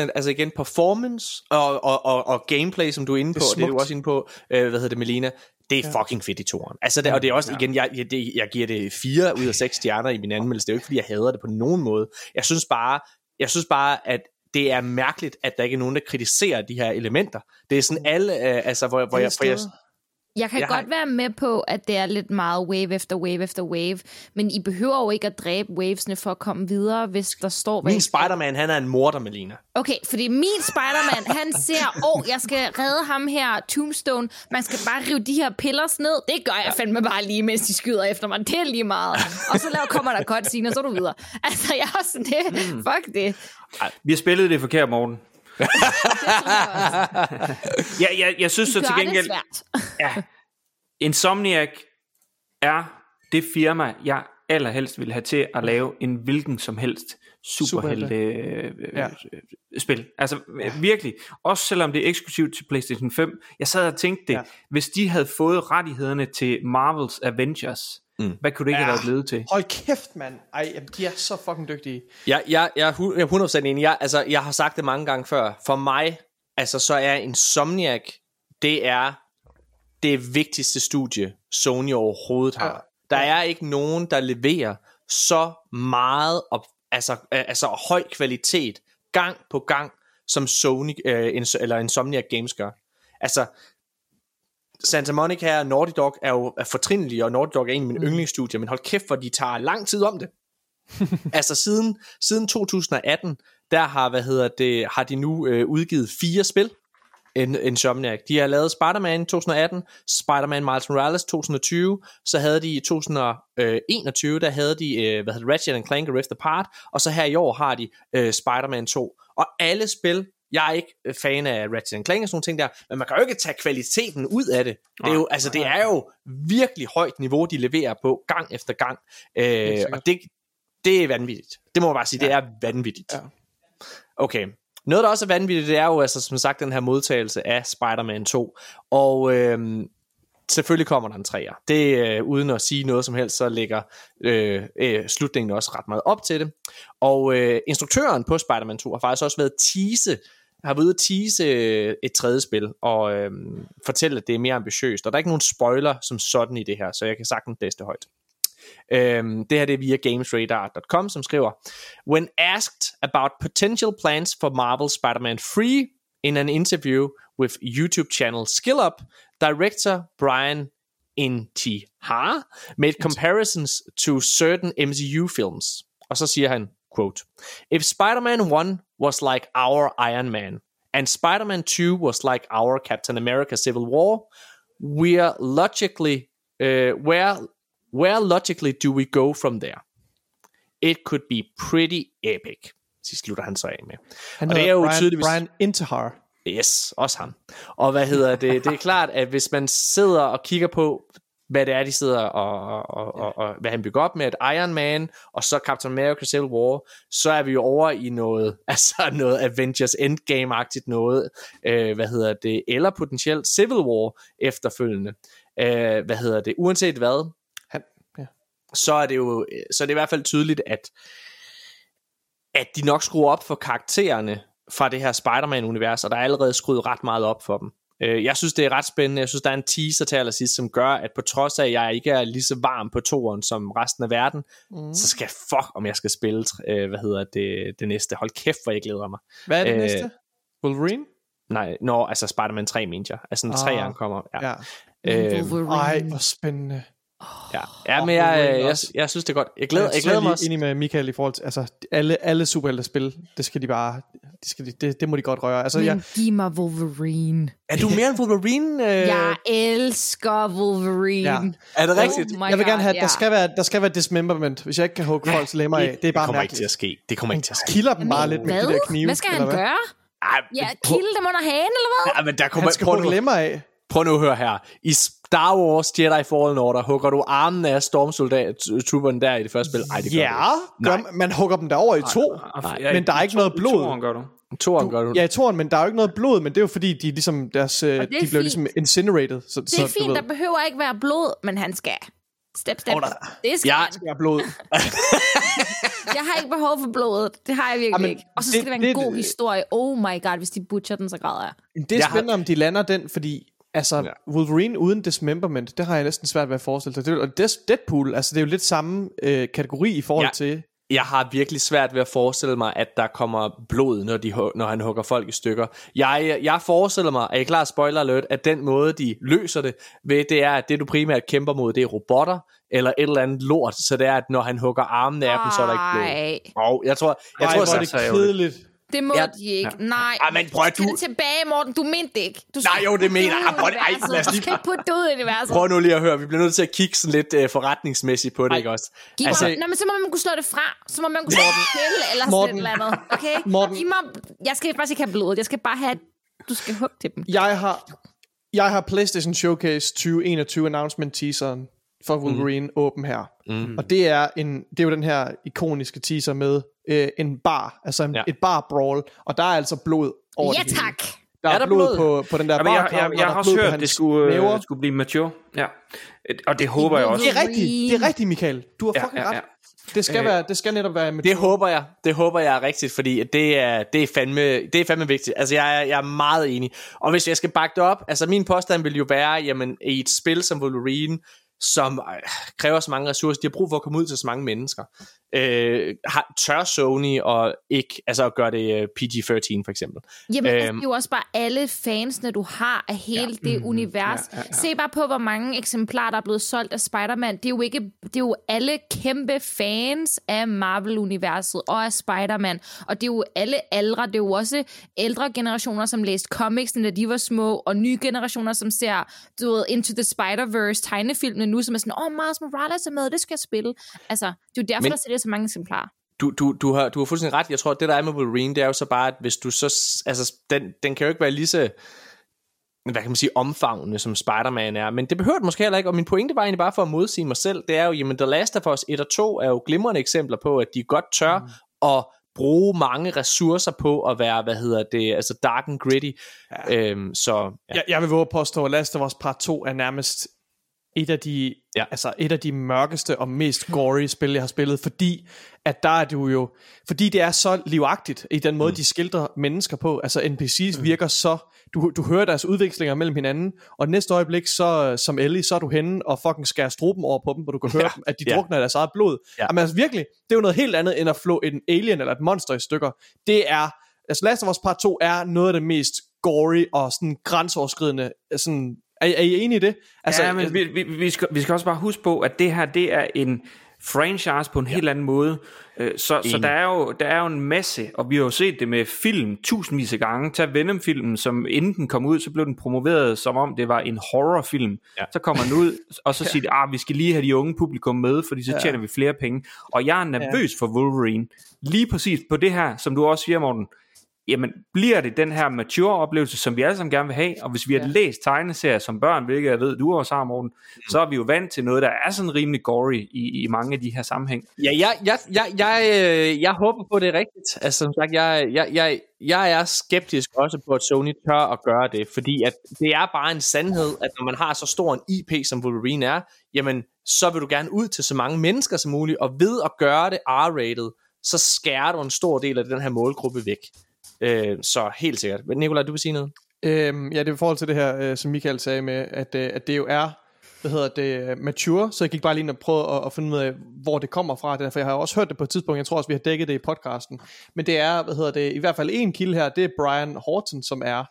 100%, altså igen, performance og, og, og, og gameplay, som du er inde på, Det er det er du også inde på, øh, hvad hedder det, Melina, det er Ja. fucking fedt i toren. Altså, det, og det er også, igen, jeg, jeg, det, jeg giver det 4 ud af 6 stjerner i min anmeldelse. Det er jo ikke, fordi jeg hader det på nogen måde. Jeg synes bare, jeg synes bare, at det er mærkeligt, at der ikke er nogen, der kritiserer de her elementer. Det er sådan alle, øh, altså, hvor, hvor, jeg, hvor jeg, Jeg kan Jeg jeg har- godt være med på, at det er lidt meget wave efter wave efter wave, men I behøver jo ikke at dræbe wavesene for at komme videre, hvis der står... Min Spider-Man, han er en morder, Melina. Okay, fordi min Spider-Man, han ser, åh, oh, jeg skal redde ham her, Tombstone. Man skal bare rive de her pillers ned. Det gør jeg fandme bare lige, mens de skyder efter mig. Det er lige meget. Og så laver, kommer der cutscene, og så er du videre. Altså, jeg er også sådan, det, Mm. fuck det. Vi har spillet det forkert, Morten. Det jeg også. Ja, jeg, jeg synes så til det gengæld... svært. Ja, Insomniac er det firma, jeg allerhelst vil have til at lave en hvilken som helst superhelte øh, Ja. ja. spil. Altså ja. virkelig. Også selvom det er eksklusivt til PlayStation 5. Jeg sad og tænkte det, Ja. ja. hvis de havde fået rettighederne til Marvels Avengers, mm. hvad kunne det ikke ja. Have været blevet til? Hold kæft, mand. Ej, jamen, de er så fucking dygtige. Jeg, jeg, jeg, jeg er 100% enig. Jeg, altså, jeg har sagt det mange gange før. For mig, altså, så er Insomniac, det er det vigtigste studie, Sony overhovedet har. Ja. Der er ikke nogen, der leverer så meget, op, altså, altså høj kvalitet, gang på gang, som Sony, øh, eller Insomniac Games gør. Altså, Santa Monica og Naughty Dog er jo er fortrindelige, og Naughty Dog er en af mine mm. yndlingsstudier, men hold kæft, hvor de tager lang tid om det. altså siden, siden 2018, der har, hvad hedder det, har de nu øh, udgivet fire spil, In- Insomniac. De har lavet Spider-Man 2018, Spider-Man Miles Morales 2020, så havde de i 2021, der havde de, øh, hvad hedder Ratchet and Clank Rift Apart, og så her i år har de øh, Spider-Man 2. Og alle spil, jeg er ikke øh, fan af Ratchet Clank og sådan nogle ting der, men man kan jo ikke tage kvaliteten ud af det. Det er jo, altså, det er jo virkelig højt niveau, de leverer på gang efter gang. Øh, og det, det er vanvittigt. Det må man bare sige, det er vanvittigt. Ja. Okay. Noget, der også er vanvittigt, det er jo, altså, som sagt, den her modtagelse af Spider-Man 2. Og øhm, selvfølgelig kommer der en træer. Det øh, uden at sige noget som helst, så ligger øh, øh, slutningen også ret meget op til det. Og øh, instruktøren på Spider-Man 2 har faktisk også været tease har været ude at tease øh, et tredje spil, og øh, fortælle, at det er mere ambitiøst. Og der er ikke nogen spoiler som sådan i det her, så jeg kan sagtens læse det højt. Øhm, det her det er via gamesradar.com, som skriver When asked about potential plans for Marvel Spider-Man 3 in an interview with YouTube channel Skill Up, director Brian Intihar made comparisons to certain MCU films. Og så siger han, quote, If Spider-Man 1 was like our Iron Man, and Spider-Man 2 was like our Captain America Civil War, we are logically, uh, where, where logically do we go from there? It could be pretty epic. Så slutter han så af med. Han Og det er jo Brian, tydeligvis- Brian Intihar. Yes, også ham. Og hvad hedder det? Det er klart, at hvis man sidder og kigger på, hvad det er, de sidder og, og, og, og hvad han bygger op med, et Iron Man, og så Captain America Civil War, så er vi jo over i noget, altså noget Avengers Endgame-agtigt noget, øh, hvad hedder det, eller potentielt Civil War efterfølgende. Øh, hvad hedder det? Uanset hvad, Han, ja. så er det jo så er det i hvert fald tydeligt, at at de nok skruer op for karaktererne fra det her Spider-Man-univers, og der er allerede skruet ret meget op for dem. Øh, Jeg synes, det er ret spændende. Jeg synes, der er en teaser til allersidst, som gør, at på trods af, at jeg ikke er lige så varm på toeren som resten af verden, mm. så skal jeg fuck, om jeg skal spille, øh, hvad hedder det, det næste. Hold kæft, hvor jeg glæder mig. Hvad er det Øh, næste? Wolverine? Nej, når, altså Spider-Man 3, mente jeg. Altså, når Ah, 3'eren kommer. Ja. Ja. Øh, Wolverine. Ej, hvor spændende. Ja. ja men Og jeg, Wolverine jeg, jeg, synes, det er godt. Jeg glæder, jeg jeg glæder mig også. enig med Michael i forhold til, altså alle, alle superhelte spil, det skal de bare, det, skal de, det, det må de godt røre. Altså, Men jeg, giv mig Wolverine. Er du mere en Wolverine? Øh, Jeg elsker Wolverine. Ja. Er det rigtigt? Oh jeg vil gerne God, have, at der skal være, der skal være dismemberment, hvis jeg ikke kan hugge folks lemmer af. Det er bare det kommer ikke til mærkeligt. at ske. Det kommer ikke til at ske. Kilder dem bare lidt med de der Hvad? knive. Hvad skal han gøre? Ej, Ja, kilde dem under hagen, eller hvad? Ja, men der kommer, Han skal hugge lemmer af. Prøv nu at høre her. I Star Wars Jedi Fallen Order hugger du armen af stormsoldat-trooperen der i det første spil. Ej, det gør Ja, du ikke. gør, man hugger dem derover i to. Ja, Men der er ikke noget i blod. toeren gør du. Nej, toeren gør du. Ja, toren, men der er jo ikke noget blod, men det er jo fordi, de ligesom, deres, øh, de blev ligesom incinerated. Så, Det er fint, der behøver ikke være blod, men han skal. Step, step. Der- Det skal Ja. han. er blod. Jeg har ikke behov for blodet. Det har jeg virkelig Jamen, ikke. Og så skal det- det, det være en det- god historie. Oh my god, hvis de butcher den, så græder jeg. Det er Jeg har- spændende, om de lander den, fordi altså, Ja. Wolverine uden dismemberment, det har jeg næsten svært ved at forestille jo- og Deadpool, altså det er jo lidt samme øh, kategori i forhold Ja. til jeg har virkelig svært ved at forestille mig, at der kommer blod, når, de, når han hugger folk i stykker. Jeg, jeg forestiller mig, er I klar spoiler alert, at den måde, de løser det ved, det er, at det du primært kæmper mod, det er robotter, eller et eller andet lort, så det er, at når han hugger armene af dem, så er der ikke blod. Og jeg tror, jeg Ej, tror så er det det så ærgerligt. kedeligt. Det må Ja. de ikke. Nej. Ej, men prøv at du- tilbage, Morten. Du mente det ikke. Du Nej, jo, det mener jeg. jeg. Prøv- ej, lad os Du lige- skal ikke putte det ud i universet. Prøv nu lige at høre, vi bliver nødt til at kigge sådan lidt uh, forretningsmæssigt på det, Ej. ikke også? Giv Altså- mig, nej, men så må man kunne slå det fra. Så må man kunne slå det til, eller sådan Morten. et eller andet. Okay? Morten. Giv mig, jeg skal faktisk ikke have blodet. Jeg skal bare have, du skal hugge til dem. Jeg har, jeg har PlayStation Showcase 2021 announcement teaseren for Wolverine mm. åben her. Mm. Og det er, en, det er jo den her ikoniske teaser med øh, en bar, altså en, Ja. et bar brawl, og der er altså blod over Ja, det hele. tak. Der er, Er der blod, blod? På, på den der Jamen, jeg, bar, jeg, jeg, jeg har også hørt, at det skulle, næver. øh, skulle blive mature. Ja. Og det håber jeg også. Det er rigtigt, det er rigtigt, Michael. Du har Ja, fucking ja, ret. ja. Det skal, Øh. være, det skal netop være med Det håber jeg. Det håber jeg er rigtigt, fordi det er, det er, fandme, det er fandme vigtigt. Altså, jeg, er- jeg er meget enig. Og hvis jeg skal bakke det op, altså min påstand vil jo være, jamen, i et spil som Wolverine, som kræver så mange ressourcer, de har brug for at komme ud til så mange mennesker. Øh, har, tør Sony og ikke, altså at gøre det øh, PG-13 for eksempel. Jamen, øhm, altså, Øhm. det er jo også bare alle fansene, du har af hele ja. det univers. Ja, ja, ja. Se bare på, hvor mange eksemplarer, der er blevet solgt af Spider-Man. Det er jo, ikke, det er jo alle kæmpe fans af Marvel-universet og af Spider-Man. Og det er jo alle aldre. Det er jo også ældre generationer, som læste comics, da de var små, og nye generationer, som ser du ved, Into the Spider-Verse tegnefilmene nu, som er sådan, åh, oh, Miles Morales er med, det skal jeg spille. Altså, det er jo derfor, Men- Men... der sælger så mange eksemplarer. Du, du, du, har, du har fuldstændig ret. Jeg tror, at det der er med Wolverine, det er jo så bare, at hvis du så... Altså, den, den kan jo ikke være lige så hvad kan man sige, omfavnende, som Spider-Man er. Men det behøver det måske heller ikke, og min pointe var egentlig bare for at modsige mig selv, det er jo, jamen The Last of Us 1 og 2 er jo glimrende eksempler på, at de godt tør mm. at bruge mange ressourcer på at være, hvad hedder det, altså dark and gritty. Ja. Øhm, så ja. Jeg, jeg vil våge at påstå, at Last of Us Part 2 er nærmest et af de, Ja. altså et af de mørkeste og mest gory spil, jeg har spillet, fordi at der er du jo, fordi det er så livagtigt i den måde, mm. de skildrer mennesker på. Altså NPC's mm. virker så, du, du hører deres udvekslinger mellem hinanden, og næste øjeblik, så som Ellie, så er du henne og fucking skærer struben over på dem, hvor du kan høre Ja. dem, at de Ja. drukner deres eget blod. Ja. Jamen altså virkelig, det er jo noget helt andet, end at flå en alien eller et monster i stykker. Det er, altså Last of Us Part 2 er noget af det mest gory og sådan grænseoverskridende, sådan, er, er I enige i det? Altså, ja, men vi, vi, vi, skal, vi skal også bare huske på, at det her, det er en franchise på en ja. helt anden måde. Øh, Så, så der, er jo, der er jo en masse, og vi har jo set det med film tusindvis af gange. Tag Venom-filmen, som inden den kom ud, så blev den promoveret som om det var en horrorfilm. Ja. Så kommer den ud, og så siger de, ah, vi skal lige have de unge publikum med, fordi så tjener vi flere penge. Og jeg er nervøs for Wolverine. Lige præcis på det her, som du også siger, Morten, jamen bliver det den her mature oplevelse, som vi alle sammen gerne vil have, og hvis vi har ja. læst tegneserier som børn, hvilket jeg ved, du også har, Morten, mm. så er vi jo vant til noget, der er sådan rimelig gory i, i mange af de her sammenhæng. Ja, jeg, jeg, jeg, jeg, øh, jeg håber på, det er rigtigt. Altså, som sagt, jeg, jeg, jeg, jeg er skeptisk også på, at Sony tør at gøre det, fordi at det er bare en sandhed, at når man har så stor en IP, som Wolverine er, jamen, så vil du gerne ud til så mange mennesker som muligt, og ved at gøre det R-rated, så skærer du en stor del af den her målgruppe væk. Øh, så helt sikkert. Men Nicolaj, du vil sige noget? Øhm, ja, det er i forhold til det her, øh, som Michael sagde med, at, øh, at det jo er, hvad hedder det, øh, mature, så jeg gik bare lige ind og prøvede at, at finde ud af, hvor det kommer fra, det for jeg har også hørt det på et tidspunkt, jeg tror også, vi har dækket det i podcasten, men det er, hvad hedder det, i hvert fald en kilde her, det er Brian Horton, som er,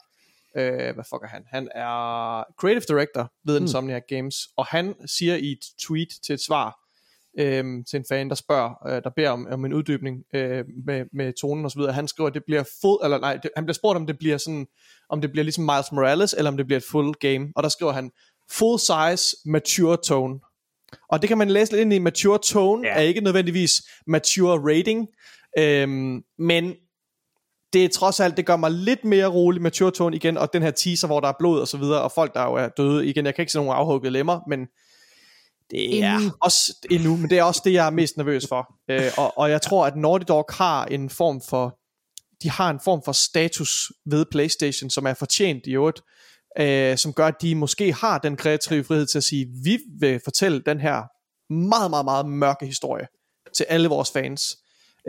øh, hvad fuck er han? Han er creative director ved Insomniac Games, og han siger i et tweet til et svar, øhm, til en fan, der spørger, øh, der beder om, om en uddybning øh, med, med tonen og så videre. Han skriver, at det bliver full, eller nej, det, han bliver spurgt, om det bliver sådan, om det bliver ligesom Miles Morales, eller om det bliver et full game. Og der skriver han, full size, mature tone. Og det kan man læse lidt ind i. Mature tone Ja. er ikke nødvendigvis mature rating, øhm, men det er trods alt, det gør mig lidt mere rolig mature tone igen, og den her teaser, hvor der er blod og så videre, og folk, der jo er døde igen. Jeg kan ikke se nogen afhuggede lemmer, men det er Endnu. også endnu, men det er også det, jeg er mest nervøs for. Øh, og, og jeg tror, at Naughty Dog har en form for, de har en form for status ved PlayStation, som er fortjent i øvrigt, øh, som gør, at de måske har den kreative frihed til at sige, vi vil fortælle den her meget, meget, meget mørke historie til alle vores fans.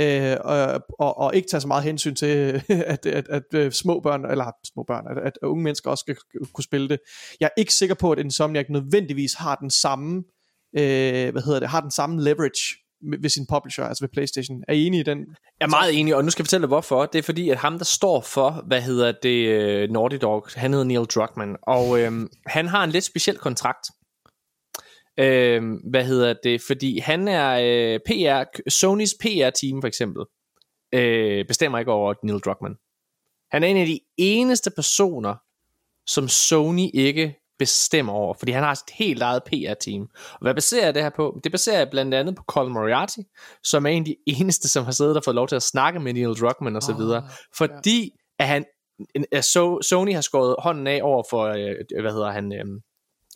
Øh, og, og, og ikke tage så meget hensyn til, at, at, at, at små børn, eller små børn, at, at unge mennesker også skal kunne spille det. Jeg er ikke sikker på, at Insomniac nødvendigvis har den samme, øh, hvad hedder det, har den samme leverage ved sin publisher, altså ved Playstation. Er I enige i den? Jeg er meget enig, og nu skal jeg fortælle dig hvorfor. Det er fordi, at ham, der står for, hvad hedder det, øh, Naughty Dog, han hedder Neil Druckmann, og øhm, han har en lidt speciel kontrakt. Øhm, hvad hedder det? Fordi han er øh, PR, Sonys PR-team for eksempel, øh, bestemmer ikke over Neil Druckmann. Han er en af de eneste personer, som Sony ikke bestemmer over, fordi han har et helt eget PR-team. Og hvad baserer jeg det her på? Det baserer jeg blandt andet på Colin Moriarty, som er en af de eneste, som har siddet og fået lov til at snakke med Neil Druckmann og så videre. Fordi at han, so, Sony har skåret hånden af over for, øh, hvad hedder han, øh,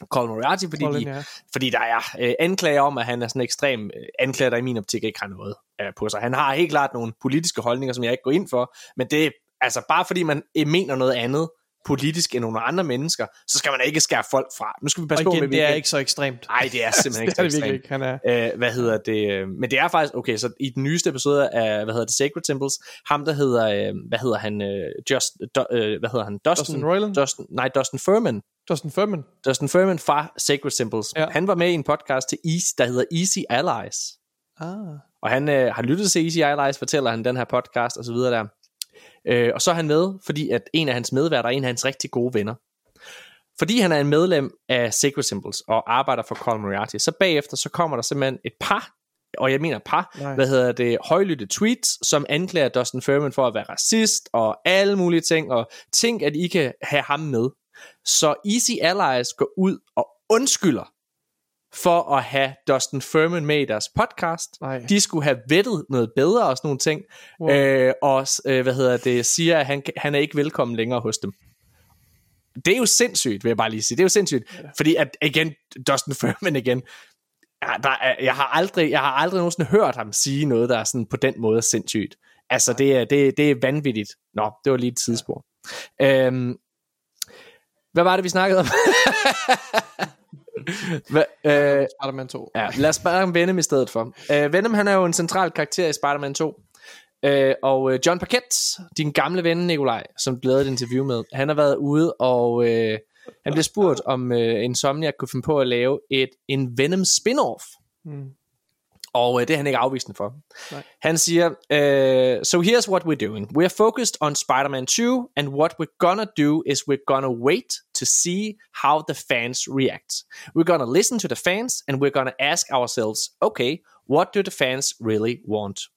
Colin Moriarty, fordi, Colin, de, ja. fordi der er øh, anklager om, at han er sådan ekstrem øh, anklager, der i min optik ikke har noget øh, på sig. Han har helt klart nogle politiske holdninger, som jeg ikke går ind for, men det er altså bare fordi man mener noget andet politisk end nogle andre mennesker, så skal man ikke skære folk fra. Nu skal vi passe Og på igen, med, det er ikke så ekstremt. Nej, det er simpelthen ikke det er så det virkelig ekstremt. ikke. Han er... Øh, hvad hedder det? øh, Men det er faktisk, okay, så i den nyeste episode af, hvad hedder det, Sacred Temples, ham der hedder, øh, hvad hedder han, Just, do, hvad hedder han, Dustin, Dustin Roiland? Dustin, nej, Dustin Furman, Dustin Furman. Dustin Furman fra Sacred Temples. Ja. Han var med i en podcast til Easy, der hedder Easy Allies. Ah. Og han øh, har lyttet til Easy Allies, fortæller han den her podcast og så videre der. Øh, og så er han med, fordi at en af hans medværter er en af hans rigtig gode venner. Fordi han er en medlem af Sacred Symbols og arbejder for Colin Moriarty, så bagefter så kommer der simpelthen et par, og jeg mener par, Nej. hvad hedder det, højlytte tweets, som anklager Dustin Furman for at være racist og alle mulige ting, og ting, at I kan have ham med. Så Easy Allies går ud og undskylder for at have Dustin Furman med i deres podcast. Nej. De skulle have vettet noget bedre og sådan nogle ting. Wow. Øh, og øh, hvad hedder det, siger, at han, han er ikke velkommen længere hos dem. Det er jo sindssygt, vil jeg bare lige sige. Det er jo sindssygt. Ja. Fordi at, igen, Dustin Furman igen, ja, der er, jeg, har aldrig, jeg har aldrig nogensinde hørt ham sige noget, der er sådan på den måde sindssygt. Altså, det er, det, det er vanvittigt. Nå, det var lige et tidsspor. Ja. Øhm, hvad var det, vi snakkede om? Hva, øh, Spider-Man 2. Ja, lad os om Venom i stedet for. Uh, Venom, han er jo en central karakter i Spider-Man 2. Uh, og uh, John Paquette, din gamle ven Nikolaj, som du lavede et interview med, han har været ude, og uh, han blev spurgt, om uh, Insomniac kunne finde på at lave et en Venom spin-off. Mm. Og uh, det er han ikke afvisende for. Nej. Han siger, uh, so here's what we're doing. We're focused on Spider-Man 2, and what we're gonna do is we're gonna wait to see how the fans react. We're gonna listen to the fans, and we're gonna ask ourselves, okay, what do the fans really want?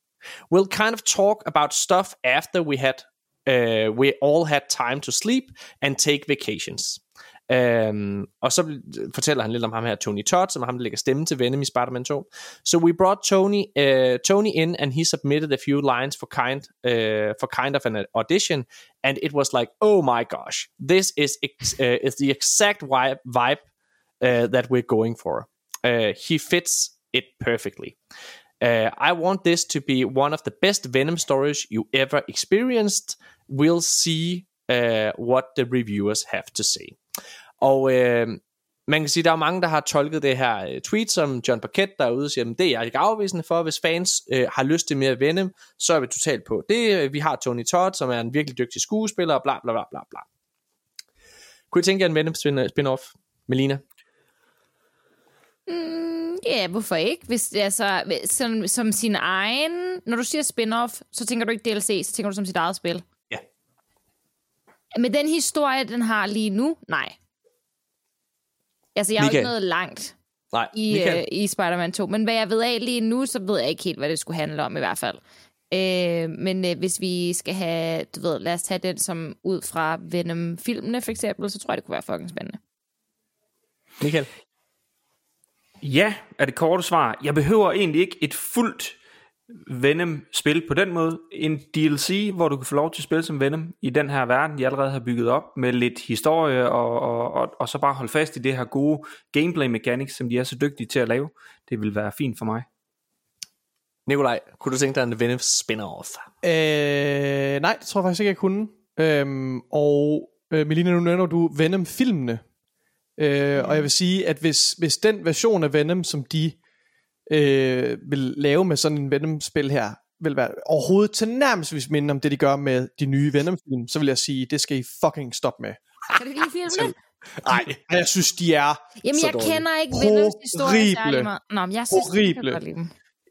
We'll kind of talk about stuff after we had, uh, we all had time to sleep and take vacations. Um, og så fortæller han lidt om ham her, Tony Todd, som er ham, der lægger stemme til Venom i Spider-Man 2. So we brought Tony, uh, Tony in, and he submitted a few lines for kind, uh, for kind of an audition, and it was like, oh my gosh, this is ex- uh, is the exact vibe, vibe uh, that we're going for. Uh, he fits it perfectly. Uh, I want this to be one of the best Venom stories you ever experienced. We'll see uh, what the reviewers have to say. Og øh, man kan sige, der er mange, der har tolket det her øh, tweet som John Paquette, der er ude og siger, "Men det er jeg ikke afvisende for. Hvis fans øh, har lyst til mere Venom, så er vi totalt på det. Øh, Vi har Tony Todd, som er en virkelig dygtig skuespiller, og bla bla bla bla bla. Kunne I tænke jer en Venom spin- spin-off? Melina? Mm, ja, hvorfor ikke? Hvis det er så, som, som sin egen... Når du siger spin-off, så tænker du ikke DLC, så tænker du som sit eget spil. Ja. Med den historie, den har lige nu, nej. Altså, jeg jo Michael. ikke nået langt Nej, i, Michael? øh, i Spider-Man 2. Men hvad jeg ved af lige nu, så ved jeg ikke helt, hvad det skulle handle om i hvert fald. Øh, men øh, hvis vi skal have, du ved, lad os tage den som ud fra Venom-filmene for eksempel, så tror jeg, det kunne være fucking spændende. Michael? Ja, er det korte svar. Jeg behøver egentlig ikke et fuldt Venom-spil på den måde. En DLC, hvor du kan få lov til at spille som Venom i den her verden, de allerede har bygget op med lidt historie, og, og, og, og så bare holde fast i det her gode gameplay mechanics, som de er så dygtige til at lave. Det vil være fint for mig. Nikolaj, kunne du tænke dig en Venom spin-off? Øh, nej, det tror jeg faktisk ikke, jeg kunne. Øhm, og øh, Melina, nu nævner du Venom-filmene. Øh, mm. Og jeg vil sige, at hvis, hvis den version af Venom, som de øh, vil lave med sådan en Venom-spil her, vil være overhovedet til nærmest minde om det, de gør med de nye Venom-film, så vil jeg sige, det skal I fucking stoppe med. Kan du ikke lide filmene? Nej. Jeg synes, de er Jamen, Så jeg dårligt. kender ikke Venoms historie særlig meget. Nå, men jeg synes, Horrible. Jeg kan godt lide dem.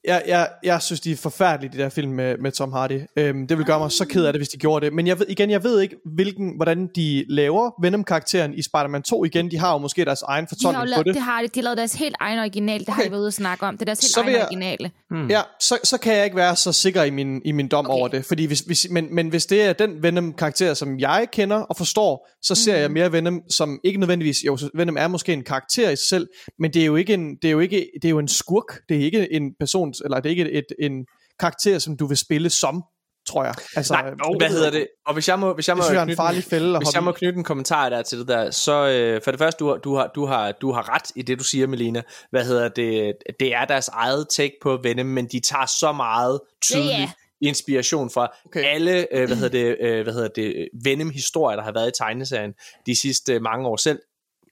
Jeg, jeg, jeg synes, de er forfærdelige, de der film med, med Tom Hardy. Øhm, det vil gøre mig så ked af det, hvis de gjorde det. Men jeg ved, igen, jeg ved ikke, hvilken, hvordan de laver Venom-karakteren i Spider-Man 2 igen. De har jo måske deres egen De fortolkning på lavet, det. det har de. De har lavet deres helt egen original. Det okay. har de været ude at snakke om. Det er deres helt Så egen jeg- originale. Ja, så, så kan jeg ikke være så sikker i min, i min dom Okay. over det. Fordi hvis, hvis, men, men hvis det er den Venom-karakter, som jeg kender og forstår, så ser Mhm. jeg mere Venom som ikke nødvendigvis... Jo, Venom er måske en karakter i sig selv, men det er jo ikke en, det er jo ikke, det er jo en skurk. Det er ikke en person, eller det er ikke et, en karakter, som du vil spille som, tror jeg. Altså, Nej, øh, hvad hedder det? Og hvis jeg må, hvis jeg må, synes er en knytte- farlig fælde at Hvis hoppe jeg må knytte en kommentar der til det der, så øh, for det første, du, har- du, har, du, har, du har ret i det, du siger, Melina. Hvad hedder det? Det er deres eget take på Venom, men de tager så meget tydelig Ja, ja. inspiration fra Okay. alle øh, hvad hedder det, øh, hvad hedder det, Venom-historier, der har været i tegneserien de sidste mange år selv.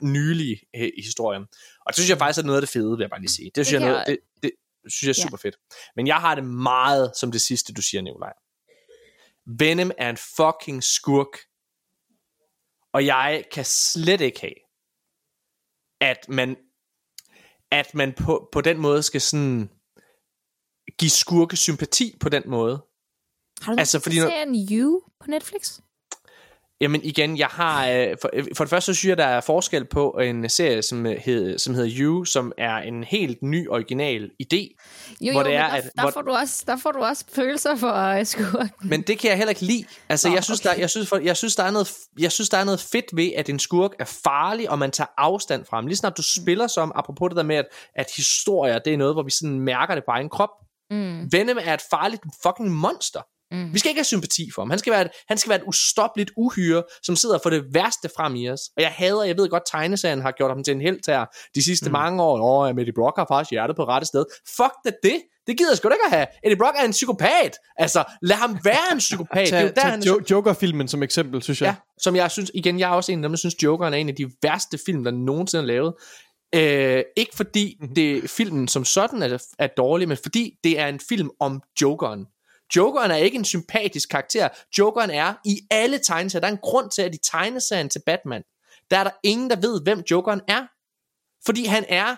Nylige øh, historier. Og det synes jeg faktisk er noget af det fede, vil jeg bare lige sige. Det synes, Det jeg, er kan noget, det, det synes jeg er super fedt. Men jeg har det meget som det sidste, du siger, Nikolaj. Venom er en fucking skurk. Og jeg kan slet ikke have, at man, at man på, på den måde skal sådan give skurke sympati på den måde. Har du Altså, fordi serien You på Netflix? Jamen igen, jeg har øh, for, øh, for det første så synes jeg, der er forskel på en serie, som, øh, hed, som hedder You, som er en helt ny original idé. Jo, Hvor jo, det er, der, at- der, hvor- får du også, der får du også følelser for uh, skurken. Men det kan jeg heller ikke lide. Altså, Nå, jeg, synes, okay. der, jeg, synes, for, jeg, synes, der er noget, jeg synes, der er noget fedt ved, at en skurk er farlig, og man tager afstand fra ham. Lige snart du spiller som, apropos det der med, at, at historier, det er noget, hvor vi sådan mærker det på egen krop. Mm. Venom er et farligt fucking monster. Mm. Vi skal ikke have sympati for ham. Han skal være et, han skal være et ustoppeligt uhyre, som sidder for det værste frem i os. Og jeg hader, jeg ved godt, tegneserien har gjort ham til en helt her de sidste mm. mange år. Åh, ja, Eddie Brock har faktisk hjertet på rette sted. Fuck da det. Det gider jeg sgu da ikke at have. Eddie Brock er en psykopat. Altså, lad ham være en psykopat. det er jo Tag, der, tag han er jo- Joker-filmen som eksempel, synes jeg. Ja, som jeg synes, igen, jeg er også en af dem, der synes, Jokeren er en af de værste film, der nogensinde er lavet. Øh, ikke fordi Mhm. det, filmen som sådan er, er dårlig, men fordi det er en film om Jokeren. Jokeren er ikke en sympatisk karakter. Jokeren er i alle tegneserier. Der er en grund til, at i tegneserien til Batman, der er der ingen, der ved, hvem Jokeren er. Fordi han er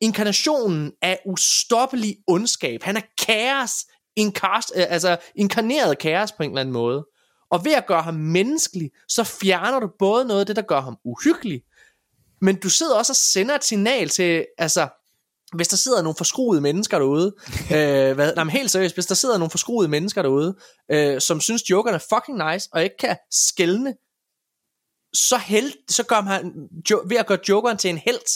inkarnationen af ustoppelig ondskab. Han er kaos, inkast, øh, altså inkarneret kaos på en eller anden måde. Og ved at gøre ham menneskelig, så fjerner du både noget af det, der gør ham uhyggelig, men du sidder også og sender et signal til, altså, hvis der sidder nogle forskruede mennesker derude, øh, hvad, nej, men helt seriøst, hvis der sidder nogle forskruede mennesker derude, øh, som synes, Jokeren er fucking nice, og ikke kan skælne, så, held, så gør han, jo, ved at gøre Jokeren til en helt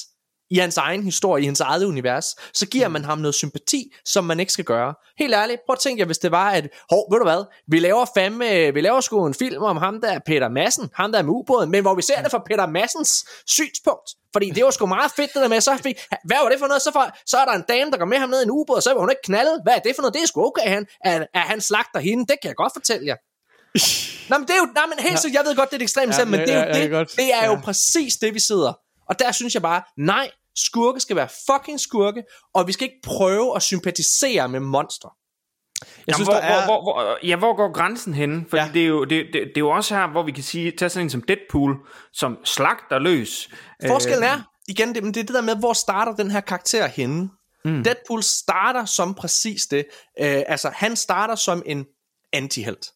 i hans egen historie, i hans eget univers, så giver man ham noget sympati, som man ikke skal gøre. Helt ærligt, prøv at tænke jer, hvis det var, at, hov, ved du hvad, vi laver fandme, vi laver sgu en film om ham der, Peter Madsen, ham der er med ubåden, men hvor vi ser det fra Peter Massens synspunkt, fordi det var sgu meget fedt det der med, så fik, hvad var det for noget, så, for, så er der en dame, der går med ham ned i en ubåd, og så vil hun ikke knalde, hvad er det for noget, det er sgu okay, han, at, at han slagter hende, det kan jeg godt fortælle jer. Nå, men det er jo, nej, men helt ja. jeg ved godt, det er et ekstremt Ja, eksempel, men det er jo ja, det, det er jo ja. præcis det, vi sidder. Og der synes jeg bare, nej, skurke skal være fucking skurke, og vi skal ikke prøve at sympatisere med monstre. Jeg Jamen, synes, hvor, der er... hvor, hvor, hvor, ja, hvor går grænsen henne? Fordi Ja. det, er jo, det, det, det er jo også her, hvor vi kan sige, tage sådan en som Deadpool, som slagter løs. Forskellen er, igen, det, men det er det der med, hvor starter den her karakter henne. Mm. Deadpool starter som præcis det. Øh, altså, han starter som en antihelt.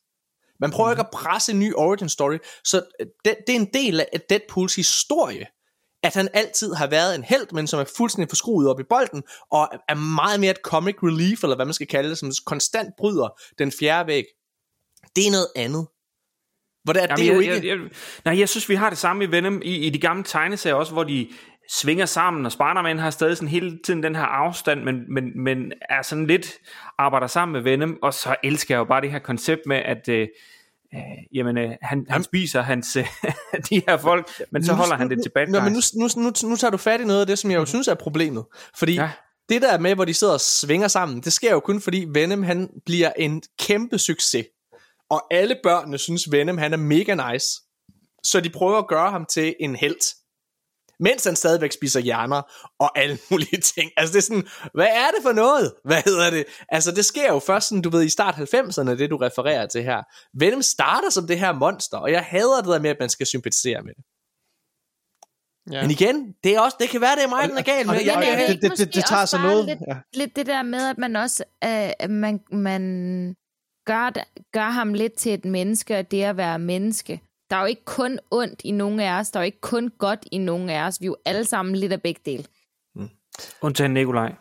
Man prøver mm. ikke at presse en ny origin story, så øh, det, det er en del af Deadpools historie, at han altid har været en held, men som er fuldstændig forskruet op i bolden, og er meget mere et comic relief, eller hvad man skal kalde det, som konstant bryder den fjerde væg. Det er noget andet. Hvor det er, Jamen, det er jo jeg, ikke... jeg, jeg, nej, jeg synes, vi har det samme i Venom i, i de gamle tegneserier også, hvor de svinger sammen, og Spider-Man har stadig sådan hele tiden den her afstand, men, men, men er sådan lidt arbejder sammen med Venom, og så elsker jeg jo bare det her koncept med, at øh, øh, jamen, øh, han, han spiser hans, øh, de her folk, men så Nu- holder han det nu- til bad Nå, men nu, guys. nu, nu, nu tager du fat i noget af det, som jeg jo synes er problemet. Fordi. Ja. det der med, hvor de sidder og svinger sammen, det sker jo kun fordi Venom han bliver en kæmpe succes. Og alle børnene synes Venom han er mega nice. Så de prøver at gøre ham til en helt. Mens han stadigvæk spiser hjerner og alle mulige ting. Altså det er sådan, hvad er det for noget? Hvad hedder det? Altså det sker jo først sådan, du ved, i start 90'erne, det du refererer til her. Venom starter som det her monster, og jeg hader det der med, at man skal sympatisere med det. Ja. Men igen, det, er også, det kan være, det er mig, den er gal med. Jeg er det- det- det- det tager sig noget, Lidt, ja. lidt det der med, at man også øh, man, man gør, gør ham lidt til et menneske, og det at være menneske. Der er jo ikke kun ondt i nogen af os, der er jo ikke kun godt i nogen af os. Vi er jo alle sammen lidt af begge dele. Undtagen Nikolaj.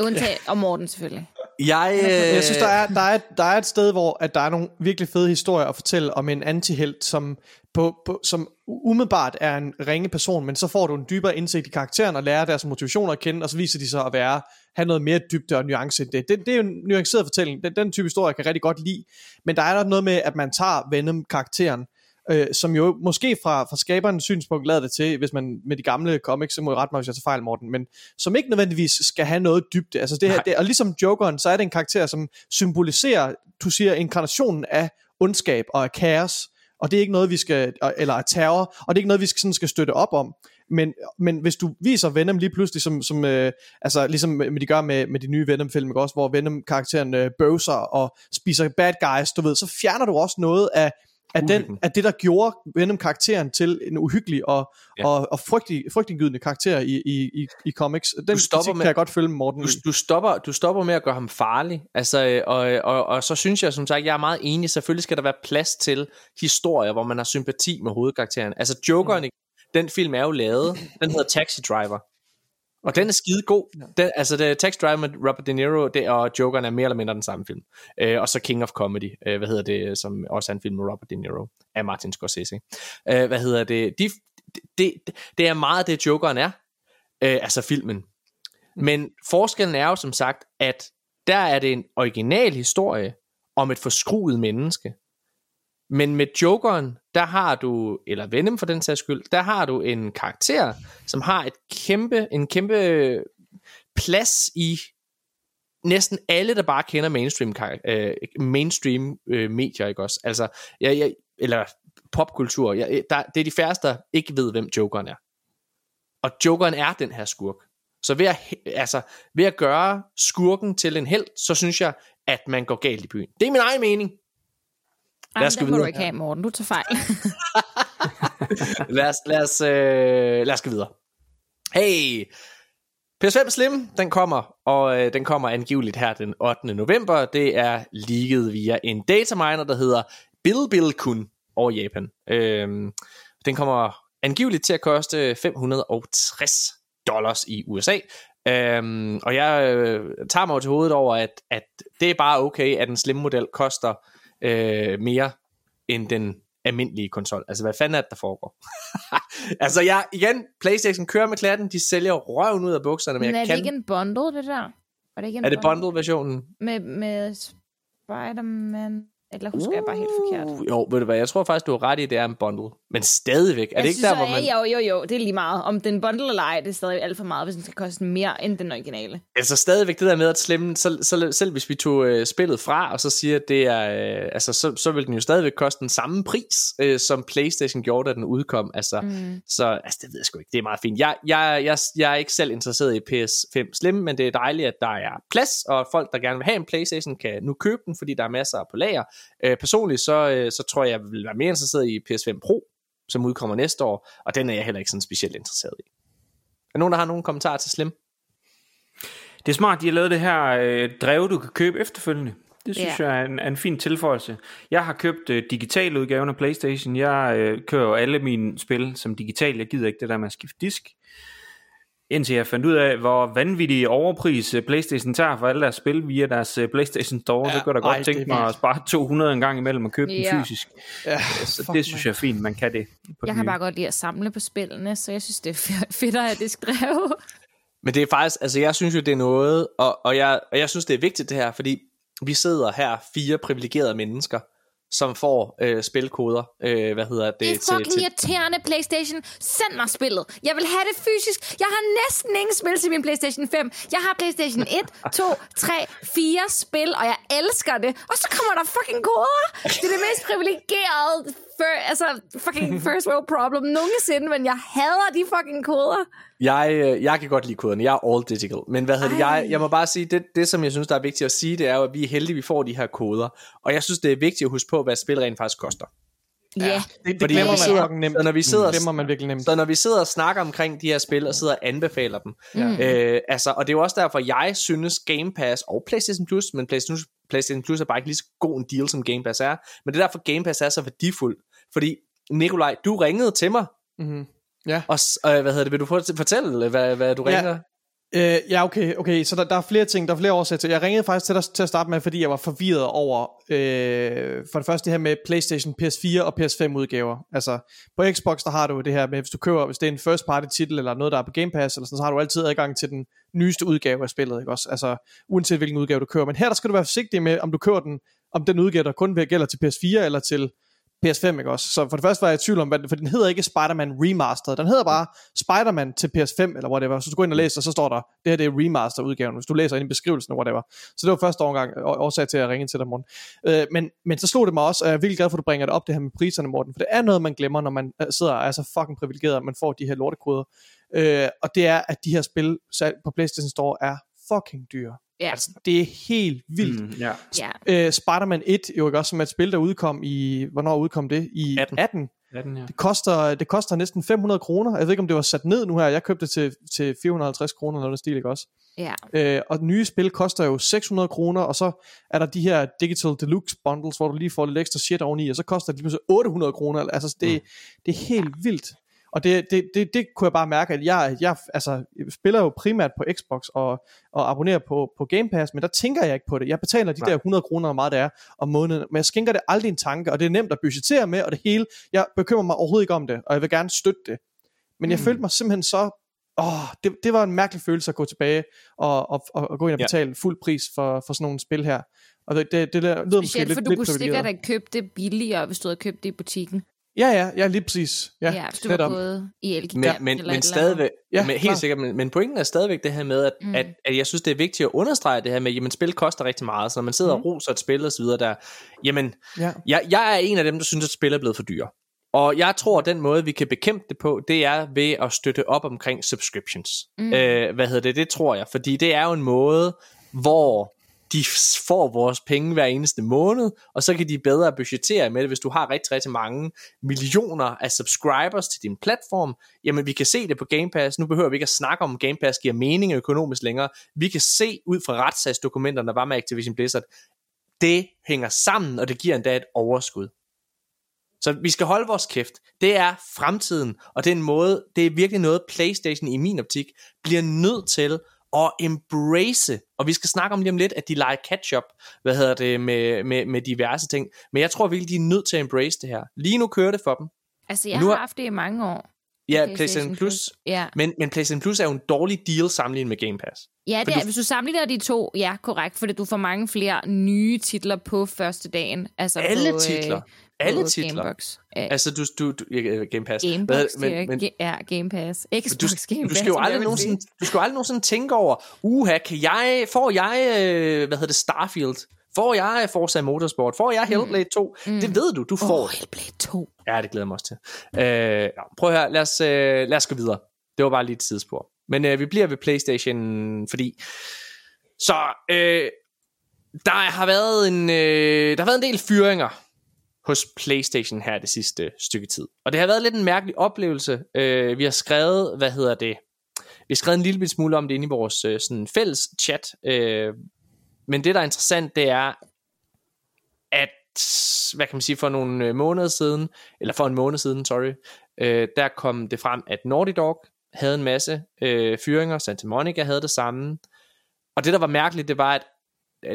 Undtagen, og Morten selvfølgelig. Jeg, øh, Jeg synes, der er, der, er, der er et sted, hvor at der er nogle virkelig fede historier at fortælle om en antihelt, som, på, på, som umiddelbart er en ringe person, men så får du en dybere indsigt i karakteren og lærer deres motivationer at kende, og så viser de sig at være have noget mere dybde og nuance end det. Det, det er jo en nuanceret fortælling. Den, den type historie kan jeg rigtig godt lide. Men der er noget med, at man tager Venom-karakteren, øh, som jo måske fra, fra skaberens synspunkt lader det til, hvis man med de gamle comics, så må jeg rette mig, hvis jeg tager fejl, Morten, men som ikke nødvendigvis skal have noget dybde. Altså det her, det, og ligesom Jokeren, så er det en karakter, som symboliserer, du siger, inkarnationen af ondskab og af kaos, og det er ikke noget, vi skal, eller af terror, og det er ikke noget, vi skal, sådan skal støtte op om. Men, men hvis du viser Venom lige pludselig, som, som øh, altså ligesom med de gør med, med de nye Venom-film, også, hvor Venom-karakteren øh, bøvser og spiser bad guys, du ved, så fjerner du også noget af, af, den, af det, der gjorde Venom-karakteren til en uhyggelig og, Ja. og, og frygtelig, frygtindgydende karakter i, i, i, i comics. Den stopper kritik med- kan jeg godt følge, Morten. du, du, stopper, du stopper med at gøre ham farlig. Altså, øh, og, og, og så synes jeg, som sagt, jeg er meget enig, selvfølgelig skal der være plads til historier, hvor man har sympati med hovedkarakteren. Altså, Jokeren, mm. den film er jo lavet, den hedder Taxi Driver. Og den er skide god. Den, altså, det, Taxi Driver med Robert De Niro det, og Jokeren er mere eller mindre den samme film. Øh, og så King of Comedy, øh, hvad hedder det, som også er en film med Robert De Niro, af Martin Scorsese. Øh, hvad hedder det? De, det, det, det er meget det, Jokeren er. Øh, altså filmen. Men forskellen er jo som sagt, at der er det en original historie om et forskruet menneske. Men med Jokeren, der har du, eller Venom for den sags skyld, der har du en karakter, som har et kæmpe, en kæmpe plads i næsten alle, der bare kender mainstream, øh, mainstream øh, medier, ikke også? Altså, jeg, jeg, eller popkultur. Jeg, der, det er de færreste, der ikke ved, hvem Jokeren er. Og Jokeren er den her skurk. Så ved at, altså, ved at gøre skurken til en held, så synes jeg, at man går galt i byen. Det er min egen mening. Ej, os gå må du videre. ikke have, Morten. Du tager fejl. lad os, lad os, øh, lad os gå videre. Hey, PS5 Slim, den kommer, og øh, den kommer angiveligt her den 8. november. Det er ligget via en dataminer, der hedder Bilbilkun over Japan. Øhm, den kommer angiveligt til at koste 560 dollars i USA. Øhm, og jeg øh, tager mig til hovedet over, at, at det er bare okay, at en Slim-model koster øh, mere end den almindelige konsol. Altså, hvad fanden er det, der foregår? altså, jeg, igen, Playstation kører med klatten, de sælger røven ud af bukserne, men Men er jeg det kan... ikke en bundle, det der? Var det ikke en Er det bundle-versionen? Med, med Spider-Man? Eller husker jeg bare helt forkert? Uh, Jo, ved du hvad, jeg tror faktisk, du har ret i, at det er en bundle. Men stadigvæk, er jeg det ikke synes, der, hvor man... Jo, jo, jo, det er lige meget. Om den bundle eller ej, det er stadig alt for meget, hvis den skal koste mere end den originale. Altså stadigvæk det der med at slemme, så, så, selv hvis vi tog øh, spillet fra, og så siger, at det er, øh, altså så, så vil den jo stadigvæk koste den samme pris, øh, som Playstation gjorde, da den udkom. Altså, mm. Så altså, det ved jeg sgu ikke, det er meget fint. Jeg, jeg, jeg, jeg er ikke selv interesseret i PS5 Slim, men det er dejligt, at der er plads, og folk, der gerne vil have en Playstation, kan nu købe den, fordi der er masser på lager. Øh, personligt, så, øh, så tror jeg, jeg vil være mere interesseret i PS5 Pro, som udkommer næste år, og den er jeg heller ikke sådan specielt interesseret i. Er der nogen, der har nogle kommentarer til Slim? Det er smart, de har lavet det her øh, drev, du kan købe efterfølgende. Det synes yeah. jeg er en, en fin tilføjelse. Jeg har købt øh, digital udgaven af Playstation. Jeg øh, kører jo alle mine spil som digital. Jeg gider ikke det der med at skifte disk. Indtil jeg fandt ud af, hvor vanvittig overpris øh, Playstation tager for alle deres spil via deres øh, Playstation Store. Ja, så da ej, godt det tænke mig at spare 200 en gang imellem og købe Ja. den fysisk. Ja, Så det synes jeg er fint, man kan det. På Jeg den kan nye. bare godt lide at samle på spillene, så jeg synes, det er fe- fedt at det skrevet. Men det er faktisk, altså jeg synes jo, det er noget, og, og, jeg, og jeg synes, det er vigtigt det her, fordi vi sidder her, fire privilegerede mennesker, som får øh, spilkoder, øh, hvad hedder det, Det er fucking til, irriterende, Playstation. Send mig spillet. Jeg vil have det fysisk. Jeg har næsten ingen spil til min Playstation 5. Jeg har Playstation 1, 2, 3, 4 spil, og jeg elsker det. Og så kommer der fucking koder. Det er det mest privilegerede, for, altså fucking first world problem nogensinde, men jeg hader de fucking koder. jeg, øh, jeg kan godt lide koderne, jeg er all digital, men hvad hedder det, jeg, jeg må bare sige, det, det som jeg synes, der er vigtigt at sige, det er jo, at vi er heldige, vi får de her koder, og jeg synes, det er vigtigt at huske på, hvad spil rent faktisk koster. Ja, Det, det Fordi glemmer man sidder- nemt. så når vi sidder- det glemmer man virkelig nemt. Så når vi sidder og snakker omkring de her spil, og sidder og anbefaler dem, Mm. øh, altså, og det er jo også derfor, jeg synes Game Pass og PlayStation Plus, men PlayStation, PlayStation Plus er bare ikke lige så god en deal, som Game Pass er, men det er derfor, Game Pass er så værdifuld, fordi Nikolaj, du ringede til mig, Mm-hmm. Ja. og øh, hvad hedder det, vil du fort- fortælle, hvad, hvad du Ja. Øh, ja, okay, okay. Så der, der er flere ting, der er flere årsager til. Jeg ringede faktisk til dig til at starte med, fordi jeg var forvirret over, øh, for det første det her med PlayStation, PS4 og PS5 udgaver. Altså, på Xbox, der har du det her med, hvis du køber, hvis det er en first party titel, eller noget, der er på Game Pass, eller sådan, så har du altid adgang til den nyeste udgave af spillet, ikke også? Altså, uanset hvilken udgave du køber. Men her, der skal du være forsigtig med, om du køber den, om den udgave, der kun gælder til PS4, eller til PS5, ikke også? Så for det første var jeg i tvivl om, hvad for den hedder ikke Spider-Man Remastered, den hedder bare Spider-Man til PS5, eller whatever. Så du går ind og læser, og så står der, det her det er remaster-udgaven, hvis du læser ind i beskrivelsen, eller whatever. Så det var første omgang årsag til at ringe til dig, Morten. Øh, men, men så slog det mig også, og jeg er virkelig glad for, at du bringer det op, det her med priserne, Morten, for det er noget, man glemmer, når man øh, sidder og er så fucking privilegeret, at man får de her lortekoder. Øh, og det er, at de her spil på PlayStation Store er fucking dyre. Ja. Altså, det er helt vildt. Mm, ja. ja. Øh, Spider-Man 1, jo ikke også, som er et spil, der udkom i, hvornår udkom det? I 18. 18. 18, ja. Det koster, det koster næsten 500 kroner. Jeg ved ikke, om det var sat ned nu her. Jeg købte det til, til 450 kroner, eller noget stil, ikke også? ja. Øh, og nye spil koster jo 600 kroner, og så er der de her Digital Deluxe bundles, hvor du lige får lidt ekstra shit oveni, og så koster det lige pludselig 800 kroner. Altså, det, det er helt vildt. Og det, det, det, det kunne jeg bare mærke, at jeg, jeg altså, spiller jo primært på Xbox og, og abonnerer på, på Game Pass, men der tænker jeg ikke på det. Jeg betaler de Nej. der 100 kroner, hvor meget det er om måneden, men jeg skænker det aldrig en tanke, og det er nemt at budgettere med, og det hele. Jeg bekymrer mig overhovedet ikke om det, og jeg vil gerne støtte det. Men jeg Mm. følte mig simpelthen så Åh, det, det var en mærkelig følelse at gå tilbage og, og, og, og gå ind og Ja. betale fuld pris for, for sådan nogle spil her. Og det, det, det der lyder måske Specielt, lidt, for du lidt kunne sikkert have købt det billigere, hvis du havde købt det i butikken. Ja, ja, ja, lige præcis. Ja, Ja, hvis du var gået i Elgiganten Men, eller men, et men eller stadigvæk, Ja, men, helt klart. sikkert, men, men pointen er stadigvæk det her med, at, Mm. at, at jeg synes, det er vigtigt at understrege det her med, jamen spil koster rigtig meget, så når man sidder Mm. og roser et spil og så videre der, jamen, Ja. jeg, jeg er en af dem, der synes, at spil er blevet for dyre. Og jeg tror, at den måde, vi kan bekæmpe det på, det er ved at støtte op omkring subscriptions. Mm. Øh, hvad hedder det? Det tror jeg, fordi det er jo en måde, hvor de får vores penge hver eneste måned, og så kan de bedre budgettere med det, hvis du har rigtig, rigtig mange millioner af subscribers til din platform, jamen vi kan se det på Game Pass, nu behøver vi ikke at snakke om, Game Pass giver mening økonomisk længere, vi kan se ud fra retssagsdokumenterne, der var med Activision Blizzard, det hænger sammen, og det giver endda et overskud. Så vi skal holde vores kæft. Det er fremtiden, og det er en måde, det er virkelig noget, PlayStation i min optik bliver nødt til at embrace, og vi skal snakke om lige om lidt, at de leger catch-up, hvad hedder det, med, med, med diverse ting, men jeg tror virkelig, de er nødt til at embrace det her. Lige nu kører det for dem. Altså, jeg Nu har haft det i mange år. Ja, PlayStation Plus, Ja. men, men PlayStation Plus er jo en dårlig deal sammenlignet med Game Pass. Ja, det er, du- hvis du sammenligner de to, ja, korrekt, fordi du får mange flere nye titler på første dagen. Altså Alle på, titler. Øh, Alle på titler. Gamebox. Altså, du, du, du Game Pass. Gamebox, Hvad- men, men, men, ja, Game Pass. Xbox du, Game du Pass. skal jo aldrig nogensinde, sige. du skal jo aldrig nogensinde tænke over, uha, kan jeg, får jeg, øh, hvad hedder det, Starfield? Får jeg Forza Motorsport? Får jeg Hellblade 2? Mm. Det ved du, du får. Oh. Hellblade 2. Ja, det glæder jeg mig også til. Øh, prøv at høre, lad os, øh, lad os gå videre. Det var bare lige et tidsspor. Men øh, vi bliver ved Playstation, fordi... Så, øh, der har været en, øh, der har været en del fyringer hos PlayStation her det sidste stykke tid. Og det har været lidt en mærkelig oplevelse. Øh, vi har skrevet, hvad hedder det? Vi har skrevet en lille smule om det inde i vores øh, sådan fælles chat. Øh, men det, der er interessant, det er, at, hvad kan man sige, for nogle øh, måneder siden, eller for en måned siden, sorry, øh, der kom det frem, at Naughty Dog havde en masse øh, fyringer, Santa Monica havde det samme. Og det, der var mærkeligt, det var, at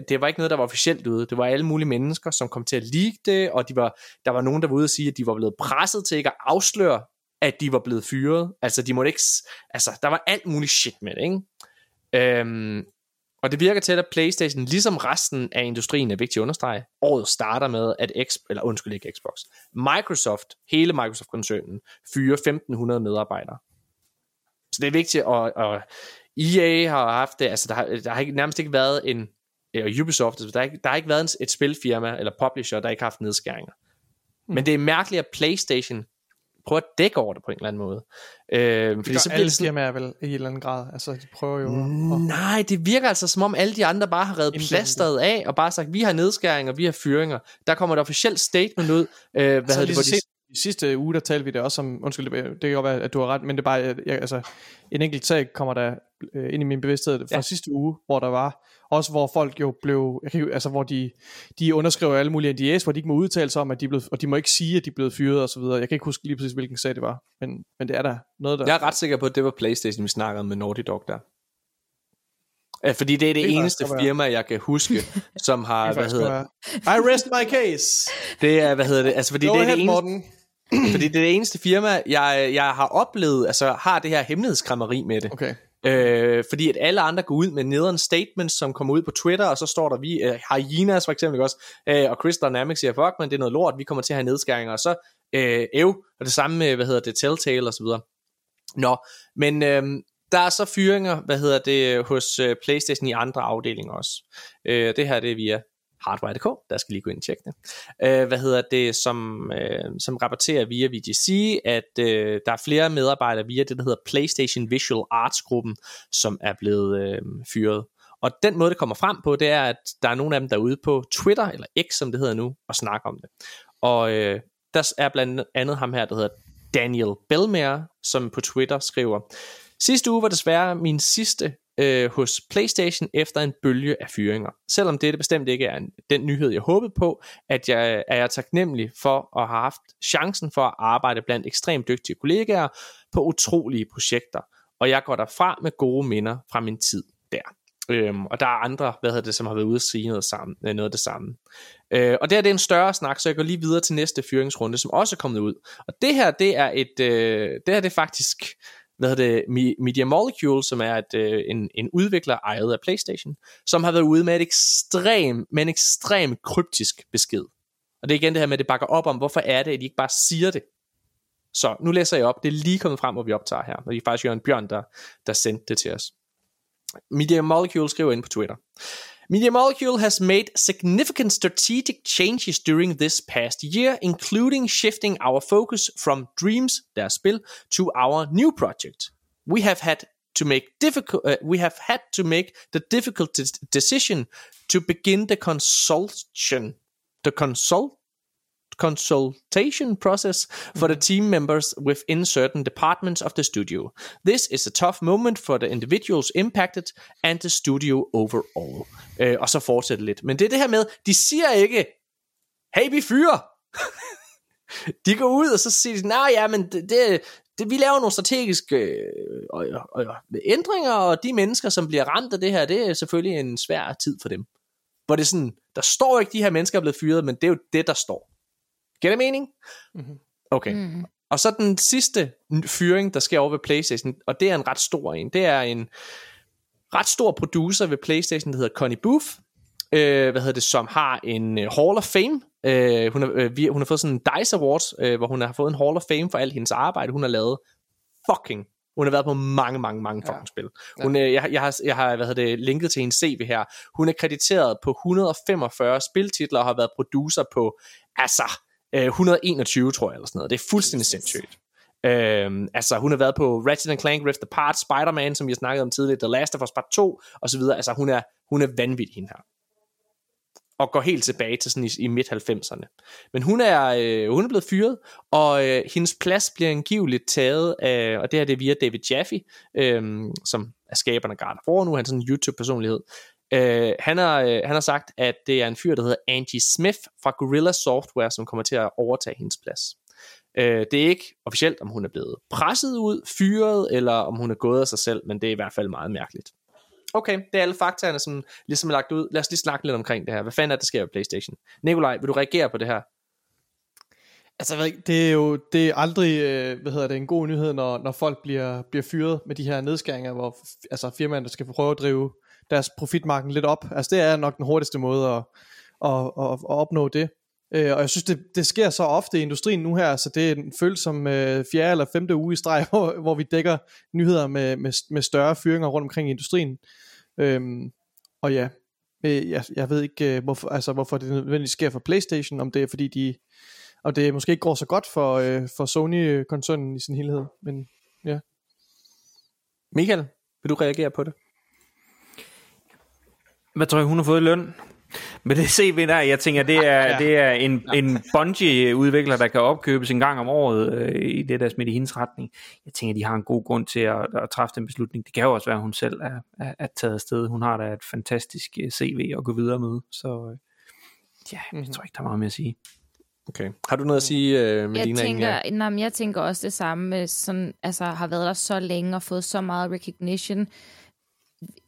det var ikke noget, der var officielt ude. Det var alle mulige mennesker, som kom til at leak det, og de var, der var nogen, der var ude og sige, at de var blevet presset til ikke at afsløre, at de var blevet fyret. Altså, de måtte ikke... Altså, der var alt muligt shit med det, ikke? Øhm, og det virker til, at PlayStation, ligesom resten af industrien, er vigtigt at understrege, året starter med, at X, eller undskyld ikke Xbox, Microsoft, hele Microsoft-koncernen, fyrer 1500 medarbejdere. Så det er vigtigt, og, og EA har haft det, altså der har, der har ikke, nærmest ikke været en, og Ubisoft, altså, der har, ikke, der har ikke været en, et spilfirma eller publisher, der ikke har haft nedskæringer. Men det er mærkeligt, at PlayStation prøver at dække over det på en eller anden måde. Øh, Det fordi så alle sådan, firmaer vel i en eller anden grad. Altså, de prøver jo... At- Nej, det virker altså som om alle de andre bare har reddet plasteret af, og bare sagt, vi har nedskæringer, vi har fyringer. Der kommer et officielt statement ud, øh, hvad Altså, hedder det, så de, i sidste uge, der talte vi det også om, undskyld, det det kan godt være, at du har ret, men det er bare, jeg, altså, en enkelt sag kommer der øh, ind i min bevidsthed fra Ja. sidste uge, hvor der var, også hvor folk jo blev, jeg kan, ikke- altså hvor de, de underskriver alle mulige NDA's, hvor de ikke må udtale sig om, at de er blevet, og de må ikke sige, at de er blevet fyret og så videre. Jeg kan ikke huske lige præcis, hvilken sag det var, men, men det er der noget, der... Jeg er ret sikker på, at det var Playstation, vi snakkede med Naughty Dog der. Fordi det er det, Det eneste faktisk firma, jeg kan huske, som har, hvad hedder. I rest my case. det, er, hvad hedder det, altså fordi Go det er ahead, det eneste, Morten. fordi det er det eneste firma, jeg, jeg har oplevet, altså har det her hemmelighedskræmmeri med det. Okay. Øh, fordi at alle andre går ud med nederen statements, som kommer ud på Twitter, og så står der, vi, øh, Hyenas for eksempel også, øh, og Chris Dynamics siger, fuck man, det er noget lort, vi kommer til at have nedskæringer, og så øh, ev, og det samme med, hvad hedder det, Telltale og så videre. Nå, men øh, der er så fyringer, hvad hedder det, hos øh, Playstation i andre afdelinger også. Øh, det her det er via Hardware.dk, der skal lige gå ind og tjekke det. Øh, hvad hedder det, som, øh, som rapporterer via VGC, at øh, der er flere medarbejdere via det, der hedder PlayStation Visual Arts-gruppen, som er blevet øh, fyret. Og den måde, det kommer frem på, det er, at der er nogle af dem, der er ude på Twitter, eller X, som det hedder nu, og snakker om det. Og øh, der er blandt andet ham her, der hedder Daniel Belmer, som på Twitter skriver, Sidste uge var desværre min sidste øh, hos PlayStation efter en bølge af fyringer. Selvom dette bestemt ikke er en, den nyhed, jeg håbede på, at jeg er jeg taknemmelig for at have haft chancen for at arbejde blandt ekstremt dygtige kollegaer på utrolige projekter. Og jeg går derfra med gode minder fra min tid der. Øhm, og der er andre, hvad hedder det, som har været ude og sige noget, sammen, øh, noget af det samme. Øh, og det her det er en større snak, så jeg går lige videre til næste fyringsrunde, som også er kommet ud. Og det her, det er et, øh, det her det er faktisk, hvad hedder det, Media Molecule, som er et, øh, en, en udvikler ejet af PlayStation, som har været ude med et ekstrem, men ekstrem kryptisk besked. Og det er igen det her med, at det bakker op om, hvorfor er det, at de ikke bare siger det. Så nu læser jeg op. Det er lige kommet frem, hvor vi optager her. Og det er faktisk Jørgen Bjørn, der, der sendte det til os. Media Molecule skriver ind på Twitter. Media Molecule has made significant strategic changes during this past year, including shifting our focus from Dreams, deres spil, to our new project. We have had to make difficult. Uh, we have had to make the difficult de- decision to begin the consultation, the consult consultation process for the team members within certain departments of the studio. This is a tough moment for the individuals impacted and the studio overall. Øh, og så fortsætter lidt. Men det er det her med, de siger ikke, hey, vi fyrer. de går ud, og så siger de, nej, ja, men det, det, det, vi laver nogle strategiske øh, og, og, ændringer, og de mennesker, som bliver ramt af det her, det er selvfølgelig en svær tid for dem. Hvor det er sådan, der står ikke, de her mennesker er blevet fyret, men det er jo det, der står. Giver det mening? Mhm. Okay. Mm. Og så den sidste fyring, der sker over ved PlayStation, og det er en ret stor en. Det er en ret stor producer ved PlayStation, der hedder Connie Booth, øh, hvad hedder det, som har en øh, Hall of Fame. Øh, hun, har, øh, vi- hun har fået sådan en DICE Awards, øh, hvor hun har fået en Hall of Fame for alt hendes arbejde. Hun har lavet fucking hun har været på mange, mange, mange fucking ja. spil. Hun, øh, jeg, jeg, har, jeg har hvad hedder det, linket til hendes CV her. Hun er krediteret på 145 spiltitler og har været producer på, altså, øh, 121, tror jeg, eller sådan noget. Det er fuldstændig sindssygt. Øhm, altså, hun har været på Ratchet Clank Rift Apart, Spider-Man, som vi har snakket om tidligere, The Last of Us Part 2, og så videre. Altså, hun er, hun er vanvittig, hende her. Og går helt tilbage til sådan i, i midt-90'erne. Men hun er, øh, hun er blevet fyret, og øh, hendes plads bliver angiveligt taget af, og det her det er via David Jaffe, øh, som er skaberen af God of War, nu er han sådan en YouTube-personlighed. Øh, han, har, øh, han har sagt, at det er en fyr, der hedder Angie Smith fra Gorilla Software, som kommer til at overtage hendes plads. Øh, det er ikke officielt, om hun er blevet presset ud, fyret, eller om hun er gået af sig selv, men det er i hvert fald meget mærkeligt. Okay, det er alle faktaerne, som ligesom er lagt ud. Lad os lige snakke lidt omkring det her. Hvad fanden er det, der sker ved Playstation? Nikolaj, vil du reagere på det her? Altså, ved det er jo det er aldrig, øh, hvad hedder det, en god nyhed, når, når folk bliver, bliver fyret med de her nedskæringer, hvor altså, firmaerne skal prøve at drive deres profitmarken lidt op. Altså, det er nok den hurtigste måde at, at, at, at opnå det. Øh, og jeg synes, det, det sker så ofte i industrien nu her, så det er en følelse som øh, fjerde eller femte uge i streg, hvor, hvor vi dækker nyheder med, med, med større fyringer rundt omkring i industrien. Øhm, og ja, øh, jeg, jeg ved ikke, øh, hvorfor, altså, hvorfor det nødvendigvis sker for Playstation, om det er fordi de, og det måske ikke går så godt for, øh, for Sony-koncernen i sin helhed, men ja. Michael, vil du reagere på det? Hvad tror jeg, hun har fået i løn? Men det CV der, jeg tænker, det er, Ja. det er en, en Bungie-udvikler, der kan opkøbes en gang om året øh, i det der smidt i hendes retning. Jeg tænker, de har en god grund til at, at træffe den beslutning. Det kan jo også være, at hun selv er, er, er taget afsted. Hun har da et fantastisk øh, CV at gå videre med. Så øh, ja, jeg tror ikke, der er meget mere at sige. Okay. Har du noget at sige, Jeg Melina? inden tænker, jeg- nej, men jeg tænker også det samme med sådan, altså har været der så længe og fået så meget recognition.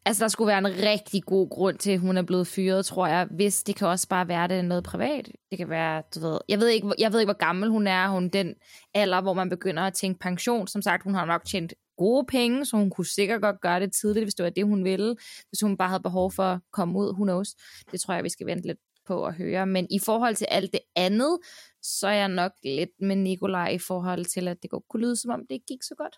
Altså der skulle være en rigtig god grund til, at hun er blevet fyret, tror jeg. Hvis det kan også bare være det er noget privat. Det kan være, du ved, jeg ved ikke, jeg ved ikke hvor gammel hun er. Hun er den alder, hvor man begynder at tænke pension. Som sagt, hun har nok tjent gode penge, så hun kunne sikkert godt gøre det tidligt, hvis det var det, hun ville. Hvis hun bare havde behov for at komme ud, hun knows. Det tror jeg, vi skal vente lidt på at høre. Men i forhold til alt det andet, så er jeg nok lidt med Nikolaj i forhold til, at det godt kunne lyde, som om det ikke gik så godt.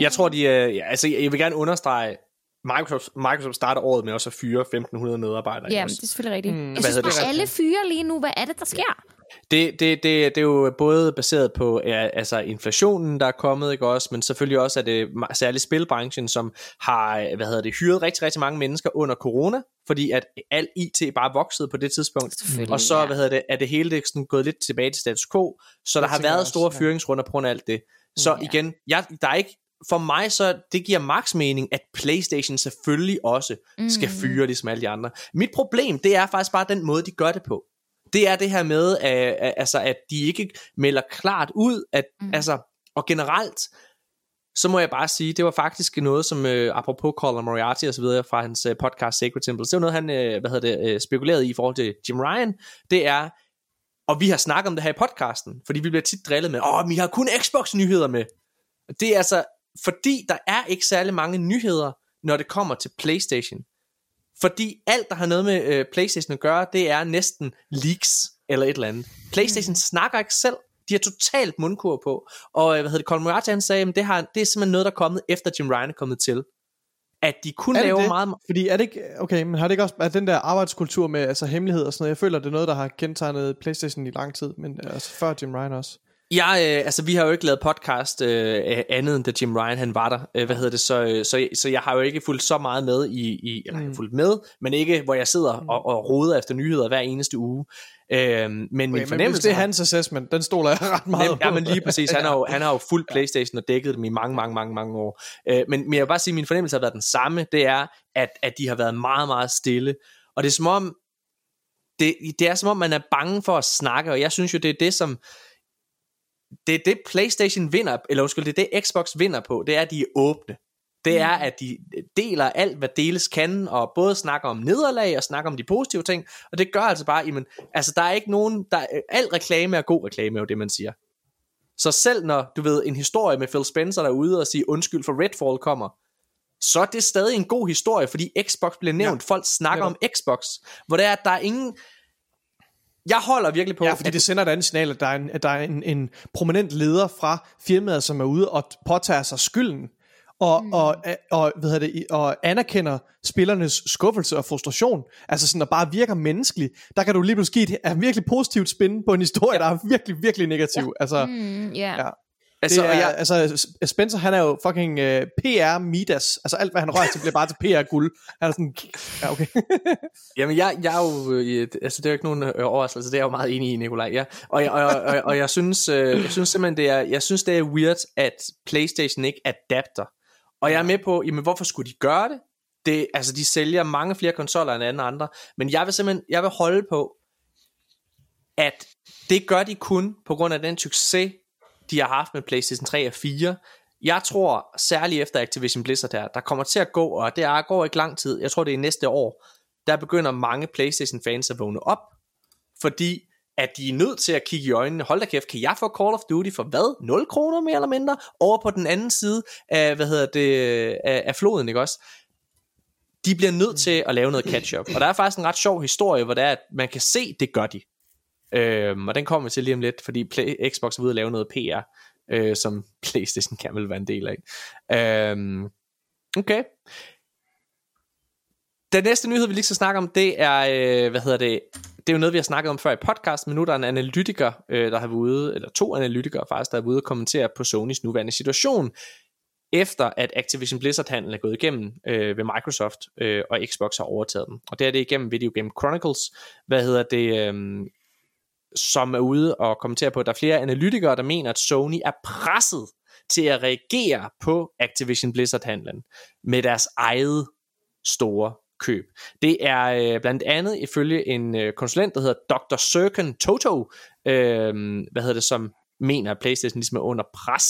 Jeg tror, de er... Ja, altså, jeg vil gerne understrege, Microsoft, Microsoft starter året med også at fyre 1.500 medarbejdere. Ja, det er selvfølgelig rigtigt. Mm, Mm, hvad jeg synes bare, det? alle fyre lige nu, hvad er det, der sker? Det, det, det, det er jo både baseret på ja, altså inflationen, der er kommet, ikke også, men selvfølgelig også er det særligt spilbranchen, som har hvad hedder det, hyret rigtig, rigtig mange mennesker under corona, fordi at al IT bare voksede på det tidspunkt. Og så ja. hvad hedder det, er det hele det sådan gået lidt tilbage til status quo, så der har været også, store ja. fyringsrunder på grund af alt det. Så Ja. igen, jeg, der er ikke, for mig så, det giver max mening, at Playstation selvfølgelig også skal Mhm. fyre ligesom alle de andre. Mit problem, det er faktisk bare den måde, de gør det på. Det er det her med, at, altså, at de ikke melder klart ud, at, mm. Altså, og generelt, så må jeg bare sige, det var faktisk noget, som øh, apropos Colin Moriarty og så videre fra hans øh, podcast Sacred Temples, det var noget, han øh, hvad hedder det, øh, spekulerede i i forhold til Jim Ryan, det er, og vi har snakket om det her i podcasten, fordi vi bliver tit drillet med, åh, vi har kun Xbox-nyheder med. Det er altså, fordi der er ikke særlig mange nyheder, når det kommer til PlayStation. Fordi alt, der har noget med øh, PlayStation at gøre, det er næsten leaks eller et eller andet. PlayStation mm. snakker ikke selv. De har totalt mundkur på. Og øh, hvad hedder det, Colin Moriarty, han sagde, at det, har, det er simpelthen noget, der er kommet efter Jim Ryan er kommet til. At de kun Er det laver det? meget... Fordi er det ikke, okay, men har det ikke også, at den der arbejdskultur med altså hemmelighed og sådan noget, jeg føler, det er noget, der har kendetegnet Playstation i lang tid, men altså før Jim Ryan også. Jeg, øh, altså, vi har jo ikke lavet podcast øh, andet end da Jim Ryan han var der. Øh, hvad hedder det? Så, øh, så, så jeg har jo ikke fulgt så meget med i, i eller mm. fulgt med, men ikke hvor jeg sidder og, og roder efter nyheder hver eneste uge. Øh, men min Okay, men fornemmelse det er hans assessment, den stoler jeg ret meget Nem, ja, men lige præcis. Han har jo, han har jo fuldt Playstation og dækket dem i mange, mange, mange, mange år. Øh, men, men jeg vil bare sige, at min fornemmelse har været den samme. Det er, at, at de har været meget, meget stille. Og det er som om, det, det er som om, man er bange for at snakke, og jeg synes jo, det er det, som det er det Playstation vinder, eller undskyld, det er det Xbox vinder på, det er, at de er åbne. Det er, at de deler alt, hvad deles kan, og både snakker om nederlag, og snakker om de positive ting, og det gør altså bare, jamen, altså der er ikke nogen, der, al reklame er god reklame, er jo det, man siger. Så selv når, du ved, en historie med Phil Spencer, der er ude og sige undskyld for Redfall kommer, så er det stadig en god historie, fordi Xbox bliver nævnt. Ja. Folk snakker Ja. om Xbox, hvor det er, at der er ingen... Jeg holder virkelig på, Ja, fordi det sender et andet signal, at der er, en, at der er en, en prominent leder fra firmaet, som er ude og påtager sig skylden, og, mm. og, og, hvad hedder det, og anerkender spillernes skuffelse og frustration. Altså sådan, at bare virker menneskelig. Der kan du lige pludselig give et, et virkelig positivt spin på en historie, ja. der er virkelig, virkelig negativ. Ja. Altså, mm. Mm, ja. Altså, det er, jeg, altså, Spencer, han er jo fucking uh, PR Midas. Altså alt, hvad han rører til, bliver bare til PR guld. Han er sådan, ja, okay. Jamen, jeg, jeg er jo, øh, altså det er jo ikke nogen øh, overraskelse, det er jeg jo meget enig i, Nikolaj, ja. Og, jeg- og, og, og, og jeg synes, øh, jeg synes simpelthen, det er, jeg synes, det er weird, at Playstation ikke adapter. Og jeg er med på, jamen hvorfor skulle de gøre det? det altså, de sælger mange flere konsoller end andre andre, men jeg vil simpelthen, jeg vil holde på, at det gør de kun på grund af den succes, de har haft med PlayStation 3 og 4. Jeg tror, særligt efter Activision Blizzard her, der kommer til at gå, og det er, går ikke lang tid, jeg tror det er næste år, der begynder mange PlayStation-fans at vågne op, fordi at de er nødt til at kigge i øjnene, hold da kæft, kan jeg få Call of Duty for hvad? 0 kroner mere eller mindre? Over på den anden side af, hvad hedder det, af, af floden, ikke også? De bliver nødt til at lave noget catch-up. Og der er faktisk en ret sjov historie, hvor det er, at man kan se, det gør de. Øhm, og den kommer vi til lige om lidt, fordi Play, Xbox er ude at lave noget PR, øh, som Playstation kan vel være en del af. Øhm, okay. Den næste nyhed, vi lige skal snakke om, det er, øh, hvad hedder det, det er jo noget, vi har snakket om før i podcast, men nu er der en analytiker, øh, der har været ude, eller to analytikere faktisk, der har været ude og kommentere på Sonys nuværende situation. efter at Activision Blizzard-handlen er gået igennem øh, ved Microsoft, øh, og Xbox har overtaget dem. Og det er det igennem Video Game Chronicles, hvad hedder det, øh, som er ude og kommentere på, at der er flere analytikere, der mener, at Sony er presset til at reagere på Activision Blizzard-handlen med deres eget store køb. Det er øh, blandt andet ifølge en øh, konsulent, der hedder Dr. Sirken Toto, øh, hvad hedder det, som mener, at PlayStation ligesom er under pres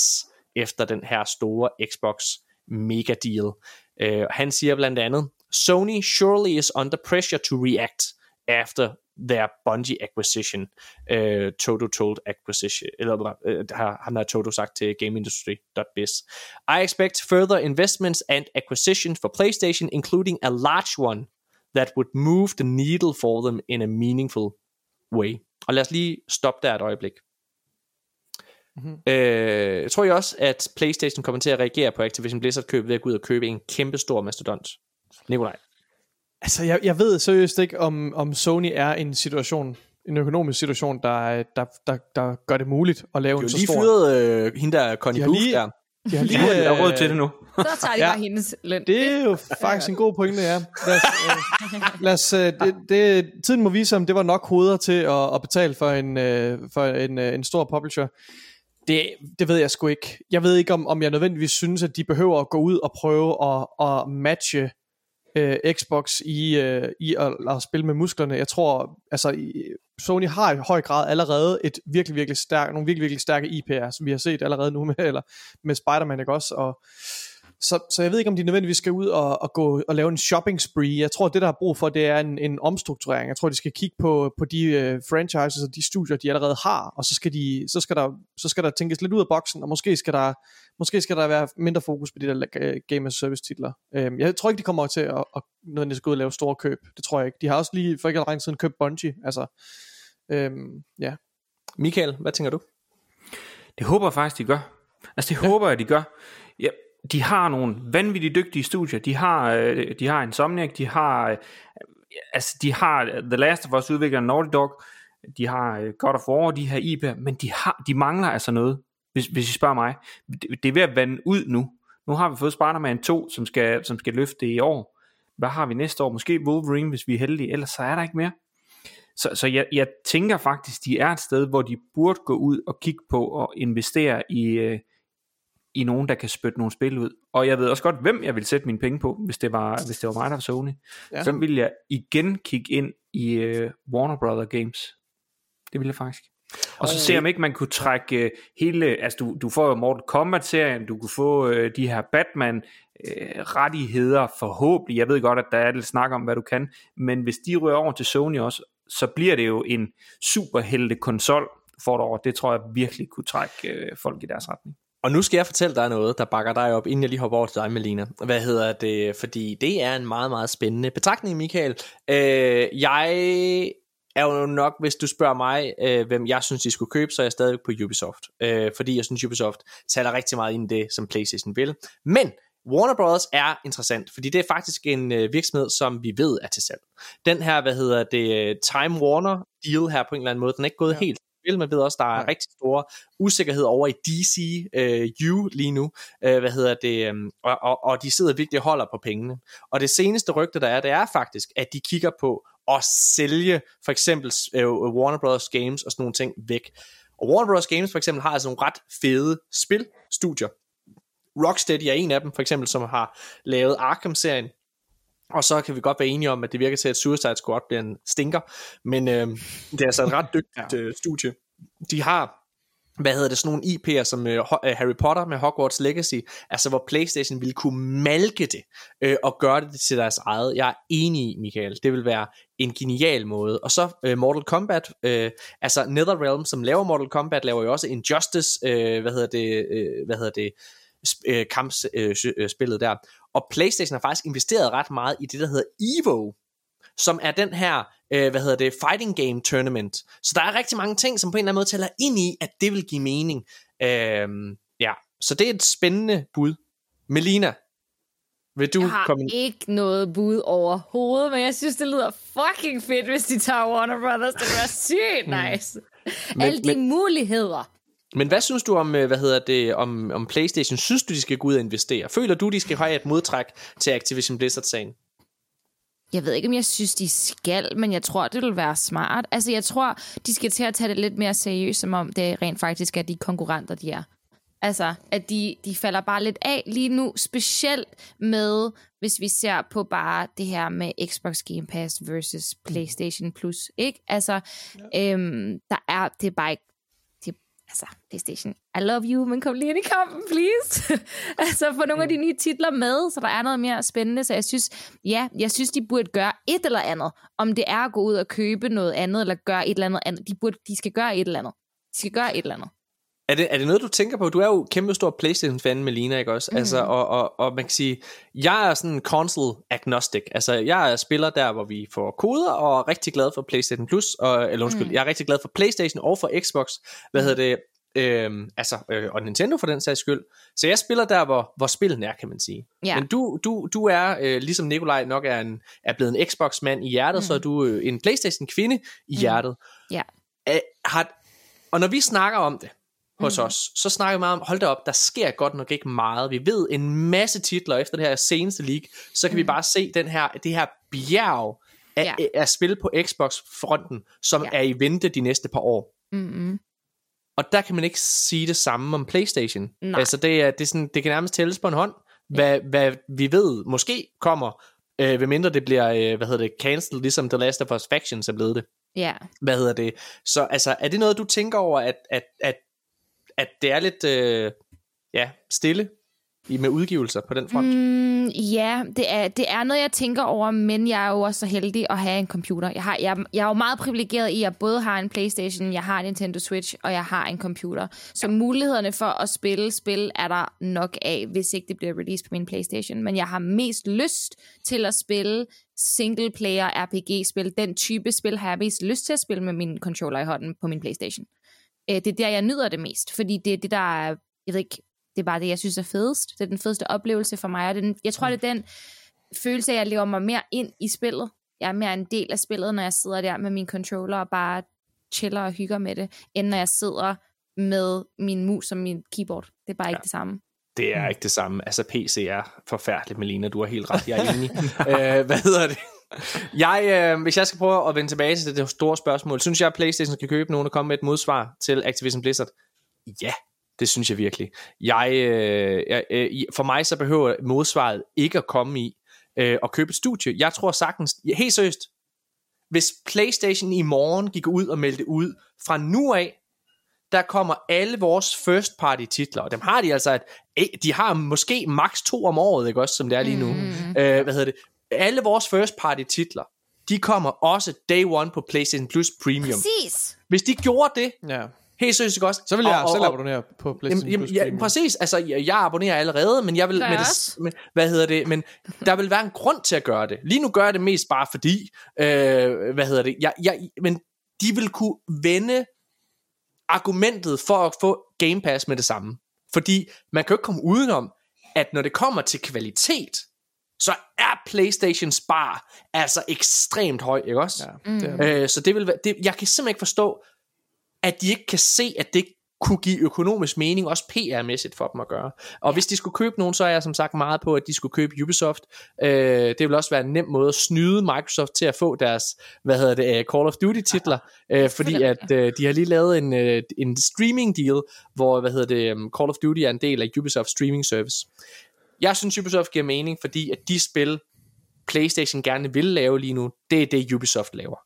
efter den her store Xbox mega deal. Øh, han siger blandt andet, Sony surely is under pressure to react after their Bungie acquisition, uh, Toto told acquisition, eller uh, har, han har Toto sagt til GameIndustry.biz. I expect further investments and acquisitions for PlayStation, including a large one that would move the needle for them in a meaningful way. Og lad os lige stoppe der et øjeblik. Mm-hmm. Øh, tror jeg også, at PlayStation kommer til at reagere på Activision Blizzard køb ved at gå ud og købe en kæmpe stor mastodont? Nikolaj. Altså, jeg, jeg ved seriøst ikke, om, om Sony er en situation, en økonomisk situation, der, der, der, der gør det muligt at lave en så stor... De har lige fyret øh, hende der, Connie Booth lige, der. De har lige, jeg har råd til det nu. Så tager de ja, bare hendes løn. Det er jo faktisk en god pointe, ja. Lad os, øh, lad os, øh, det, det, tiden må vise, om det var nok hoveder til at, at betale for en, øh, for en, øh, en stor publisher. Det, det ved jeg sgu ikke. Jeg ved ikke, om, om jeg nødvendigvis synes, at de behøver at gå ud og prøve at, at matche øh, Xbox i, øh, i at, at spille med musklerne. Jeg tror, altså Sony har i høj grad allerede et virkelig, virkelig stærk, nogle virkelig, virkelig stærke IP'er, som vi har set allerede nu med, eller med Spider-Man, ikke også? Og, så, så jeg ved ikke, om de nødvendigvis skal ud og, og gå og lave en shopping spree. Jeg tror, det der er brug for, det er en, en omstrukturering. Jeg tror, de skal kigge på, på de uh, franchises og de studier, de allerede har, og så skal, de, så, skal der, så skal der tænkes lidt ud af boksen, og måske skal der, måske skal der være mindre fokus på de der uh, game as service titler. Uh, jeg tror ikke, de kommer til at, at nødvendigvis gå ud og lave store køb. Det tror jeg ikke. De har også lige for ikke længe siden købt Bungie. Altså, uh, ja. Michael, hvad tænker du? Det håber jeg faktisk, de gør. Altså det ja. håber jeg, de gør. Ja, de har nogle vanvittigt dygtige studier. De har, øh, de har Insomniac, de har, øh, altså de har øh, The Last of Us udvikler Naughty Dog, de har øh, God of War, de har IP, men de, har, de mangler altså noget, hvis, hvis I spørger mig. Det, det er ved at vande ud nu. Nu har vi fået Spider-Man 2, som skal, som skal løfte i år. Hvad har vi næste år? Måske Wolverine, hvis vi er heldige, ellers så er der ikke mere. Så, så jeg, jeg tænker faktisk, de er et sted, hvor de burde gå ud og kigge på og investere i, øh, i nogen, der kan spytte nogle spil ud. Og jeg ved også godt, hvem jeg vil sætte mine penge på, hvis det var, hvis det var mig, der var Sony. Ja. Så vil jeg igen kigge ind i uh, Warner Brother Games. Det vil jeg faktisk. Og så se om ikke man kunne trække uh, hele, altså du, du får jo Mortal Kombat-serien, du kunne få uh, de her Batman uh, rettigheder forhåbentlig. Jeg ved godt, at der er lidt snak om, hvad du kan, men hvis de rører over til Sony også, så bliver det jo en superhelte konsol for over. Det tror jeg virkelig kunne trække uh, folk i deres retning. Og nu skal jeg fortælle dig noget, der bakker dig op, inden jeg lige hopper over til dig, Melina. Hvad hedder det? Fordi det er en meget, meget spændende betragtning, Michael. Øh, jeg er jo nok, hvis du spørger mig, øh, hvem jeg synes, de skulle købe, så er jeg stadig på Ubisoft. Øh, fordi jeg synes, Ubisoft taler rigtig meget ind i det, som PlayStation vil. Men Warner Bros. er interessant, fordi det er faktisk en øh, virksomhed, som vi ved er til salg. Den her, hvad hedder det, Time Warner deal her på en eller anden måde, den er ikke gået ja. helt spil. Man ved også, der er ja. rigtig store usikkerhed over i DC øh, lige nu. Øh, hvad hedder det? Øh, og, og, og de sidder virkelig og holder på pengene. Og det seneste rygte, der er, det er faktisk, at de kigger på at sælge for eksempel øh, Warner Bros. Games og sådan nogle ting væk. Og Warner Bros. Games for eksempel har altså nogle ret fede spilstudier. Rocksteady er en af dem, for eksempel, som har lavet Arkham-serien, og så kan vi godt være enige om, at det virker til, at Suicide Squad bliver en stinker. Men øh, det er altså et ret dygtigt ja. øh, studie. De har hvad hedder det, sådan nogle IP'er som øh, Harry Potter med Hogwarts Legacy, altså hvor Playstation ville kunne malke det øh, og gøre det til deres eget. Jeg er enig i, Michael. Det vil være en genial måde. Og så øh, Mortal Kombat, øh, altså NetherRealm, som laver Mortal Kombat, laver jo også Injustice, øh, hvad hedder det, øh, hvad hedder det, øh, kampspillet øh, der. Og PlayStation har faktisk investeret ret meget i det, der hedder EVO, som er den her, øh, hvad hedder det, fighting game tournament. Så der er rigtig mange ting, som på en eller anden måde tæller ind i, at det vil give mening. Øh, ja, så det er et spændende bud. Melina, vil du jeg har komme ikke noget bud overhovedet, men jeg synes, det lyder fucking fedt, hvis de tager Warner Brothers. Det bliver sygt mm. nice. Men, Alle de men, muligheder. Men hvad synes du om, øh, hvad hedder det, om, om PlayStation? Synes du, de skal gå ud og investere? Føler du, de skal have et modtræk til Activision Blizzard-sagen? Jeg ved ikke, om jeg synes, de skal, men jeg tror, det vil være smart. Altså, jeg tror, de skal til at tage det lidt mere seriøst, som om det rent faktisk er de konkurrenter, de er. Altså, at de, de falder bare lidt af lige nu, specielt med, hvis vi ser på bare det her med Xbox Game Pass versus PlayStation Plus, ikke? Altså, ja. øhm, der er, det er bare ikke, altså, PlayStation, I love you, men kom lige ind i kampen, please. altså, få nogle af de nye titler med, så der er noget mere spændende, så jeg synes, ja, jeg synes, de burde gøre et eller andet, om det er at gå ud og købe noget andet, eller gøre et eller andet andet, de, burde, de skal gøre et eller andet. De skal gøre et eller andet. Er det, er det noget, du tænker på? Du er jo kæmpe stor Playstation-fan, Melina, ikke også? Mm. Altså, og, og, og man kan sige, jeg er sådan console agnostic. Altså, jeg er spiller der, hvor vi får koder, og er rigtig glad for Playstation Plus, og, eller undskyld, mm. jeg er rigtig glad for Playstation og for Xbox. Hvad hedder det? Øhm, altså, øh, og Nintendo for den sags skyld. Så jeg spiller der, hvor, hvor spillet er, kan man sige. Ja. Men du, du, du er, øh, ligesom Nikolaj nok er, en, er blevet en Xbox-mand i hjertet, mm. så er du øh, en Playstation-kvinde i mm. hjertet. Ja. Har, og når vi snakker om det, hos mm. os, så snakker vi meget om, hold da op, der sker godt nok ikke meget. Vi ved en masse titler efter det her seneste league, så kan mm. vi bare se den her, det her bjerg af, ja. af spil på Xbox-fronten, som ja. er i vente de næste par år. Mm-hmm. Og der kan man ikke sige det samme om PlayStation. Nej. Altså det, er, det, er sådan, det kan nærmest tælles på en hånd, hvad, ja. hvad vi ved måske kommer, øh, ved mindre det bliver, øh, hvad hedder det, cancelled, ligesom The Last of Us Factions er blevet det. Ja. Hvad hedder det? Så altså, er det noget, du tænker over, at, at, at at det er lidt øh, ja, stille i, med udgivelser på den front? Mm, ja, det er, det er noget, jeg tænker over, men jeg er jo også så heldig at have en computer. Jeg, har, jeg, jeg er jo meget privilegeret i, at jeg både har en Playstation, jeg har en Nintendo Switch, og jeg har en computer. Så mulighederne for at spille spil er der nok af, hvis ikke det bliver released på min Playstation. Men jeg har mest lyst til at spille single player RPG-spil. Den type spil har jeg mest lyst til at spille med min controller i hånden på min Playstation. Øh, det er der, jeg nyder det mest, fordi det er det, der er, jeg ved ikke, det er bare det, jeg synes er fedest. Det er den fedeste oplevelse for mig, og den, jeg tror, det er den følelse, at jeg lever mig mere ind i spillet. Jeg er mere en del af spillet, når jeg sidder der med min controller og bare chiller og hygger med det, end når jeg sidder med min mus og min keyboard. Det er bare ja. ikke det samme. Det er ikke det samme. Altså, PC er forfærdeligt, Melina. Du har helt ret. Jeg er enig. øh, hvad hedder det? Jeg, øh, hvis jeg skal prøve at vende tilbage til det store spørgsmål, synes jeg, at Playstation skal købe nogen og komme med et modsvar til Activision Blizzard? Ja, det synes jeg virkelig. Jeg, øh, jeg, øh, for mig så behøver modsvaret ikke at komme i øh, at købe et studie. Jeg tror sagtens, helt seriøst, hvis Playstation i morgen gik ud og meldte ud, fra nu af, der kommer alle vores first party titler, og dem har de altså, at de har måske maks to om året, ikke også, som det er lige nu. Mm. Øh, hvad hedder det? Alle vores first party titler, de kommer også day one på PlayStation Plus Premium. Præcis. Hvis de gjorde det, Ja. helt seriøst ikke også? Så vil jeg og, og, selv og, abonnere på PlayStation Jamen, Plus ja, Premium. præcis, altså jeg, jeg abonnerer allerede, men jeg vil, med det, også. med, hvad hedder det, men der vil være en grund til at gøre det. Lige nu gør jeg det mest bare fordi, øh, hvad hedder det, jeg, jeg, men de vil kunne vende argumentet for at få Game Pass med det samme. Fordi man kan jo ikke komme udenom, at når det kommer til kvalitet, så er Playstations bar altså ekstremt høj, ikke også? Ja, det det. Øh, så det vil være, det, jeg kan simpelthen ikke forstå, at de ikke kan se, at det kunne give økonomisk mening, også PR-mæssigt for dem at gøre. Og ja. hvis de skulle købe nogen, så er jeg som sagt meget på, at de skulle købe Ubisoft. Øh, det vil også være en nem måde at snyde Microsoft til at få deres, hvad hedder det, øh, Call of Duty-titler, øh, fordi at øh, de har lige lavet en, øh, en streaming deal, hvor, hvad hedder det, um, Call of Duty er en del af Ubisoft streaming service. Jeg synes, Ubisoft giver mening, fordi at de spil, PlayStation gerne vil lave lige nu, det er det, Ubisoft laver.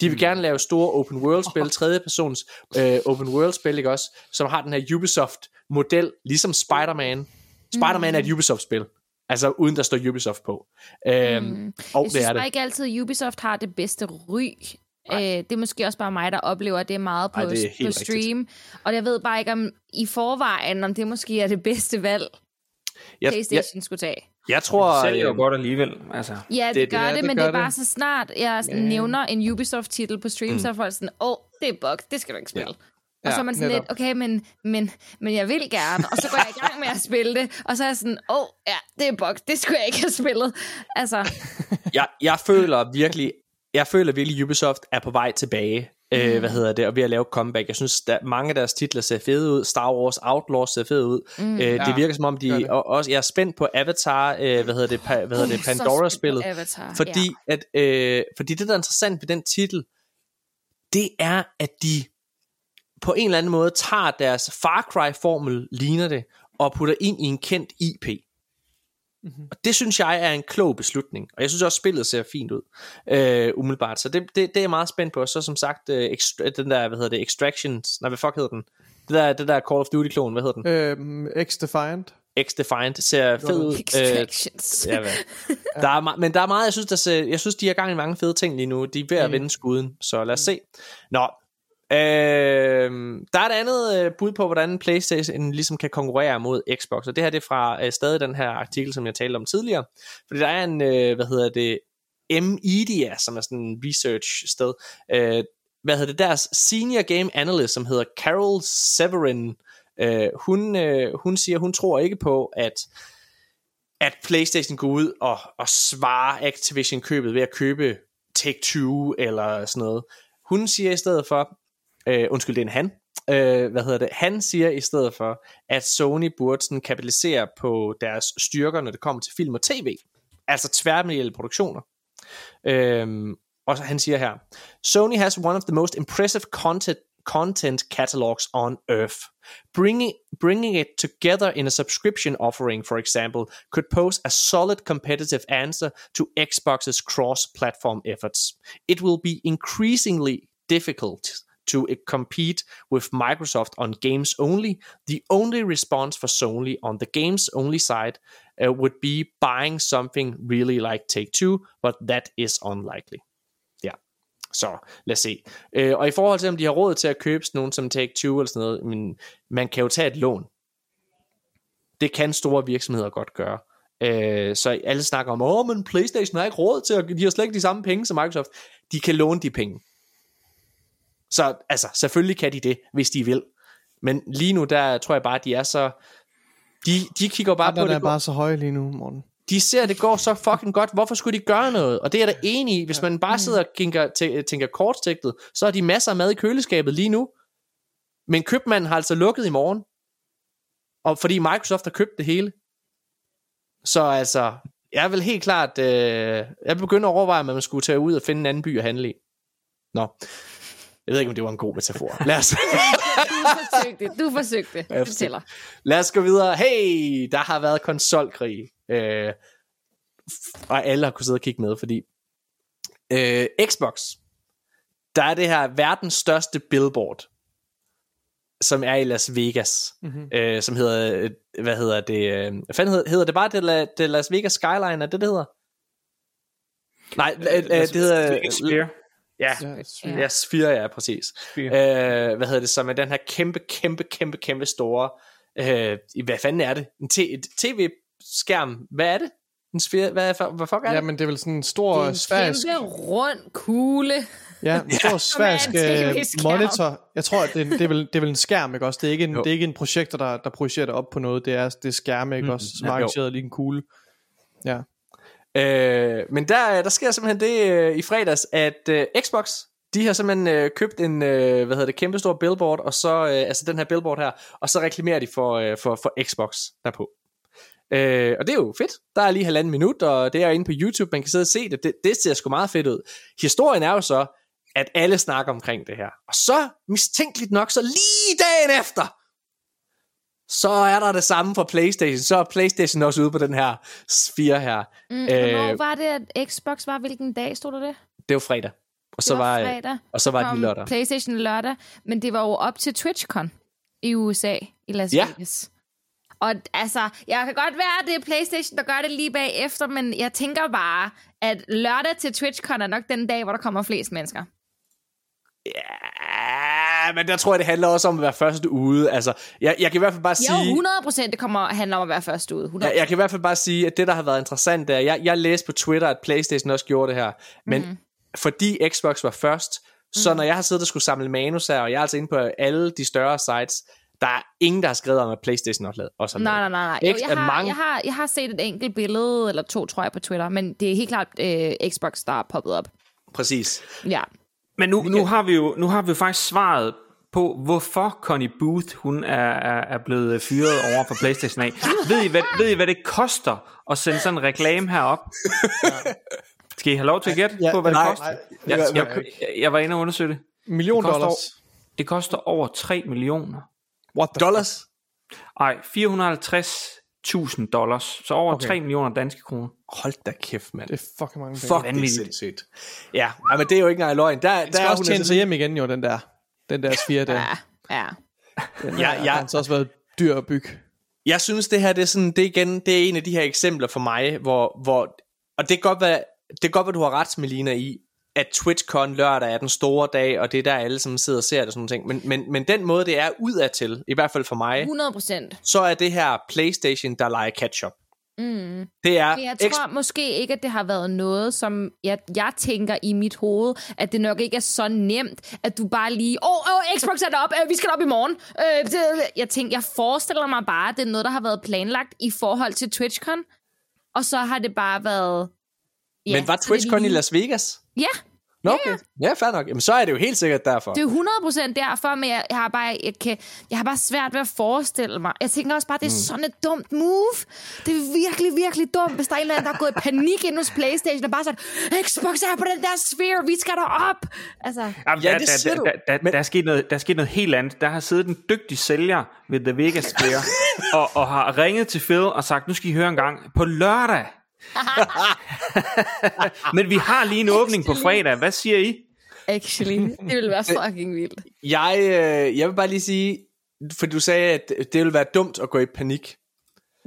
De vil mm. gerne lave store open world spil, tredje persons øh, open world spil, ikke også, som har den her Ubisoft model, ligesom Spider-Man. Spider-Man er et Ubisoft spil. Altså uden der står Ubisoft på. Øhm, Mm. Og Jeg det synes er bare det. ikke altid, at Ubisoft har det bedste ry. Øh, det er måske også bare mig, der oplever, det meget på, Ej, det på stream. Og jeg ved bare ikke om i forvejen, om det måske er det bedste valg, Jeg, PlayStation jeg, skulle tage. jeg tror... Det sælger jo øh, godt alligevel. Altså. Ja, det, Det- det gør det, det men gør det er bare det. så snart, jeg sådan Ja. nævner en Ubisoft-titel på stream, mm. så er folk sådan, åh, oh, det er bug, det skal du ikke spille. Og Ja, så er man sådan netop. lidt, okay, men, men, men jeg vil gerne. Og så går jeg i gang med at spille det, og så er jeg sådan, åh, oh, ja, det er bug, det skulle jeg ikke have spillet. Altså, jeg, jeg føler virkelig, jeg føler virkelig, Ubisoft er på vej tilbage. Øh, hvad hedder det, og ved at lave comeback. Jeg synes, der mange af deres titler ser fede ud. Star Wars Outlaws ser fede ud. Mm. Øh, det Ja, virker som om, de det. og også, jeg er spændt på Avatar, øh, hvad hedder det, pa, hvad hedder det Pandora-spillet. Fordi, ja. at, øh, fordi det, der er interessant ved den titel, det er, at de på en eller anden måde tager deres Far Cry-formel, ligner det, og putter ind i en kendt IP. Mhm. Og det synes jeg er en klog beslutning. Og jeg synes også, spillet ser fint ud, øh, umiddelbart. Så det, det, det er jeg meget spændt på. Så som sagt, øh, ekstra, den der, hvad hedder det, Extractions, nej, hvad fuck hedder den? Det der, det der Call of Duty-klon, hvad hedder den? Øhm, X-Defiant. X-Defiant ser fed ud. Øh, Extractions. Ja, hvad? Der er, me- men der er meget, jeg synes, der ser, jeg synes, de har gang i mange fede ting lige nu. De er ved at Mm. vende skuden, så lad os se. Nå, øh, der er et andet øh, bud på, hvordan Playstation ligesom kan konkurrere mod Xbox, og det her det er fra øh, stadig den her artikel, som jeg talte om tidligere. Fordi der er en, øh, hvad hedder det, Media, som er sådan en research sted, øh, hvad hedder det, deres senior game analyst, som hedder Carol Severin, øh, hun, øh, hun siger, hun tror ikke på, at at PlayStation går ud og, og svarer Activision købet ved at købe Take-Two eller sådan noget. Hun siger i stedet for, øh, undskyld, det er en han, øh, hvad hedder det, han siger i stedet for, at Sony burde sådan kapitalisere på deres styrker, når det kommer til film og tv. Altså tværmedielle produktioner. Øhm, og så han siger her, Sony has one of the most impressive content content catalogs on earth. Bringing, bringing it together in a subscription offering, for example, could pose a solid competitive answer to Xbox's cross-platform efforts. It will be increasingly difficult to compete with Microsoft on games only. The only response for Sony on the games only side uh, would be buying something really like Take Two, but that is unlikely. Ja, så lad os se. Øh, og i forhold til, om de har råd til at købe sådan nogen som Take Two eller sådan noget, men man kan jo tage et lån. Det kan store virksomheder godt gøre. Øh, så alle snakker om, åh, men Playstation har ikke råd til, at de har slet ikke de samme penge som Microsoft. De kan låne de penge. Så altså, selvfølgelig kan de det, hvis de vil. Men lige nu, der tror jeg bare, at de er så... De, de kigger bare på Renterne det. er bare så høje lige nu, Morten. De ser, at det går så fucking godt. Hvorfor skulle de gøre noget? Og det er jeg da enig i. Hvis man bare sidder og tænker, tæ- tænker kortsigtet, så har de masser af mad i køleskabet lige nu. Men købmanden har altså lukket i morgen. Og fordi Microsoft har købt det hele. Så altså, jeg vil helt klart, øh, jeg vil begynde at overveje, at man skulle tage ud og finde en anden by at handle i. Nå. Jeg ved ikke, om det var en god metafor. Lad os, Du forsøgte, du forsøgte. Det tæller. lad os gå videre. Hey, der har været konsolkrig. Øh, og alle har kunnet sidde og kigge med, fordi øh, Xbox, der er det her verdens største billboard, som er i Las Vegas, mm-hmm. øh, som hedder, hvad hedder det, øh, hvad fanden hedder, hedder det bare det, La, det Las Vegas Skyline, er det det hedder? Nej, øh, øh, det hedder, Sphere. Ja, Ja, Ja. Ja, Sphere, ja, præcis. Sphere. Øh, hvad hedder det, som er den her kæmpe, kæmpe, kæmpe, kæmpe store, øh, i- hvad fanden er det? En t- et tv-skærm, hvad er det? En Sphere, hvad, hvad, hvad fuck er ja, det? men det er vel sådan en Det stor er en sfærisk... kæmpe rund kugle. Ja, en stor er en øh, monitor. Jeg tror, at det, det, er vel, det er vel en skærm, ikke også? Det er ikke en, Jo. det er ikke en projektor, der, der projicerer det op på noget. Det er, det er skærme, ikke Mm, også? Som ja, er arrangeret lige en kugle. Ja. Øh, men der, der sker simpelthen det øh, i fredags, at øh, Xbox, de har simpelthen øh, købt en, øh, hvad hedder det, kæmpestor billboard, og så, øh, altså den her billboard her, og så reklamerer de for, øh, for, for Xbox derpå. Øh, og det er jo fedt. Der er lige halvanden minut, og det er inde på YouTube, man kan sidde og se det. det. Det ser sgu meget fedt ud. Historien er jo så, at alle snakker omkring det her. Og så, mistænkeligt nok, så lige dagen efter, så er der det samme for Playstation. Så er Playstation også ude på den her sphere her. Mm, Øh, hvornår var det, at Xbox var? Hvilken dag stod der det? Det var fredag. Og så det var, øh, fredag. og så var det lørdag. PlayStation lørdag, men det var jo op til TwitchCon i USA, i Las Ja. Vegas. Og altså, jeg kan godt være, at det er PlayStation, der gør det lige bagefter, men jeg tænker bare, at lørdag til TwitchCon er nok den dag, hvor der kommer flest mennesker. Ja, men der tror jeg, det handler også om at være først ude. Altså, jeg, jeg kan i hvert fald bare Jo, sige... 100 procent, det kommer handler om at være først ude. 100 Jeg, jeg kan i hvert fald bare sige, at det, der har været interessant, er, jeg, jeg læste på Twitter, at Playstation også gjorde det her, men mm. fordi Xbox var først, så når jeg har siddet og skulle samle manus her, og jeg er altså inde på alle de større sites, der er ingen, der har skrevet om, at Playstation også har Nej, nej, nej. nej. Jo, jeg, har, mange- jeg, har, jeg har set et enkelt billede, eller to, tror jeg, på Twitter, men det er helt klart øh, Xbox, der er poppet op. Præcis. Ja. Men nu, nu, har vi jo, nu har vi jo faktisk svaret på, hvorfor Connie Booth hun er, er, er blevet fyret over for Playstation af. ved, I, hvad, ved I, hvad det koster at sende sådan en reklame herop? Skal I have lov til at gætte Ja, på, hvad nej, det koster? nej. Jeg, Nej, jeg, jeg, jeg var inde og undersøge det. Million Det koster dollars. Det koster over 3 millioner. What the Dollars? Ej, 450.000 dollars. Så over Okay. okay. 3 millioner danske kroner. Hold da kæft, mand. Det er fucking mange penge. Fuck, det er sindssygt. Ja, men det er jo ikke engang løgn. Der, Den der skal er også hun tjene altså sig hjem igen jo, den der. Den der sfære der. Ja, ja. Den Ja, der, ja. har altså også været dyr at bygge. Jeg synes, det her det er, sådan, det er igen det er en af de her eksempler for mig, hvor, hvor og det kan godt være, det kan godt være, du har ret, Melina, i, at TwitchCon lørdag er den store dag, og det er der alle, som sidder og ser det og sådan nogle ting. Men, men, men den måde, det er udadtil, i hvert fald for mig, 100 procent. så er det her PlayStation, der leger catch-up. Mm. Det er jeg tror måske ikke, at det har været noget, som jeg, jeg tænker i mit hoved, at det nok ikke er så nemt, at du bare lige, åh, oh, oh, Xbox er deroppe, øh, vi skal op i morgen. Øh, det, jeg tænker, jeg forestiller mig bare, at det er noget, der har været planlagt i forhold til TwitchCon, og så har det bare været... Ja, men var TwitchCon i lige- Las Vegas? Ja, Nå, okay. Ja, fair nok. Jamen, så er det jo helt sikkert derfor. det er jo 100% derfor, men jeg, jeg, har bare, jeg, kan, jeg har bare svært ved at forestille mig. Jeg tænker også bare, det er mm. sådan et dumt move. Det er virkelig, virkelig dumt, hvis der er en eller anden, der er gået i panik ind hos Playstation, og bare sådan, Xbox er på den der sphere, vi skal derop. Altså, Jamen, Ja, der, det der, siger der, du. der, der, Men- der, er sket noget, der er sket noget helt andet. Der har siddet en dygtig sælger ved The Vegas Sphere, og, og har ringet til Phil og sagt, nu skal I høre en gang, på lørdag. Men vi har lige en åbning på fredag. Hvad siger I? actually, det ville være fucking vildt. Jeg, øh, jeg vil bare lige sige, for du sagde, at det ville være dumt at gå i panik.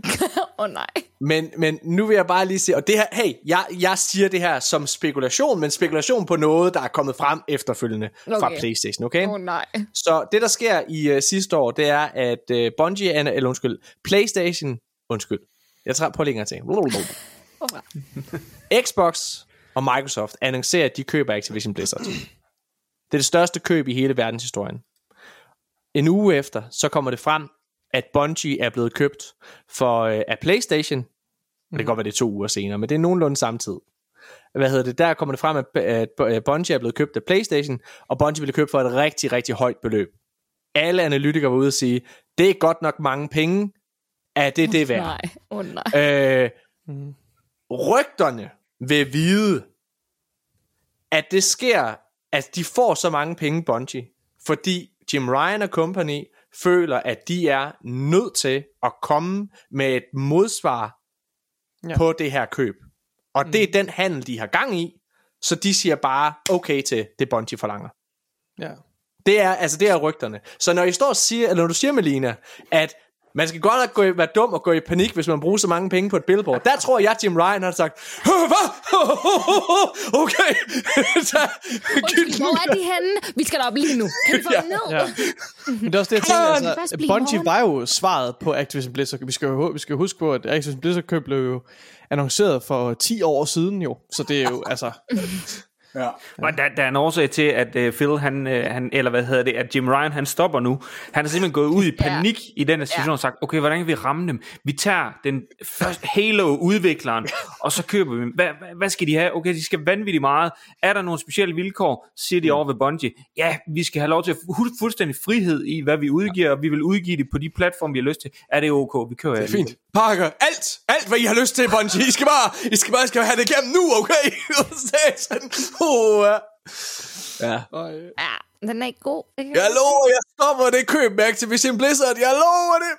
Åh oh, nej. Men, men nu vil jeg bare lige sige, og det her, hey, jeg, jeg siger det her som spekulation, men spekulation på noget, der er kommet frem efterfølgende okay. fra. Playstation, okay? Åh oh, nej. Så det, der sker i uh, sidste år, det er, at uh, Bungie, Anna, eller undskyld, Playstation, undskyld, jeg tager på lige en Xbox og Microsoft annoncerer, at de køber Activision Blizzard. Det er det største køb i hele verdenshistorien. En uge efter, så kommer det frem, at Bungie er blevet købt for uh, af PlayStation. Det kan godt være, det er to uger senere, men det er nogenlunde samtidig. Hvad hedder det? Der kommer det frem, at, at Bungie er blevet købt af PlayStation, og Bungie blev købt for et rigtig, rigtig højt beløb. Alle analytikere var ude og sige, det er godt nok mange penge, er det det værd? Nej, oh, nej. Øh, rygterne vil vide, at det sker, at de får så mange penge, Bungie, fordi Jim Ryan og company føler, at de er nødt til at komme med et modsvar Ja. på det her køb. Og det er den handel, de har gang i, så de siger bare okay til det, Bungie forlanger. Ja. Det er, altså det er rygterne. Så når I står og siger, eller når du siger, Melina, at man skal godt nok gå i, være dum og gå i panik, hvis man bruger så mange penge på et billboard. Der tror jeg, Jim Ryan har sagt, hvad? Okay. Så, Undskyld, hvor er de henne? Vi skal derop lige nu. Kan vi få Ja, dem ned? Ja. Men det er også det, jeg tænker, altså, Bungie var jo svaret på Activision Blizzard. Vi skal jo, vi skal huske på, at Activision Blizzard køb blev jo annonceret for 10 år siden jo. Så det er jo, altså... ja. Og der, der er en årsag til, at uh, Phil, han, uh, han, eller hvad hedder det, at Jim Ryan, han stopper nu. Han er simpelthen gået ud i panik ja. i den her situation Ja. og sagt, okay, hvordan kan vi ramme dem? Vi tager den første Halo-udvikleren, og så køber vi dem. Hvad, hvad, hvad skal de have? Okay, de skal vanvittigt meget. Er der nogle specielle vilkår? Siger de over ved Bungie. Ja, vi skal have lov til at fu- fuldstændig frihed i, hvad vi udgiver, og vi vil udgive det på de platforme, vi har lyst til. Er det ok? Vi kører Det er fint. Parker, alt, alt hvad I har lyst til, Bungie. I skal bare, I skal bare skal have det igennem nu, okay? Satan. oh, ja. ja. Ja, den er ikke god. Ikke? Jeg lover, jeg stopper det køb med Activision Blizzard. Jeg lover det.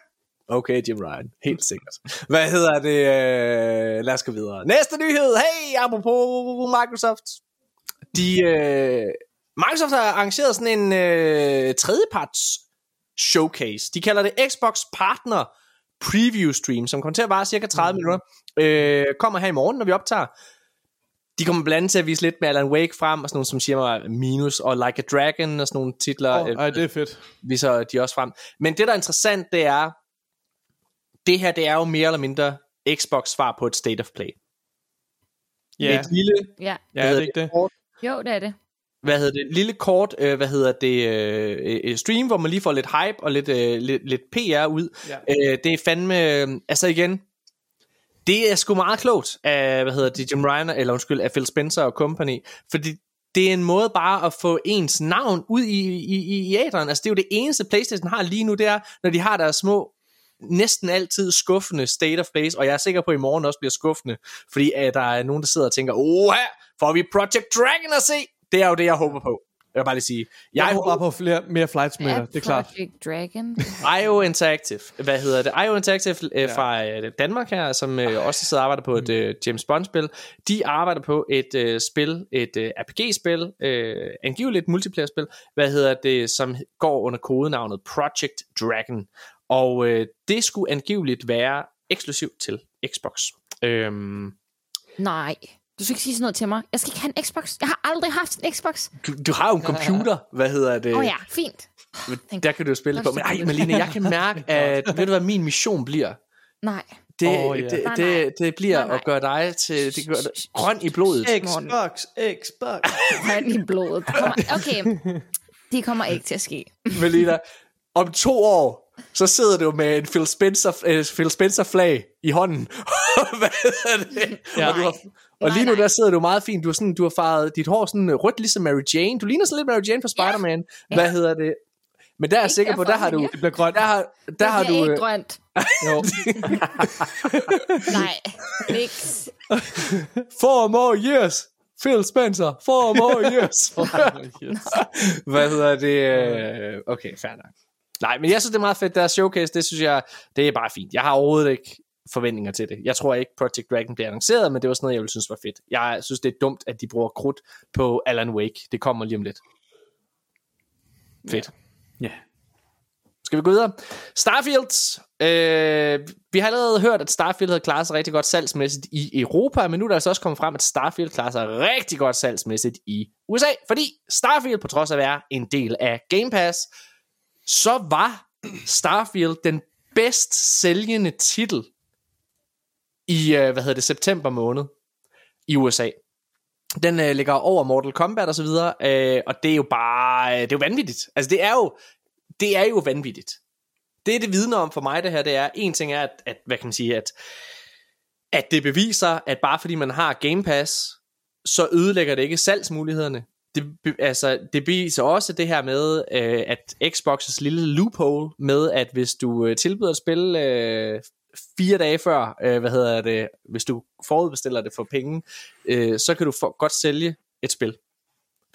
Okay, Jim Ryan. Helt sikkert. Hvad hedder det? Øh, lad os gå videre. Næste nyhed. Hey, apropos Microsoft. De, øh, Microsoft har arrangeret sådan en øh, tredjeparts showcase. De kalder det Xbox Partner Preview Stream, som kommer til at vare cirka 30 minutter. Øh, kommer her i morgen, når vi optager. De kommer blandt andet til at vise lidt med Alan Wake frem, og sådan nogle, som siger mig Minus, og Like a Dragon, og sådan nogle titler. Oh, ej, det er fedt. viser de også frem. Men det, der er interessant, det er, det her, det er jo mere eller mindre Xbox svar på et State of Play. Med Ja, et lille, Ja, ja det er ikke det. jo, det er det. Hvad hedder det, lille kort, øh, hvad hedder det, øh, øh, stream, hvor man lige får lidt hype og lidt, øh, lidt, lidt PR ud. Ja. Øh, det er fandme, øh, altså igen, det er sgu meget klogt af, hvad hedder det, Jim Ryan, eller undskyld, af Phil Spencer og company, fordi det er en måde bare at få ens navn ud i, i, i, i æderen. Altså det er jo det eneste Playstation har lige nu, det er, når de har deres små næsten altid skuffende state of plays, og jeg er sikker på, at i morgen også bliver skuffende, fordi at der er nogen, der sidder og tænker, åh, får vi Project Dragon at se? Det er jo det, jeg håber på. Jeg vil bare lige sige. Jeg, jeg håber bare på flere, mere flight simulator, det er klart. Project Dragon. IO Interactive, hvad hedder det? IO Interactive øh, ja. fra øh, Danmark her, som øh, også sidder og arbejder på et øh, James Bond-spil. De arbejder på et øh, spil, et øh, RPG-spil, øh, angiveligt multiplayer-spil, hvad hedder det, som går under kodenavnet Project Dragon. Og øh, det skulle angiveligt være eksklusivt til Xbox. Øhm, Nej. Du skal ikke sige sådan noget til mig. Jeg skal ikke have en Xbox. Jeg har aldrig haft en Xbox. du, du har jo en computer, hvad hedder det? Åh oh, ja, fint. Der kan du jo spille på. Men ej, Malene, jeg kan mærke, at ved du hvad min mission bliver? Nej. Det, oh, ja. det, Nej, det, nej. det bliver Nej, nej. at gøre dig til det gør dig grøn i blodet. Xbox, Xbox. Vand i blodet. Kommer- Okay, det kommer ikke til at ske. Melina, om to år, så sidder du med en Phil Spencer, uh, Phil Spencer flag i hånden. Hvad hedder det? Ja. Og, du har, og lige nu der sidder du meget fint. Du har, sådan, du har farvet dit hår sådan rødt, ligesom Mary Jane. Du ligner sådan lidt Mary Jane fra Spider-Man. Hvad hedder det? Men der er jeg Ikke sikker på, der har du... ja. Det bliver grønt. Der har, der har det er du... ikke øh, grønt. Jo. Nej, niks. Four more years. Phil Spencer. Four more years. Hvad hedder det? øh, Okay, fair nok. Nej, men jeg synes, det er meget fedt. Der showcase, det synes jeg, det er bare fint. Jeg har overhovedet ikke forventninger til det. Jeg tror ikke, Project Dragon bliver annonceret, men det var sådan noget, jeg ville synes var fedt. Jeg synes, det er dumt, at de bruger krudt på Alan Wake. Det kommer lige om lidt. Fedt. Ja. Skal vi gå videre? Starfield. Øh, vi har allerede hørt, at Starfield havde klaret sig rigtig godt salgsmæssigt i Europa, men nu er der altså også kommet frem, at Starfield klarer sig rigtig godt salgsmæssigt i USA, fordi Starfield, på trods af at være en del af Game Pass, så var Starfield den bedst sælgende titel i, øh, hvad hedder det, september måned i USA. Den øh, ligger over Mortal Kombat og så videre, øh, og det er jo bare, øh, det er jo vanvittigt. Altså det er jo, det er jo vanvittigt. Det det vidner om for mig det her, det er, en ting er, at, at hvad kan man sige, at, at det beviser, at bare fordi man har Game Pass, så ødelægger det ikke salgsmulighederne. Det, altså, det beviser også det her med, øh, at Xbox's lille loophole med, at hvis du øh, tilbyder et spil øh, fire dage før, øh, hvad hedder det, hvis du forudbestiller det for penge, øh, så kan du for, godt sælge et spil.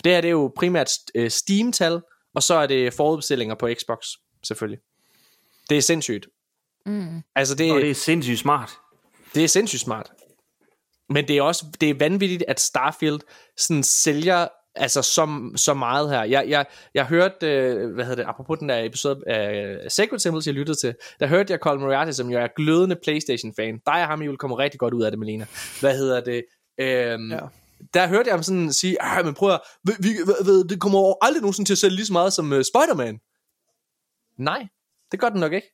Det her det er jo primært øh, Steam-tal, og så er det forudbestillinger på Xbox, selvfølgelig. Det er sindssygt. Mm. Altså det, Og det er sindssygt smart. det er sindssygt smart. Men det er også det er vanvittigt, at Starfield sådan sælger altså så, så meget her. Jeg, jeg, jeg hørte, øh, hvad hedder det, apropos den der episode af Sacred Symbols, jeg lyttede til, der hørte jeg Colin Moriarty, som jo er glødende Playstation-fan. Dig og ham, I vil komme rigtig godt ud af det, Melina. Hvad hedder det? Øhm, Ja. Der hørte jeg ham sådan sige, "Ah, men prøv at, vi, vi, hvad- det kommer aldrig nogensinde til at sælge lige så meget som uh, Spider-Man. Nej, det gør den nok ikke.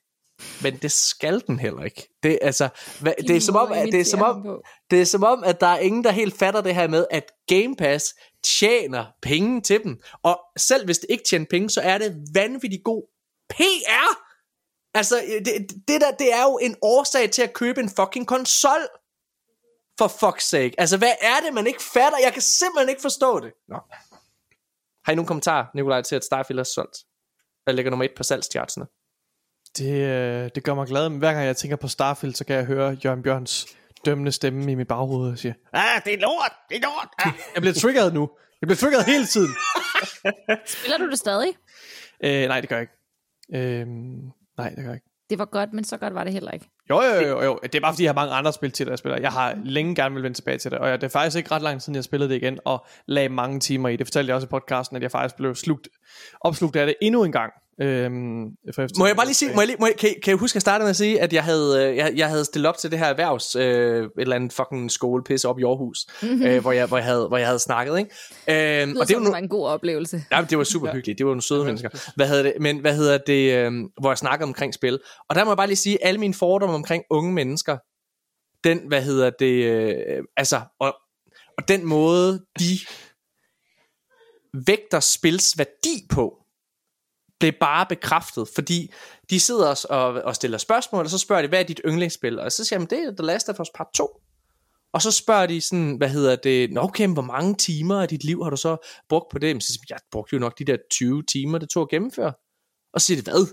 Men det skal den heller ikke. Det, altså, hvad, det, er som om, at, det, er som om, det er som om, at der er ingen, der helt fatter det her med, at Game Pass tjener penge til dem. Og selv hvis det ikke tjener penge, så er det vanvittigt god PR. Altså, det, det der, det er jo en årsag til at købe en fucking konsol. For fuck's sake. Altså, hvad er det, man ikke fatter? Jeg kan simpelthen ikke forstå det. Nå. Har I nogen kommentar, Nikolaj, til at Starfield er solgt? Der ligger nummer et på salgschartsene. Det, øh, det gør mig glad, men hver gang jeg tænker på Starfield, så kan jeg høre Jørgen Bjørns dømmende stemme i mit baghoved og siger, ah, det er lort, det er lort. Ah. Jeg bliver triggeret nu. Jeg bliver triggeret hele tiden. Spiller du det stadig? Øh, nej, det gør jeg ikke. Øh, nej, det gør jeg ikke. Det var godt, men så godt var det heller ikke. Jo, jo, jo, jo. Det er bare fordi, jeg har mange andre spil til, jeg spiller. Jeg har længe gerne vil vende tilbage til det, og jeg, det er faktisk ikke ret lang tid, siden jeg spillede det igen, og lagde mange timer i det. fortalte jeg også i podcasten, at jeg faktisk blev slugt, opslugt af det endnu en gang. Øhm, for Må jeg bare lige sige, må jeg lige, må jeg, kan, kan jeg huske at starte med at sige, at jeg havde, øh, jeg, jeg havde stillet op til det her erhvervs, øh, et eller andet fucking skolepisse op i Aarhus, øh, hvor, jeg, hvor, jeg havde, hvor jeg havde snakket, ikke? Øhm, Det, og det, nu, var en god oplevelse. ja, det var super hyggeligt, det var nogle søde mennesker. Hvad hedder det? Men hvad hedder det, øh, hvor jeg snakkede omkring spil. Og der må jeg bare lige sige, alle mine fordomme omkring unge mennesker, den, hvad hedder det, øh, altså, og, og den måde, de vægter spils værdi på, blev bare bekræftet, fordi de sidder og, og stiller spørgsmål, og så spørger de, hvad er dit yndlingsspil? Og så siger de, "Men det er The Last of Us Part 2. og så spørger de sådan, hvad hedder det, Nå, okay, hvor mange timer af dit liv har du så brugt på det? Men så siger de, jeg brugte jo nok de der 20 timer, det tog at gennemføre. Og så siger de, hvad?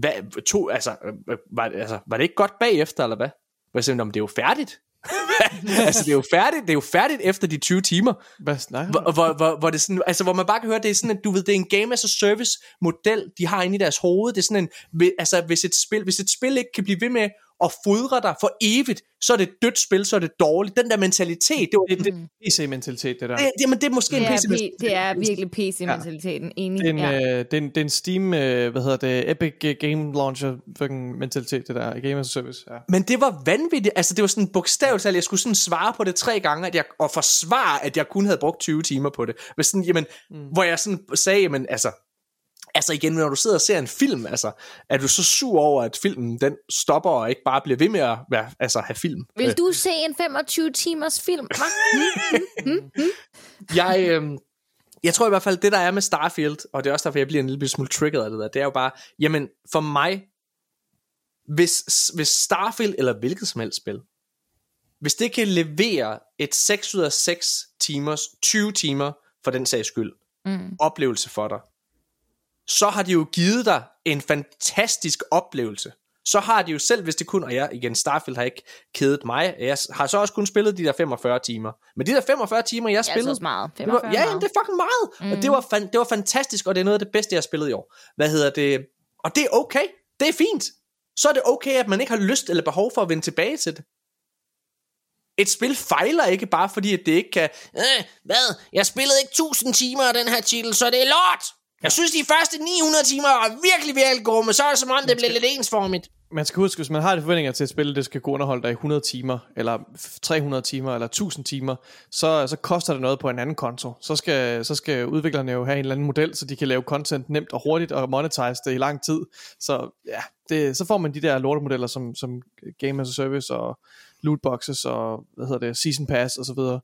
hvad to, altså, øh, øh, var, altså, var det ikke godt bagefter, eller hvad? Hvor jeg siger, det er jo færdigt. altså, det er jo færdigt, det er jo færdigt efter de 20 timer. Hvad snakker? Hvor, hvor, hvor, hvor, det sådan, altså, hvor man bare kan høre, det er sådan, at du ved, det er en game as a service model, de har inde i deres hoved. Det er sådan en, altså, hvis et spil, hvis et spil ikke kan blive ved med at fodre dig for evigt, så er det et dødt spil, så er det dårligt. Den der mentalitet, det, var, Det, det, er PC-mentalitet, det der. det, det, men det er måske Det en er, PC. P- det er virkelig PC-mentaliteten. Enig. Det er en, ja. øh, det er en, det er en Steam, øh, hvad hedder det, Epic Game Launcher fucking mentalitet, det der, Game as a Service. Ja. Men det var vanvittigt. Altså, det var sådan bogstaveligt jeg skulle sådan svare på det tre gange, at jeg, og forsvare, at jeg kun havde brugt 20 timer på det. Hvis sådan, jamen, mm. Hvor jeg sådan sagde, jamen, altså, altså igen, når du sidder og ser en film, altså, er du så sur over, at filmen den stopper og ikke bare bliver ved med at være, altså, have film? Vil du se en 25 timers film? hva? jeg, øh, jeg tror i hvert fald, det der er med Starfield, og det er også derfor, jeg bliver en lille smule trigget af det der, det er jo bare, jamen, for mig, hvis, hvis Starfield, eller hvilket som helst spil, hvis det kan levere et 6 ud af 6 timers, 20 timer, for den sags skyld, Mm. oplevelse for dig, så har de jo givet dig en fantastisk oplevelse. Så har de jo selv, hvis det kun, og jeg igen, Starfield har ikke kedet mig, jeg har så også kun spillet de der 45 timer. Men de der 45 timer, jeg Det er altså spillede, meget. det var, 45 ja, jamen, det er fucking meget. Mm. Og det var, fan, det var fantastisk, og det er noget af det bedste, jeg har spillet i år. Hvad hedder det? Og det er okay. Det er fint. Så er det okay, at man ikke har lyst eller behov for at vende tilbage til det. Et spil fejler ikke bare fordi, at det ikke kan... Øh, hvad? Jeg spillede ikke 1000 timer af den her titel, så det er lort. Jeg synes, de første 900 timer var virkelig, virkelig gode, men så er det som om, det blev lidt ensformigt. Man skal huske, hvis man har de forventninger til et spil, det skal kunne underholde dig i 100 timer, eller 300 timer, eller 1000 timer, så, så koster det noget på en anden konto. Så skal, så skal udviklerne jo have en eller anden model, så de kan lave content nemt og hurtigt og monetize det i lang tid. Så ja, det, så får man de der lortemodeller som, som Game as a Service og lootboxes og hvad hedder det, Season Pass og så videre.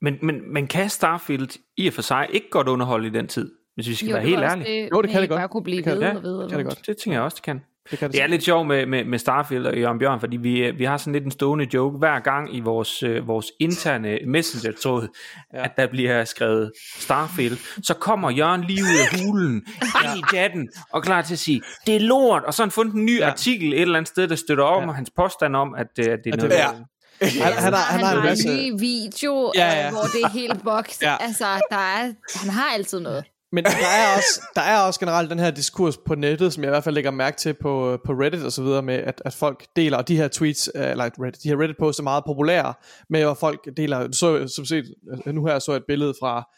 Men, men, men kan Starfield i og for sig ikke godt underholde i den tid, hvis vi skal Jo, være det helt ærlige? også Jo, det kan det godt. Bare kunne blive Det kan det. ved Ja, og ved det kan det godt. Det tænker jeg også, det kan. Det kan det, Det er lidt sjovt med, med, med Starfield og Jørgen Bjørn, fordi vi, vi har sådan lidt en stående joke hver gang i vores, øh, vores interne messenger-tråd, ja. at der bliver skrevet Starfield. Så kommer Jørgen lige ud af hulen, ind i chatten, og klar til at sige, det er lort, og så har han fundet en ny ja. artikel et eller andet sted, der støtter om, ja. og hans påstand om, at, øh, at det er At noget... det- Ja. Han, han, han, har, han har en en masse... ny video, Ja, ja, ja. ja. hvor det er helt boks. Ja. ja. Altså, der er, han har altid noget. Men der er, også, der er også generelt den her diskurs på nettet, som jeg i hvert fald lægger mærke til på, på Reddit og så videre, med at, at folk deler, og de her tweets, øh, eller Reddit, de her Reddit posts er meget populære, med at folk deler, så, som set, øh, nu her så jeg et billede fra,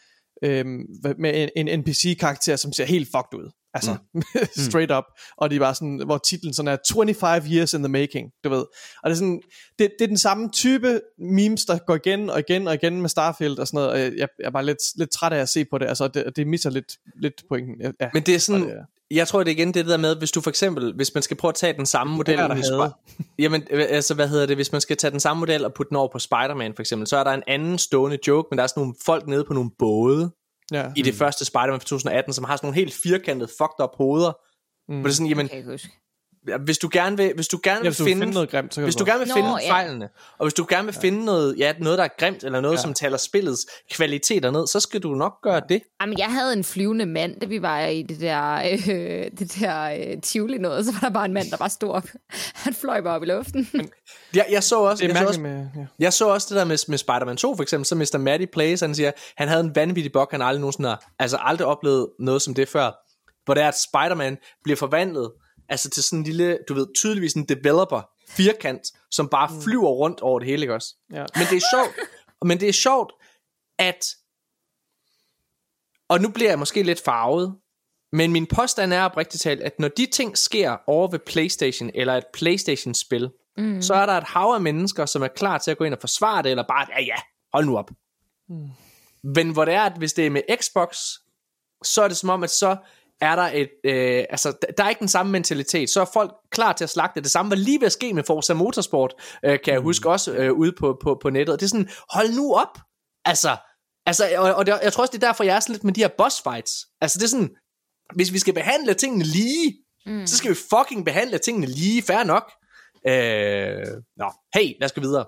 øhm, med en, en NPC-karakter, som ser helt fucked ud. Altså, mm. straight up. Og de er bare sådan, hvor titlen sådan er 25 years in the making, du ved. Og det er sådan, det, det er den samme type memes, der går igen og igen og igen med Starfield og sådan noget, og jeg, jeg er bare lidt, lidt træt af at se på det, altså det, det misser lidt, lidt pointen. Ja. Men det er sådan, det jeg tror det er igen det der med, hvis du for eksempel, hvis man skal prøve at tage den samme model, er der med havde. Spi- jamen, øh, altså hvad hedder det, hvis man skal tage den samme model og putte den over på Spider-Man for eksempel, så er der en anden stående joke, men der er sådan nogle folk nede på nogle både, ja. i det første Spider-Man fra 2018, som har sådan nogle helt firkantede, fucked up hoveder, mm. hvor det er sådan, jamen, Kan jeg ikke huske. Hvis du gerne vil, hvis du gerne Ja, vil vil finde, finde noget grimt, så kan hvis du gerne vil Nå, finde ja. fejlene, og hvis du gerne vil finde noget, ja, noget, der er grimt, eller noget, Ja. som taler spillets kvaliteter ned, så skal du nok gøre det. Jamen, jeg havde en flyvende mand, da vi var i det der, øh, det der øh, tivoli noget, så var der bare en mand, der bare stod op. Han fløj bare op i luften. Jeg, jeg så også, Det jeg så også med... Ja. Jeg så også det der med, med Spider-Man 2 for eksempel, så Mr. Matty Plays, han siger, han havde en vanvittig bug, han aldrig nogensinde har, altså aldrig oplevet noget som det før, hvor det er, at Spider-Man bliver forvandlet, altså til sådan en lille, du ved, tydeligvis en developer, firkant, som bare flyver rundt over det hele, ikke også? Ja. Men det er sjovt, men det er sjovt, at, og nu bliver jeg måske lidt farvet, men min påstand er oprigtigt talt, at når de ting sker over ved Playstation, eller et Playstation-spil, mm. så er der et hav af mennesker, som er klar til at gå ind og forsvare det, eller bare, ja ja, hold nu op. Mm. Men hvor det er, at hvis det er med Xbox, så er det som om, at så er der et, øh, altså der er ikke den samme mentalitet, så er folk klar til at slagte. Det samme var lige ved at ske med Forza Motorsport, øh, kan jeg huske også øh, ude på, på, på nettet. Det er sådan, hold nu op! Altså, altså og, og det, jeg tror også, det er derfor, jeg er sådan lidt med de her boss fights. Altså det er sådan, hvis vi skal behandle tingene lige, mm. så skal vi fucking behandle tingene lige, fair nok. Øh, nå, hey, lad os gå videre.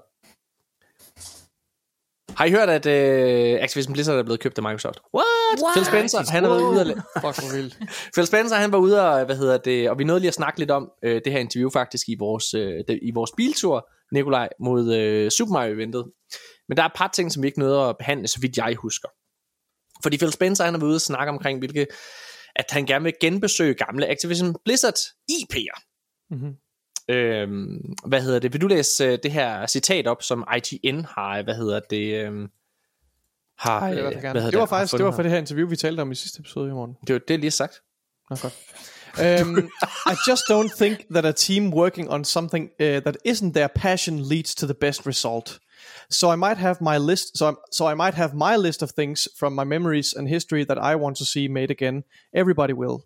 Har I hørt, at uh, Activision Blizzard er blevet købt af Microsoft? What? What? Phil Spencer, han har været ude og, Fuck, hvor vildt. Phil Spencer, han var ude og, hvad hedder det, og vi nåede lige at snakke lidt om øh, det her interview faktisk i vores, øh, i vores biltur, Nikolaj, mod øh, Super Mario-eventet. Men der er et par ting, som vi ikke nåede at behandle, så vidt jeg husker. Fordi Phil Spencer, han været ude og snakke omkring, hvilke, at han gerne vil genbesøge gamle Activision Blizzard IP'er. Mhm. Øhm, hvad hedder det? Vil du læse øh, det her citat op, som IGN har, hvad hedder det, øhm, har, Ej, det, øh, var hvad hedder det var faktisk det var for det her interview, vi talte om i sidste episode i morgen. Det var det, lige sagt. Nå, godt. um, I just don't think that a team working on something uh, that isn't their passion leads to the best result. So I might have my list. So, I'm, so I might have my list of things from my memories and history that I want to see made again. Everybody will.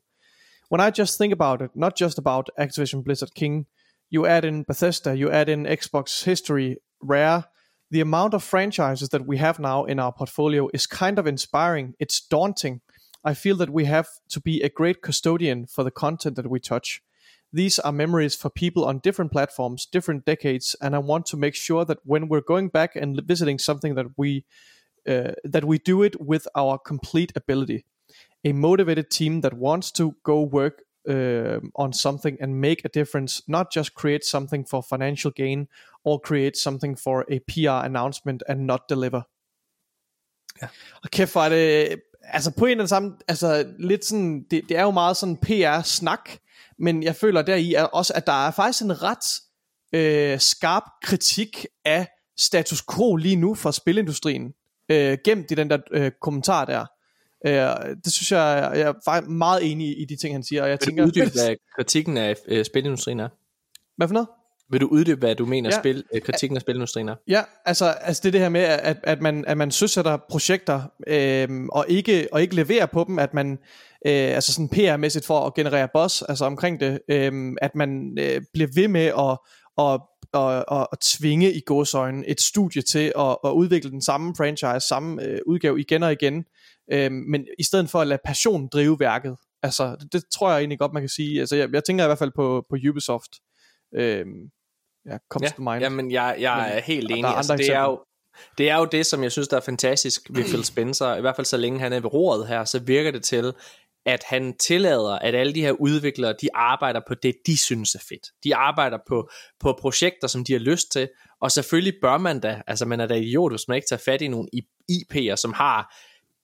When I just think about it, not just about Activision Blizzard King, you add in Bethesda, you add in Xbox history, Rare. The amount of franchises that we have now in our portfolio is kind of inspiring. It's daunting. I feel that we have to be a great custodian for the content that we touch. These are memories for people on different platforms, different decades, and I want to make sure that when we're going back and visiting something that we uh, that we do it with our complete ability. A motivated team that wants to go work uh, on something and make a difference, not just create something for financial gain or create something for a PR announcement and not deliver. Ja. Og kæft for det, altså på en eller samme, altså lidt sådan, det, det er jo meget sådan PR-snak, men jeg føler deri er også, at der er faktisk en ret øh, skarp kritik af status quo lige nu for spilindustrien, øh, gemt i den der øh, kommentar der. Øh, det synes jeg, jeg er meget enig i, de ting, han siger, og jeg Vil tænker, du uddybe, hvad kritikken af øh, spilindustrien er? hvad for noget? Vil du uddybe, hvad du mener, Ja. spil, øh, kritikken af spilindustrien er? Ja, altså, altså det er det her med, at, at, man, at man søsætter projekter, øhm, og, ikke, og ikke leverer på dem, at man, øh, altså sådan PR-mæssigt for at generere buzz, altså omkring det, øhm, at man øh, bliver ved med at, at, at, at, at tvinge i gåsøjne et studie til at, at udvikle den samme franchise, samme øh, udgave igen og igen, øhm, men i stedet for at lade passion drive værket. Altså, det, det tror jeg egentlig godt, man kan sige. Altså, jeg, jeg tænker i hvert fald på, på Ubisoft. Øhm, ja, comes Ja, to mind. jamen jeg, jeg Men- er helt enig. er Altså, det, er eksempler. jo, det er jo det, som jeg synes, der er fantastisk ved Phil Spencer. I hvert fald så længe han er ved roret her, så virker det til, at han tillader, at alle de her udviklere, de arbejder på det, de synes er fedt. De arbejder på, på projekter, som de har lyst til, og selvfølgelig bør man da, altså man er da idiot, hvis man ikke tager fat i nogle IP'er, som har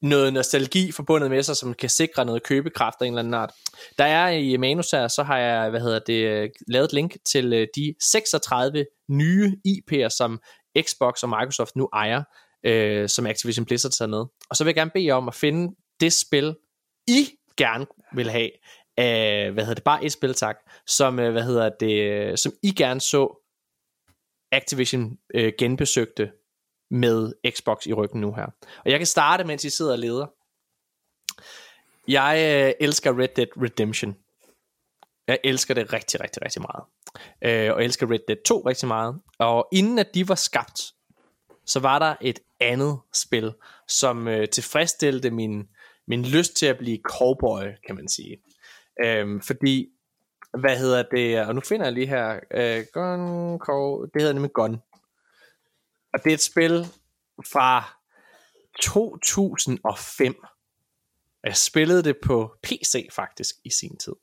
noget nostalgi forbundet med sig, som kan sikre noget købekraft af en eller anden art. Der er i manus her, så har jeg, hvad hedder det, lavet et link til øh, de 36 nye IP'er, som Xbox og Microsoft nu ejer, øh, som Activision Blizzard tager med. Og så vil jeg gerne bede jer om at finde det spil, I gerne vil have, øh, hvad hedder det, bare et spil tak, som, øh, hvad hedder det, som I gerne så Activision øh, genbesøgte med Xbox i ryggen nu her. Og jeg kan starte, mens I sidder og leder. Jeg øh, elsker Red Dead Redemption. Jeg elsker det rigtig, rigtig, rigtig meget. Øh, og jeg elsker Red Dead 2 rigtig meget. Og inden at de var skabt, så var der et andet spil, som øh, tilfredsstillede min, min lyst til at blive cowboy, kan man sige. Øh, fordi, hvad hedder det, og nu finder jeg lige her, øh, Gun, Cow, det hedder nemlig Gun. Og det er et spil fra 2005. Jeg spillede det på PC faktisk i sin tid.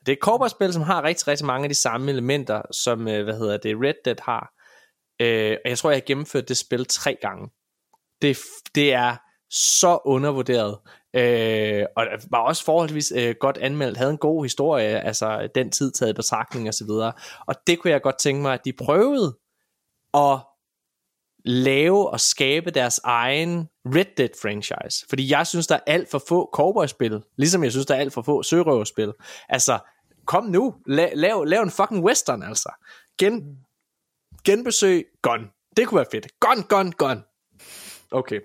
Det er et cowboy-spil, som har rigtig, rigtig mange af de samme elementer, som, øh, hvad hedder det, Red Dead har. Øh, og jeg tror, jeg har gennemført det spil tre gange. Det, det er så undervurderet. Øh, og det var også forholdsvis øh, godt anmeldt, havde en god historie, altså den tid taget i betragtning og så videre. Og det kunne jeg godt tænke mig, at de prøvede at lave og skabe deres egen Red Dead franchise. Fordi jeg synes, der er alt for få cowboy-spil, ligesom jeg synes, der er alt for få sørøverspil. Altså, kom nu, la- lav, lav en fucking western, altså. Gen, genbesøg Gun. Det kunne være fedt. Gun, gun, gun. Okay.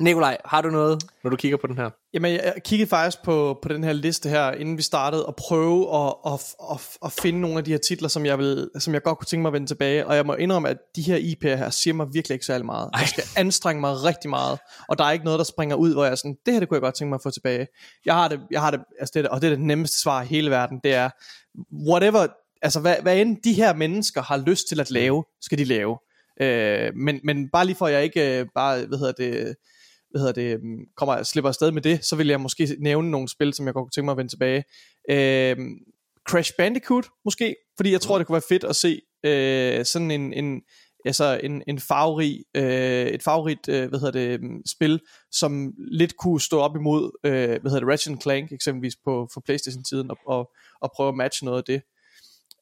Nikolaj, har du noget, når du kigger på den her? Jamen, jeg kiggede faktisk på, på den her liste her, inden vi startede, og prøve at, at, at, at finde nogle af de her titler, som jeg, vil, som jeg godt kunne tænke mig at vende tilbage. Og jeg må indrømme, at de her IP'er her siger mig virkelig ikke særlig meget. Jeg skal anstrenge mig rigtig meget, og der er ikke noget, der springer ud, hvor jeg er sådan, det her det kunne jeg godt tænke mig at få tilbage. Jeg har det, jeg har det, altså det, og det er det nemmeste svar i hele verden, det er, whatever, altså hvad, hvad end de her mennesker har lyst til at lave, skal de lave. Øh, men, men bare lige for at jeg ikke øh, bare, hvad hedder det, hvad hedder det, mm, kommer slipper afsted med det, så vil jeg måske nævne nogle spil, som jeg godt kunne tænke mig at vende tilbage. Øh, Crash Bandicoot måske, fordi jeg tror, det kunne være fedt at se øh, sådan en, en, altså en, en farverig, øh, et farverigt øh, hvad hedder det, mm, spil, som lidt kunne stå op imod øh, hvad hedder det, Ratchet Clank eksempelvis på for Playstation-tiden og, og, og prøve at matche noget af det.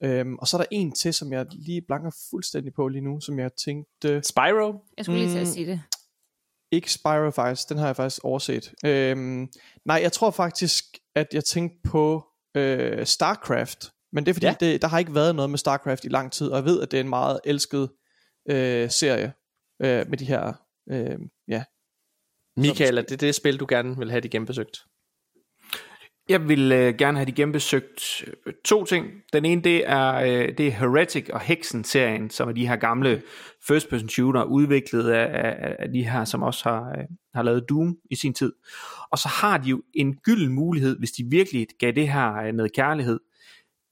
Øhm, og så er der en til, som jeg lige blanker fuldstændig på lige nu, som jeg tænkte... Spyro? Jeg skulle lige til at Mm. sige det. Ikke Spyro faktisk, den har jeg faktisk overset. Øhm, nej, jeg tror faktisk, at jeg tænkte på øh, StarCraft. Men det er fordi, Ja. det, der har ikke været noget med StarCraft i lang tid, og jeg ved, at det er en meget elsket øh, serie øh, med de her, øh, ja. Michael, er det det spil, du gerne vil have de genbesøgt? Jeg vil øh, gerne have de genbesøgt øh, to ting. Den ene, det er, øh, det er Heretic og Hexen-serien, som er de her gamle first-person shooter, udviklet af, af, af de her, som også har, øh, har lavet Doom i sin tid. Og så har de jo en gylden mulighed, hvis de virkelig gav det her øh, noget kærlighed,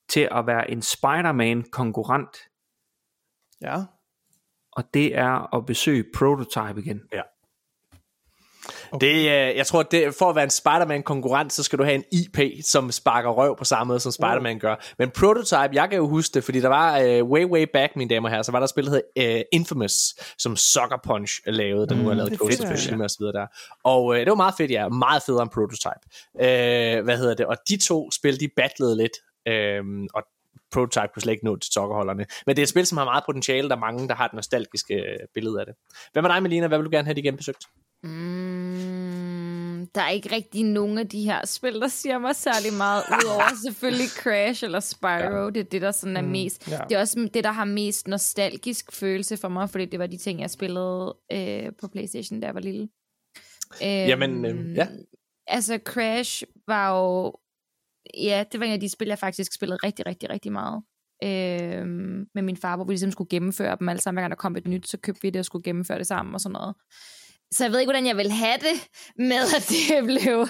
til at være en Spider-Man-konkurrent, Ja. og det er at besøge Prototype igen. Det, øh, jeg tror, det, for at være en Spider-Man-konkurrent, så skal du have en IP, som sparker røv på samme måde, som Spider-Man gør. Men Prototype, jeg kan jo huske det, fordi der var uh, way, way back, mine damer og herrer, så var der spillet, der hed uh, Infamous, som Sucker Punch lavede, der nu har lavet det Ghost of. Tsushima og så videre der. Og uh, det var meget fedt, ja. Meget federe end Prototype. Uh, hvad hedder det? Og de to spil, de battlede lidt, uh, og Prototype kunne slet ikke nå til tokkerholderne. Men det er et spil, som har meget potentiale. Der er mange, der har et nostalgisk billede af det. Hvad med dig, Melina? Hvad vil du gerne have de genbesøgt? Mm, der er ikke rigtig nogen af de her spil, der siger mig særlig meget, udover selvfølgelig Crash eller Spyro. Ja. Det er det, der sådan er mest. ja. Det er også det, der har mest nostalgisk følelse for mig, fordi det var de ting, jeg spillede øh, på Playstation, da jeg var lille. Øhm, Jamen, øh, ja. Altså, Crash var jo... Ja, det var en af de spil, jeg faktisk spillede rigtig, rigtig, rigtig meget. Øhm, med min far, hvor vi ligesom skulle gennemføre dem alle sammen. Hver gang der kom et nyt, så købte vi det og skulle gennemføre det sammen og sådan noget. Så jeg ved ikke, hvordan jeg vil have det med, at det blev...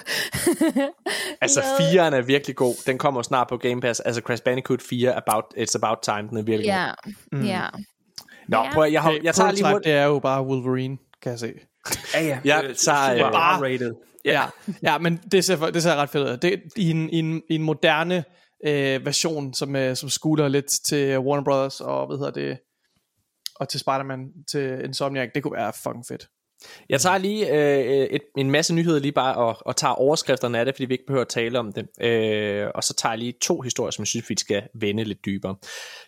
Altså, lavet- firen er virkelig god. Den kommer snart på Game Pass. Altså, Crash Bandicoot 4, about, It's About Time, den er virkelig Ja, god. mm. ja. Nå, Ja. prøv, at- jeg, har, Hey, jeg tager lige det er jo bare Wolverine, kan jeg se. Ja, ja. Jeg tager, super øh, R-rated. Ja, ja men det ser, det ser ret fedt ud. Det i en, i en, i en moderne øh, version, som, øh, som skuler lidt til Warner Brothers og hvad hedder det, og til Spider-Man, til Insomniac. Det kunne være fucking fedt. Jeg tager lige øh, et, en masse nyheder lige bare og, og tager overskrifterne af det, fordi vi ikke behøver at tale om det. Øh, og så tager jeg lige to historier, som jeg synes, vi skal vende lidt dybere.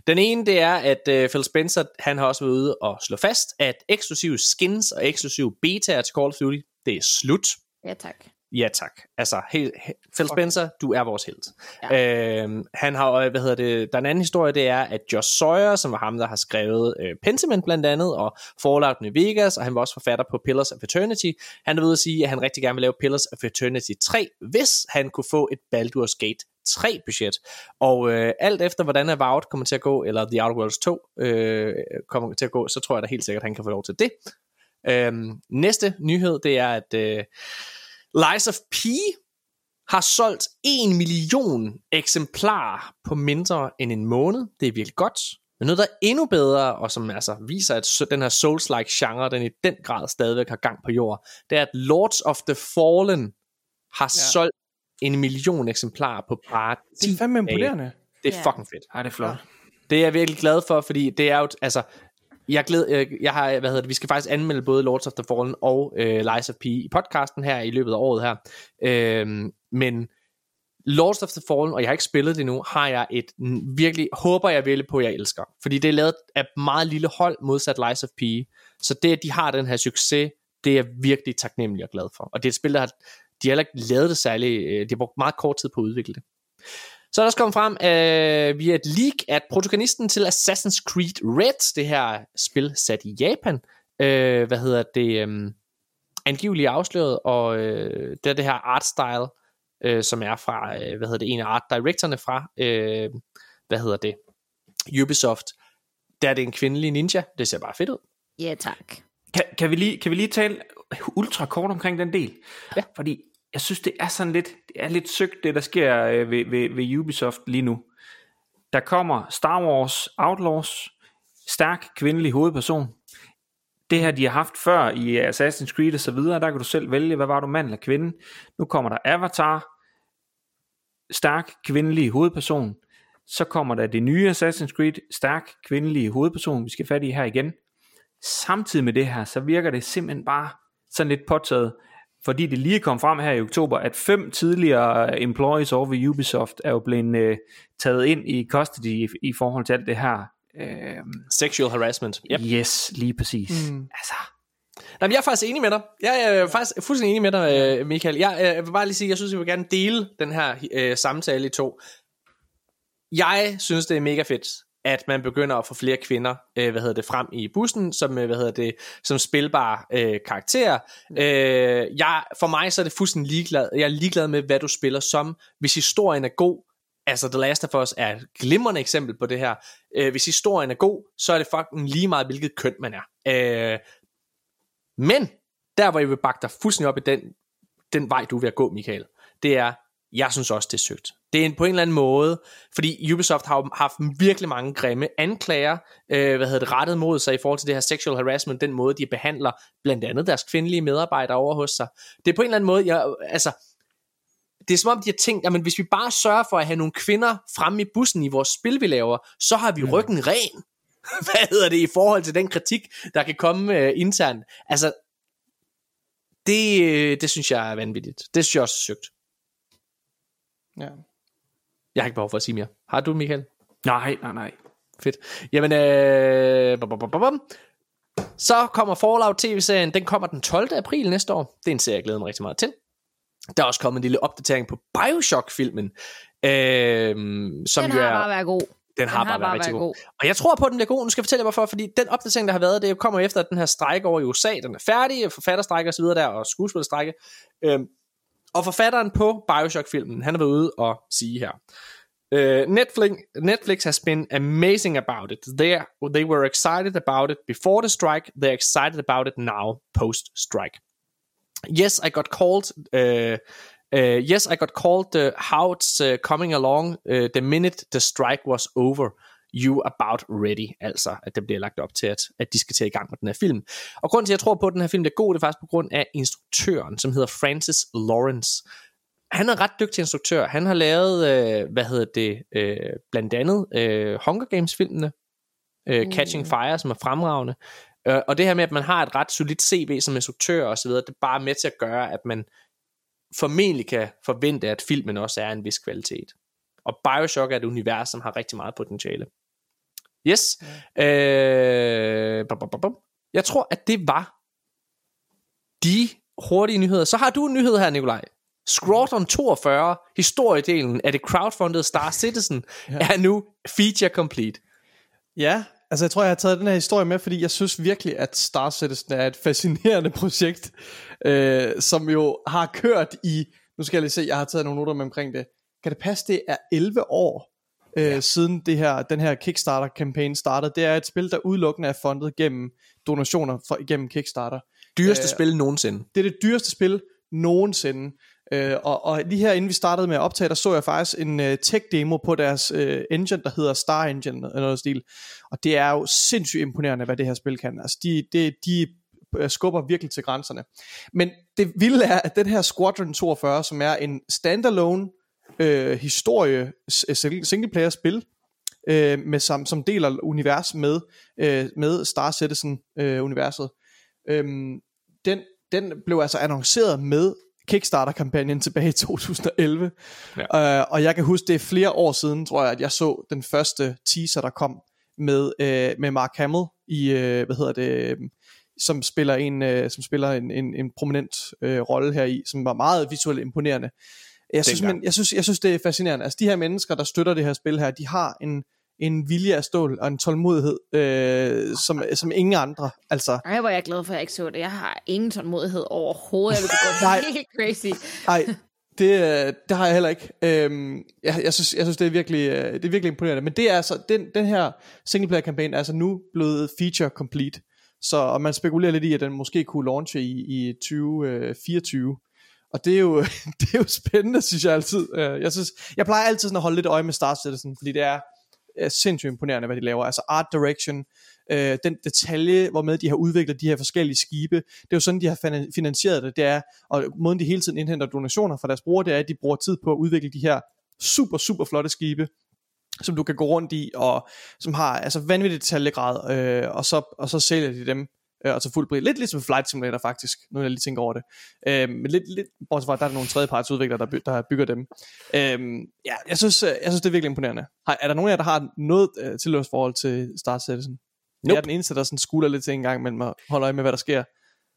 Den ene, det er, at øh, Phil Spencer, han har også været ude og slå fast, at eksklusive skins og eksklusive betaer til Call of Duty, det er slut. Ja, tak. Ja tak. Altså, he, he, Phil Spencer, du er vores held. Ja. Øhm, han har, øh, hvad hedder det, der er en anden historie, det er, at Josh Sawyer, som var ham, der har skrevet øh, Pentiment blandt andet, og Fallout New Vegas, og han var også forfatter på Pillars of Eternity, han er ved at sige, at han rigtig gerne vil lave Pillars of Eternity 3, hvis han kunne få et Baldur's Gate 3 budget. Og øh, alt efter, hvordan Avowed kommer til at gå, eller The Outer Worlds 2 øh, kommer til at gå, så tror jeg da helt sikkert, at han kan få lov til det. Øhm, næste nyhed, det er, at øh, Lies of P har solgt 1 million eksemplarer på mindre end en måned. Det er virkelig godt. Men noget, der er endnu bedre, og som altså viser, at så- den her Souls-like genre, den i den grad stadigvæk har gang på jord, det er, at Lords of the Fallen har ja. solgt en million eksemplarer på bare 10 Det er fandme dage. imponerende. Det er Ja. fucking fedt. Ja, det er flot. Det er jeg virkelig glad for, fordi det er jo, altså, jeg, glæd, jeg, jeg har, hvad hedder det, vi skal faktisk anmelde både Lords of the Fallen og øh, Lies of P i podcasten her i løbet af året her. Øh, men Lords of the Fallen, og jeg har ikke spillet det endnu, har jeg et virkelig, håber jeg virkelig på, jeg elsker. Fordi det er lavet af et meget lille hold, modsat Lies of P. Så det, at de har den her succes, det er jeg virkelig taknemmelig og glad for. Og det er et spil, der har, de har heller ikke lavet det særligt, øh, de har brugt meget kort tid på at udvikle det. Så er der også kommet frem øh, via et leak, at protagonisten til Assassin's Creed Red, det her spil sat i Japan, øh, hvad hedder det, øh, angiveligt afsløret, og øh, det er det her art style, øh, som er fra, øh, hvad hedder det, en af art directorerne fra, øh, hvad hedder det, Ubisoft, der er det en kvindelig ninja, det ser bare fedt ud. Ja, tak. Kan, kan, vi lige, kan vi lige tale ultra kort omkring den del? Ja. Fordi jeg synes, det er sådan lidt, det er lidt søgt, det der sker øh, ved, ved, ved Ubisoft lige nu. Der kommer Star Wars Outlaws, stærk kvindelig hovedperson. det her, de har haft før i Assassin's Creed og så videre, der kan du selv vælge, hvad var du, mand eller kvinde. Nu kommer der Avatar, stærk kvindelig hovedperson. Så kommer der det nye Assassin's Creed, stærk kvindelig hovedperson, vi skal fat i her igen. Samtidig med det her, så virker det simpelthen bare sådan lidt påtaget, fordi det lige kom frem her i oktober, at fem tidligere employees over ved Ubisoft er jo blevet øh, taget ind i custody i, i forhold til alt det her. Øh, Sexual harassment. Yep. Yes, lige præcis. Mm. Altså, Nej, men jeg er faktisk enig med dig. Jeg er faktisk fuldstændig enig med dig, øh, Michael. Jeg, øh, jeg vil bare lige sige, jeg synes, jeg vil gerne dele den her øh, samtale i to. Jeg synes, det er mega fedt, at man begynder at få flere kvinder, øh, hvad hedder det, frem i bussen, som, øh, hvad hedder det, som spilbare øh, karakterer. Øh, jeg, for mig så er det fuldstændig ligeglad. Jeg er ligeglad med, hvad du spiller som. Hvis historien er god, altså The Last of Us er et glimrende eksempel på det her. Øh, hvis historien er god, så er det fucking lige meget, hvilket køn man er. Øh, men, der hvor jeg vil bakke dig fuldstændig op i den, den vej, du er ved at gå, Michael, det er, jeg synes også, det er søgt. Det er en, på en eller anden måde, fordi Ubisoft har haft virkelig mange grimme anklager, øh, hvad hedder det, rettet mod sig i forhold til det her sexual harassment, den måde, de behandler blandt andet deres kvindelige medarbejdere over hos sig. Det er på en eller anden måde, jeg, altså, det er som om, de har tænkt, at hvis vi bare sørger for at have nogle kvinder fremme i bussen i vores spil, vi laver, så har vi ryggen ren. Hvad hedder det i forhold til den kritik, der kan komme øh, internt? Altså, det, øh, det synes jeg er vanvittigt. Det synes jeg også er søgt. Ja. Jeg har ikke behov for at sige mere. Har du, Michael? nej, nej, nej. Fedt. Jamen, øh, bum, bum, bum, bum. så kommer Fallout TV-serien. Den kommer den 12. april næste år. Det er en serie, jeg glæder mig rigtig meget til. Der er også kommet en lille opdatering på Bioshock-filmen. Øh, som Den jo har er, bare været god. den har Den bare været rigtig god. Og jeg tror på, at den bliver god. Nu skal jeg fortælle jer hvorfor. Fordi den opdatering, der har været, det kommer efter, at den her strejk over i USA, den er færdig, forfatterstrække videre der, og skuespillerstrække. Øhm, og forfatteren på Bioshock-filmen, han har været ude og sige her. Uh, Netflix, Netflix has been amazing about it. They, are, they were excited about it before the strike. They're excited about it now, post-strike. Yes, I got called. Uh, uh, yes, I got called uh, how it's uh, coming along uh, the minute the strike was over. You about ready, altså at det bliver lagt op til, at, at de skal til i gang med den her film. Og grunden til, at jeg tror på, at den her film er god, det er faktisk på grund af instruktøren, som hedder Francis Lawrence. Han er ret dygtig instruktør. Han har lavet, øh, hvad hedder det, øh, blandt andet øh, Hunger Games-filmene, øh, Mm. Catching Fire, som er fremragende. Øh, og det her med, at man har et ret solidt CV som instruktør og så videre, det er bare med til at gøre, at man formentlig kan forvente, at filmen også er en vis kvalitet. Og Bioshock er et univers, som har rigtig meget potentiale. Yes. Øh, bum, bum, bum. Jeg tror, at det var de hurtige nyheder. Så har du en nyhed her, Nikolaj. Scroton 42, historiedelen af det crowdfunded Star Citizen, ja. er nu feature complete. Ja, altså jeg tror, jeg har taget den her historie med, fordi jeg synes virkelig, at Star Citizen er et fascinerende projekt, øh, som jo har kørt i, nu skal jeg lige se, jeg har taget nogle noter med omkring det. Kan det passe, det er 11 år, øh, ja. siden det her, den her Kickstarter-kampagne startede. Det er et spil, der udelukkende er fundet gennem donationer fra, gennem Kickstarter. Dyreste Øh, spil nogensinde. Det er det dyreste spil nogensinde. Øh, og, og lige her inden vi startede med at optage, der så jeg faktisk en uh, tech-demo på deres uh, engine, der hedder Star Engine eller noget stil. Og det er jo sindssygt imponerende, hvad det her spil kan. Altså, de, de, de øh, skubber virkelig til grænserne. Men det vilde er, at den her Squadron 42, som er en standalone øh, historie, s- single player spil, øh, med, som, som deler univers med, øh, med Star Citizen øh, universet. Øhm, den, den blev altså annonceret med Kickstarter-kampagnen tilbage i 2011. Ja. Øh, og jeg kan huske, det er flere år siden, tror jeg, at jeg så den første teaser, der kom med, øh, med Mark Hamill i, øh, hvad hedder det, øh, som spiller en, øh, som spiller en, en, en prominent øh, rolle her i, som var meget visuelt imponerende. Jeg synes, men, jeg, synes, jeg synes, det er fascinerende. Altså, de her mennesker, der støtter det her spil her, de har en, en vilje af stål og en tålmodighed, øh, som, som ingen andre. Altså, Ej, hvor er jeg glad for, at jeg ikke så det. Jeg har ingen tålmodighed overhovedet. Jeg vil gå Nej. helt crazy. Nej, det, det har jeg heller ikke. Øhm, jeg, jeg, synes, jeg synes, det er virkelig, øh, det er virkelig imponerende. Men det er altså, den, den her singleplayer-kampagne er altså nu blevet feature complete. Så og man spekulerer lidt i, at den måske kunne launche i, i 2024. Og det er, jo, det er jo spændende, synes jeg altid. Øh, jeg, synes, jeg plejer altid sådan at holde lidt øje med Star Citizen, fordi det er øh, sindssygt imponerende, hvad de laver. Altså art direction, øh, den detalje, hvor med de har udviklet de her forskellige skibe. Det er jo sådan, de har finansieret det. Det er, og måden de hele tiden indhenter donationer fra deres brugere, det er, at de bruger tid på at udvikle de her super, super flotte skibe, som du kan gå rundt i, og som har altså vanvittigt detaljegrad, øh, og, så, og så sælger de dem øh, og så fuldt pris. Lidt ligesom Flight Simulator faktisk, nu jeg lige tænker over det. Øh, men lidt, lidt, bortset fra, at der er nogle tredjeparts udviklere, der, by, der bygger dem. Øh, ja, jeg synes, øh, jeg synes, det er virkelig imponerende. Har, er der nogen af jer, der har noget øh, tilhørsforhold til Star Citizen? Nope. Jeg er den eneste, der sådan skuler lidt til en gang, men holder øje med, hvad der sker.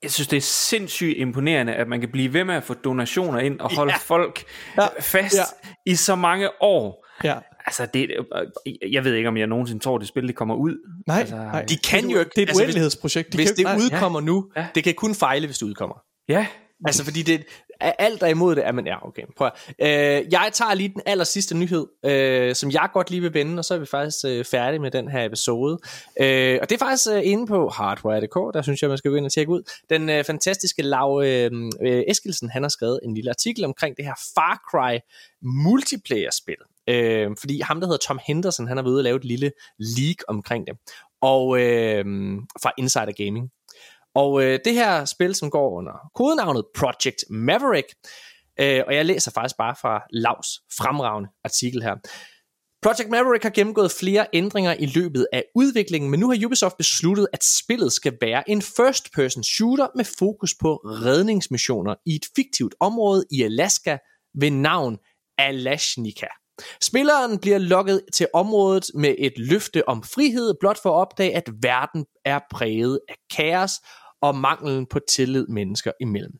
Jeg synes, det er sindssygt imponerende, at man kan blive ved med at få donationer ind og holde ja. folk ja. fast ja. i så mange år. Ja. Altså, det, jeg ved ikke, om jeg nogensinde tror, det spil det kommer ud. Nej, altså, nej. De kan jo ikke. Det er et altså, uendelighedsprojekt. De hvis kan, det nej, udkommer nu, Ja. det kan kun fejle, hvis det udkommer. Ja, Altså, fordi det, alt er imod det, er man, ja, okay, prøv at, øh, Jeg tager lige den aller sidste nyhed, øh, som jeg godt lige vil vende, og så er vi faktisk øh, færdige med den her episode. Øh, og det er faktisk øh, inde på hardware.dk, der synes jeg, man skal gå ind og tjekke ud. Den øh, fantastiske Lav øh, øh, Eskilsen, han har skrevet en lille artikel omkring det her Far Cry multiplayer-spil. Øh, fordi ham, der hedder Tom Henderson, han har været ude og lave et lille leak omkring det. Og øh, fra Insider Gaming. Og øh, det her spil, som går under kodenavnet Project Maverick, øh, og jeg læser faktisk bare fra Lavs fremragende artikel her. Project Maverick har gennemgået flere ændringer i løbet af udviklingen, men nu har Ubisoft besluttet, at spillet skal være en first-person shooter med fokus på redningsmissioner i et fiktivt område i Alaska ved navn Alashnika. Spilleren bliver lokket til området med et løfte om frihed, blot for at opdage, at verden er præget af kaos og manglen på tillid mennesker imellem.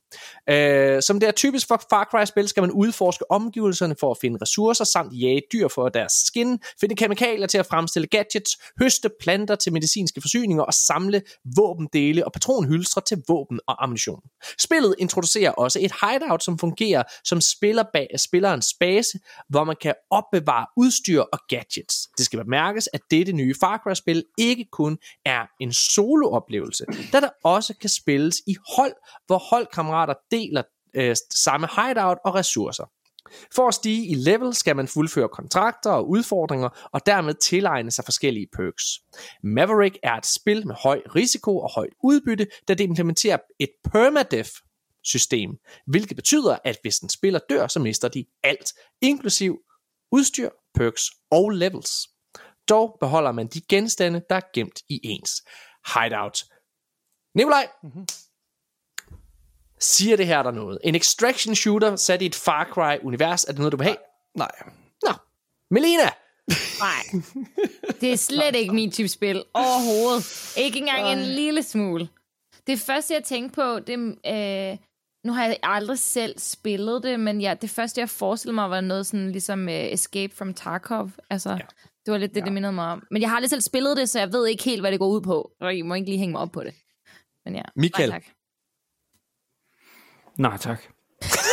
Øh, som det er typisk for Far Cry-spil, skal man udforske omgivelserne for at finde ressourcer, samt jage dyr for deres skin, finde kemikalier til at fremstille gadgets, høste planter til medicinske forsyninger og samle våbendele og patronhylstre til våben og ammunition. Spillet introducerer også et hideout, som fungerer som spiller bag spillerens base, hvor man kan opbevare udstyr og gadgets. Det skal bemærkes, at dette nye Far Cry-spil ikke kun er en solooplevelse, da der også kan spilles i hold, hvor holdkammerater deler øh, samme hideout og ressourcer. For at stige i level skal man fuldføre kontrakter og udfordringer, og dermed tilegne sig forskellige perks. Maverick er et spil med høj risiko og højt udbytte, da det implementerer et permadeath system, hvilket betyder, at hvis en spiller dør, så mister de alt, inklusiv udstyr, perks og levels. Dog beholder man de genstande, der er gemt i ens hideout. Nikolaj, mm-hmm. siger det her der noget? En extraction shooter sat i et Far Cry-univers, er det noget, du vil have? Nej. Nå. Melina, Nej, det er slet ikke min type spil overhovedet. Ikke engang en lille smule. Det første, jeg tænkte på, det, øh, nu har jeg aldrig selv spillet det, men ja, det første, jeg forestillede mig, var noget sådan ligesom uh, Escape from Tarkov. Altså, ja. det var lidt det, ja. det mindede mig om. Men jeg har aldrig selv spillet det, så jeg ved ikke helt, hvad det går ud på. Og I må ikke lige hænge mig op på det. Men ja, Michael. nej tak. nej tak.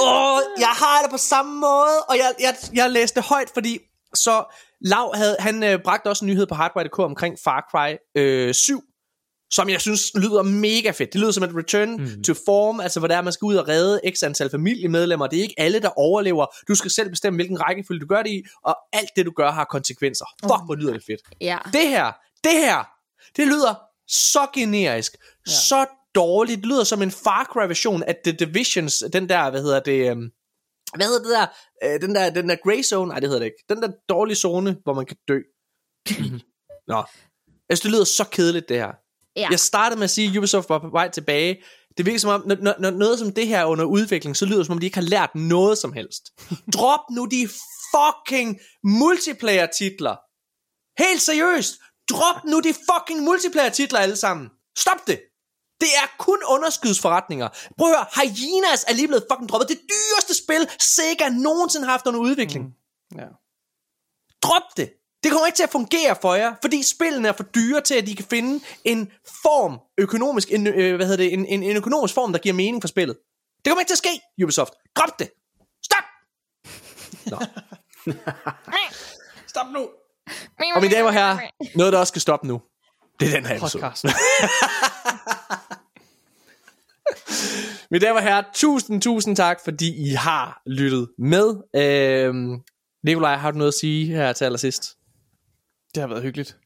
Åh, jeg har det på samme måde, og jeg, jeg, jeg læste højt, fordi så Lav havde, han øh, bragte også en nyhed på Hardware.dk omkring Far Cry øh, 7, som jeg synes lyder mega fedt. Det lyder som et return mm. to form, altså hvor der er, man skal ud og redde x antal familiemedlemmer. Det er ikke alle, der overlever. Du skal selv bestemme, hvilken rækkefølge du gør det i, og alt det, du gør, har konsekvenser. Fuck, hvor lyder det fedt. Ja. Det her, det her, det lyder så generisk, ja. så dårligt. Det lyder som en Far Cry version af The Divisions, den der, hvad hedder det, øhm, hvad hedder det der, øh, den der, den der gray zone, nej det hedder det ikke, den der dårlige zone, hvor man kan dø. Nå, altså det lyder så kedeligt det her. Ja. Jeg startede med at sige, at Ubisoft var på vej tilbage. Det virker som om, når, når, noget som det her er under udvikling, så lyder det som om, de ikke har lært noget som helst. Drop nu de fucking multiplayer titler. Helt seriøst. Drop nu de fucking multiplayer titler alle sammen. Stop det. Det er kun underskudsforretninger. Prøv at høre, Hyenas er lige blevet fucking droppet. Det dyreste spil, Sega nogensinde har haft under udvikling. Mm. Ja. Drop det. Det kommer ikke til at fungere for jer, fordi spillene er for dyre til, at de kan finde en form, økonomisk, en, øh, hvad hedder det, en, en, en økonomisk form, der giver mening for spillet. Det kommer ikke til at ske, Ubisoft. Drop det. Stop. Nå. Stop nu. Og mine damer og herrer, noget der også skal stoppe nu. Det er den her episode. Podcast. Mine damer og herrer, tusind, tusind tak, fordi I har lyttet med. Øhm, Nikolaj, har du noget at sige her til allersidst? Det har været hyggeligt.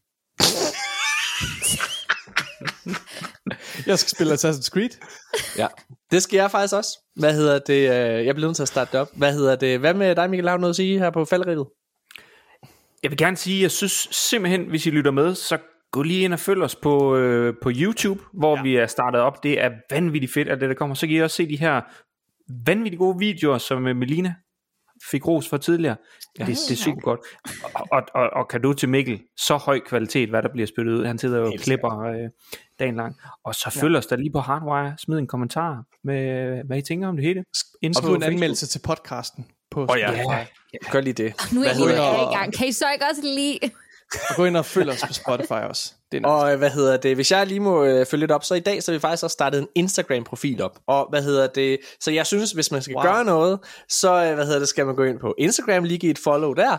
jeg skal spille Assassin's Creed. Ja, det skal jeg faktisk også. Hvad hedder det? øh, Jeg bliver nødt til at starte det op. Hvad hedder det? Hvad med dig, Michael? Har du noget at sige her på falderivet? Jeg vil gerne sige, jeg synes simpelthen, hvis I lytter med, så gå lige ind og følg os på, øh, på YouTube, hvor ja. vi er startet op. Det er vanvittigt fedt, at det der kommer. Så kan I også se de her vanvittigt gode videoer, som øh, Melina fik ros for tidligere. Ja, det, det er super godt. Og, og, og, og kan du til Mikkel, så høj kvalitet, hvad der bliver spillet ud. Han sidder jo og klipper øh, dagen lang. Og så følg os da lige på Hardwire. Smid en kommentar med, hvad I tænker om det hele. Og skriv en anmeldelse til podcasten. På oh, ja. Ja. Gør lige det. Nu er jeg lige i gang. Kan I så ikke også lige... Og gå ind og følg os på Spotify også. Det er nice. Og øh, hvad hedder det? Hvis jeg lige må øh, følge lidt op, så i dag så har vi faktisk også startet en Instagram-profil op. Og hvad hedder det? Så jeg synes, hvis man skal wow. Gøre noget, så øh, hvad hedder det, skal man gå ind på Instagram, lige give et follow der.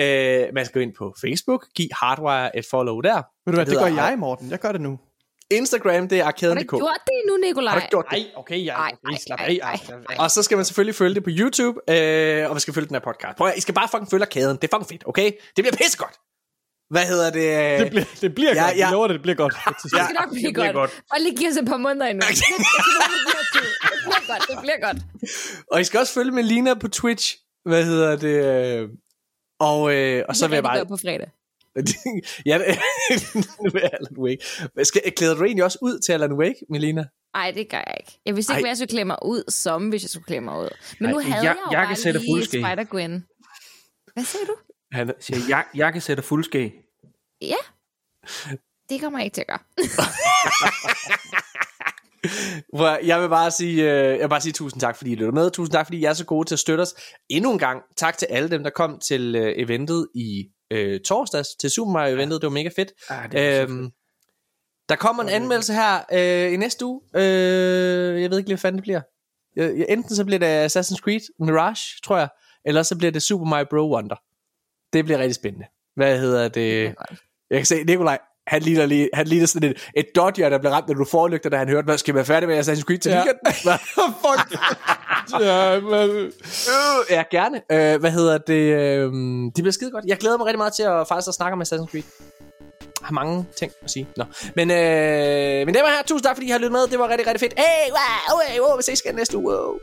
Øh, man skal gå ind på Facebook, give Hardwire et follow der. Ved du hvad, det hedder- gør jeg, Morten. Jeg gør det nu. Instagram, det er Har du arkaden.dk. gjort det endnu, Nikolaj? Har du gjort det? Nej, okay, jeg Ej, ej, slap ej, af. ej, ej, ej. Og så skal man selvfølgelig følge det på YouTube, øh, og man skal følge den her podcast. Prøv at, I skal bare fucking følge arkaden. Det er fucking fedt, okay? Det bliver pissegodt. Hvad hedder det? Det bliver, det bliver Ja, godt. ja. Jeg lover det, det bliver godt. Det skal nok blive bliver godt. godt. Og lige give os et par måneder endnu. Det, det, det, det bliver godt, det bliver godt. Og I skal også følge Melina på Twitch. Hvad hedder det? øh, Og, øh, og så Det vil jeg bare... på fredag. ja, nu er Alan Wake. Skal, klæder du egentlig også ud til Alan Wake, Melina? Nej, det gør jeg ikke. Jeg vidste ikke, Ej. hvad jeg skulle klæde mig ud som, hvis jeg skulle klæde mig ud. Men Ej, nu havde jeg- jeg, jo jeg kan bare sætte lige. Spider-Gwen. Hvad siger du? Han, Siger, jeg, jeg kan sætte fuldskæg. Ja. Det kommer jeg ikke til at gøre. Jeg vil bare sige, øh, jeg vil bare sige tusind tak, fordi I lytter med. Tusind tak, fordi I er så gode til at støtte os. Endnu en gang, tak til alle dem, der kom til øh, eventet i øh, torsdags, til Super Mario eventet. Det var mega fedt. Ah, det var Øhm, der kommer en anmeldelse her øh, i næste uge. Øh, jeg ved ikke lige, hvad fanden det bliver. Jeg, jeg, enten så bliver det Assassin's Creed Mirage, tror jeg, eller så bliver det Super Mario Bro Wonder. Det bliver rigtig spændende. Hvad hedder det? Jeg kan se, Nikolaj, han ligner, lige, han ligner sådan et, et dodger, der blev ramt, når du forlygter, da han hørte, hvad skal være færdig med Assassin's Creed til Ja. weekend? Hvad? Fuck. ja, men... Øh, ja, gerne. Øh, hvad hedder det? Øh, det bliver skide godt. Jeg glæder mig rigtig meget til at faktisk at snakke om Assassin's Creed. Jeg har mange ting at sige. Nå. Men, øh, men det var her. Tusind tak, fordi I har lyttet med. Det var rigtig, rigtig fedt. Hey, wow, hey, wow, vi ses igen næste uge. Wow.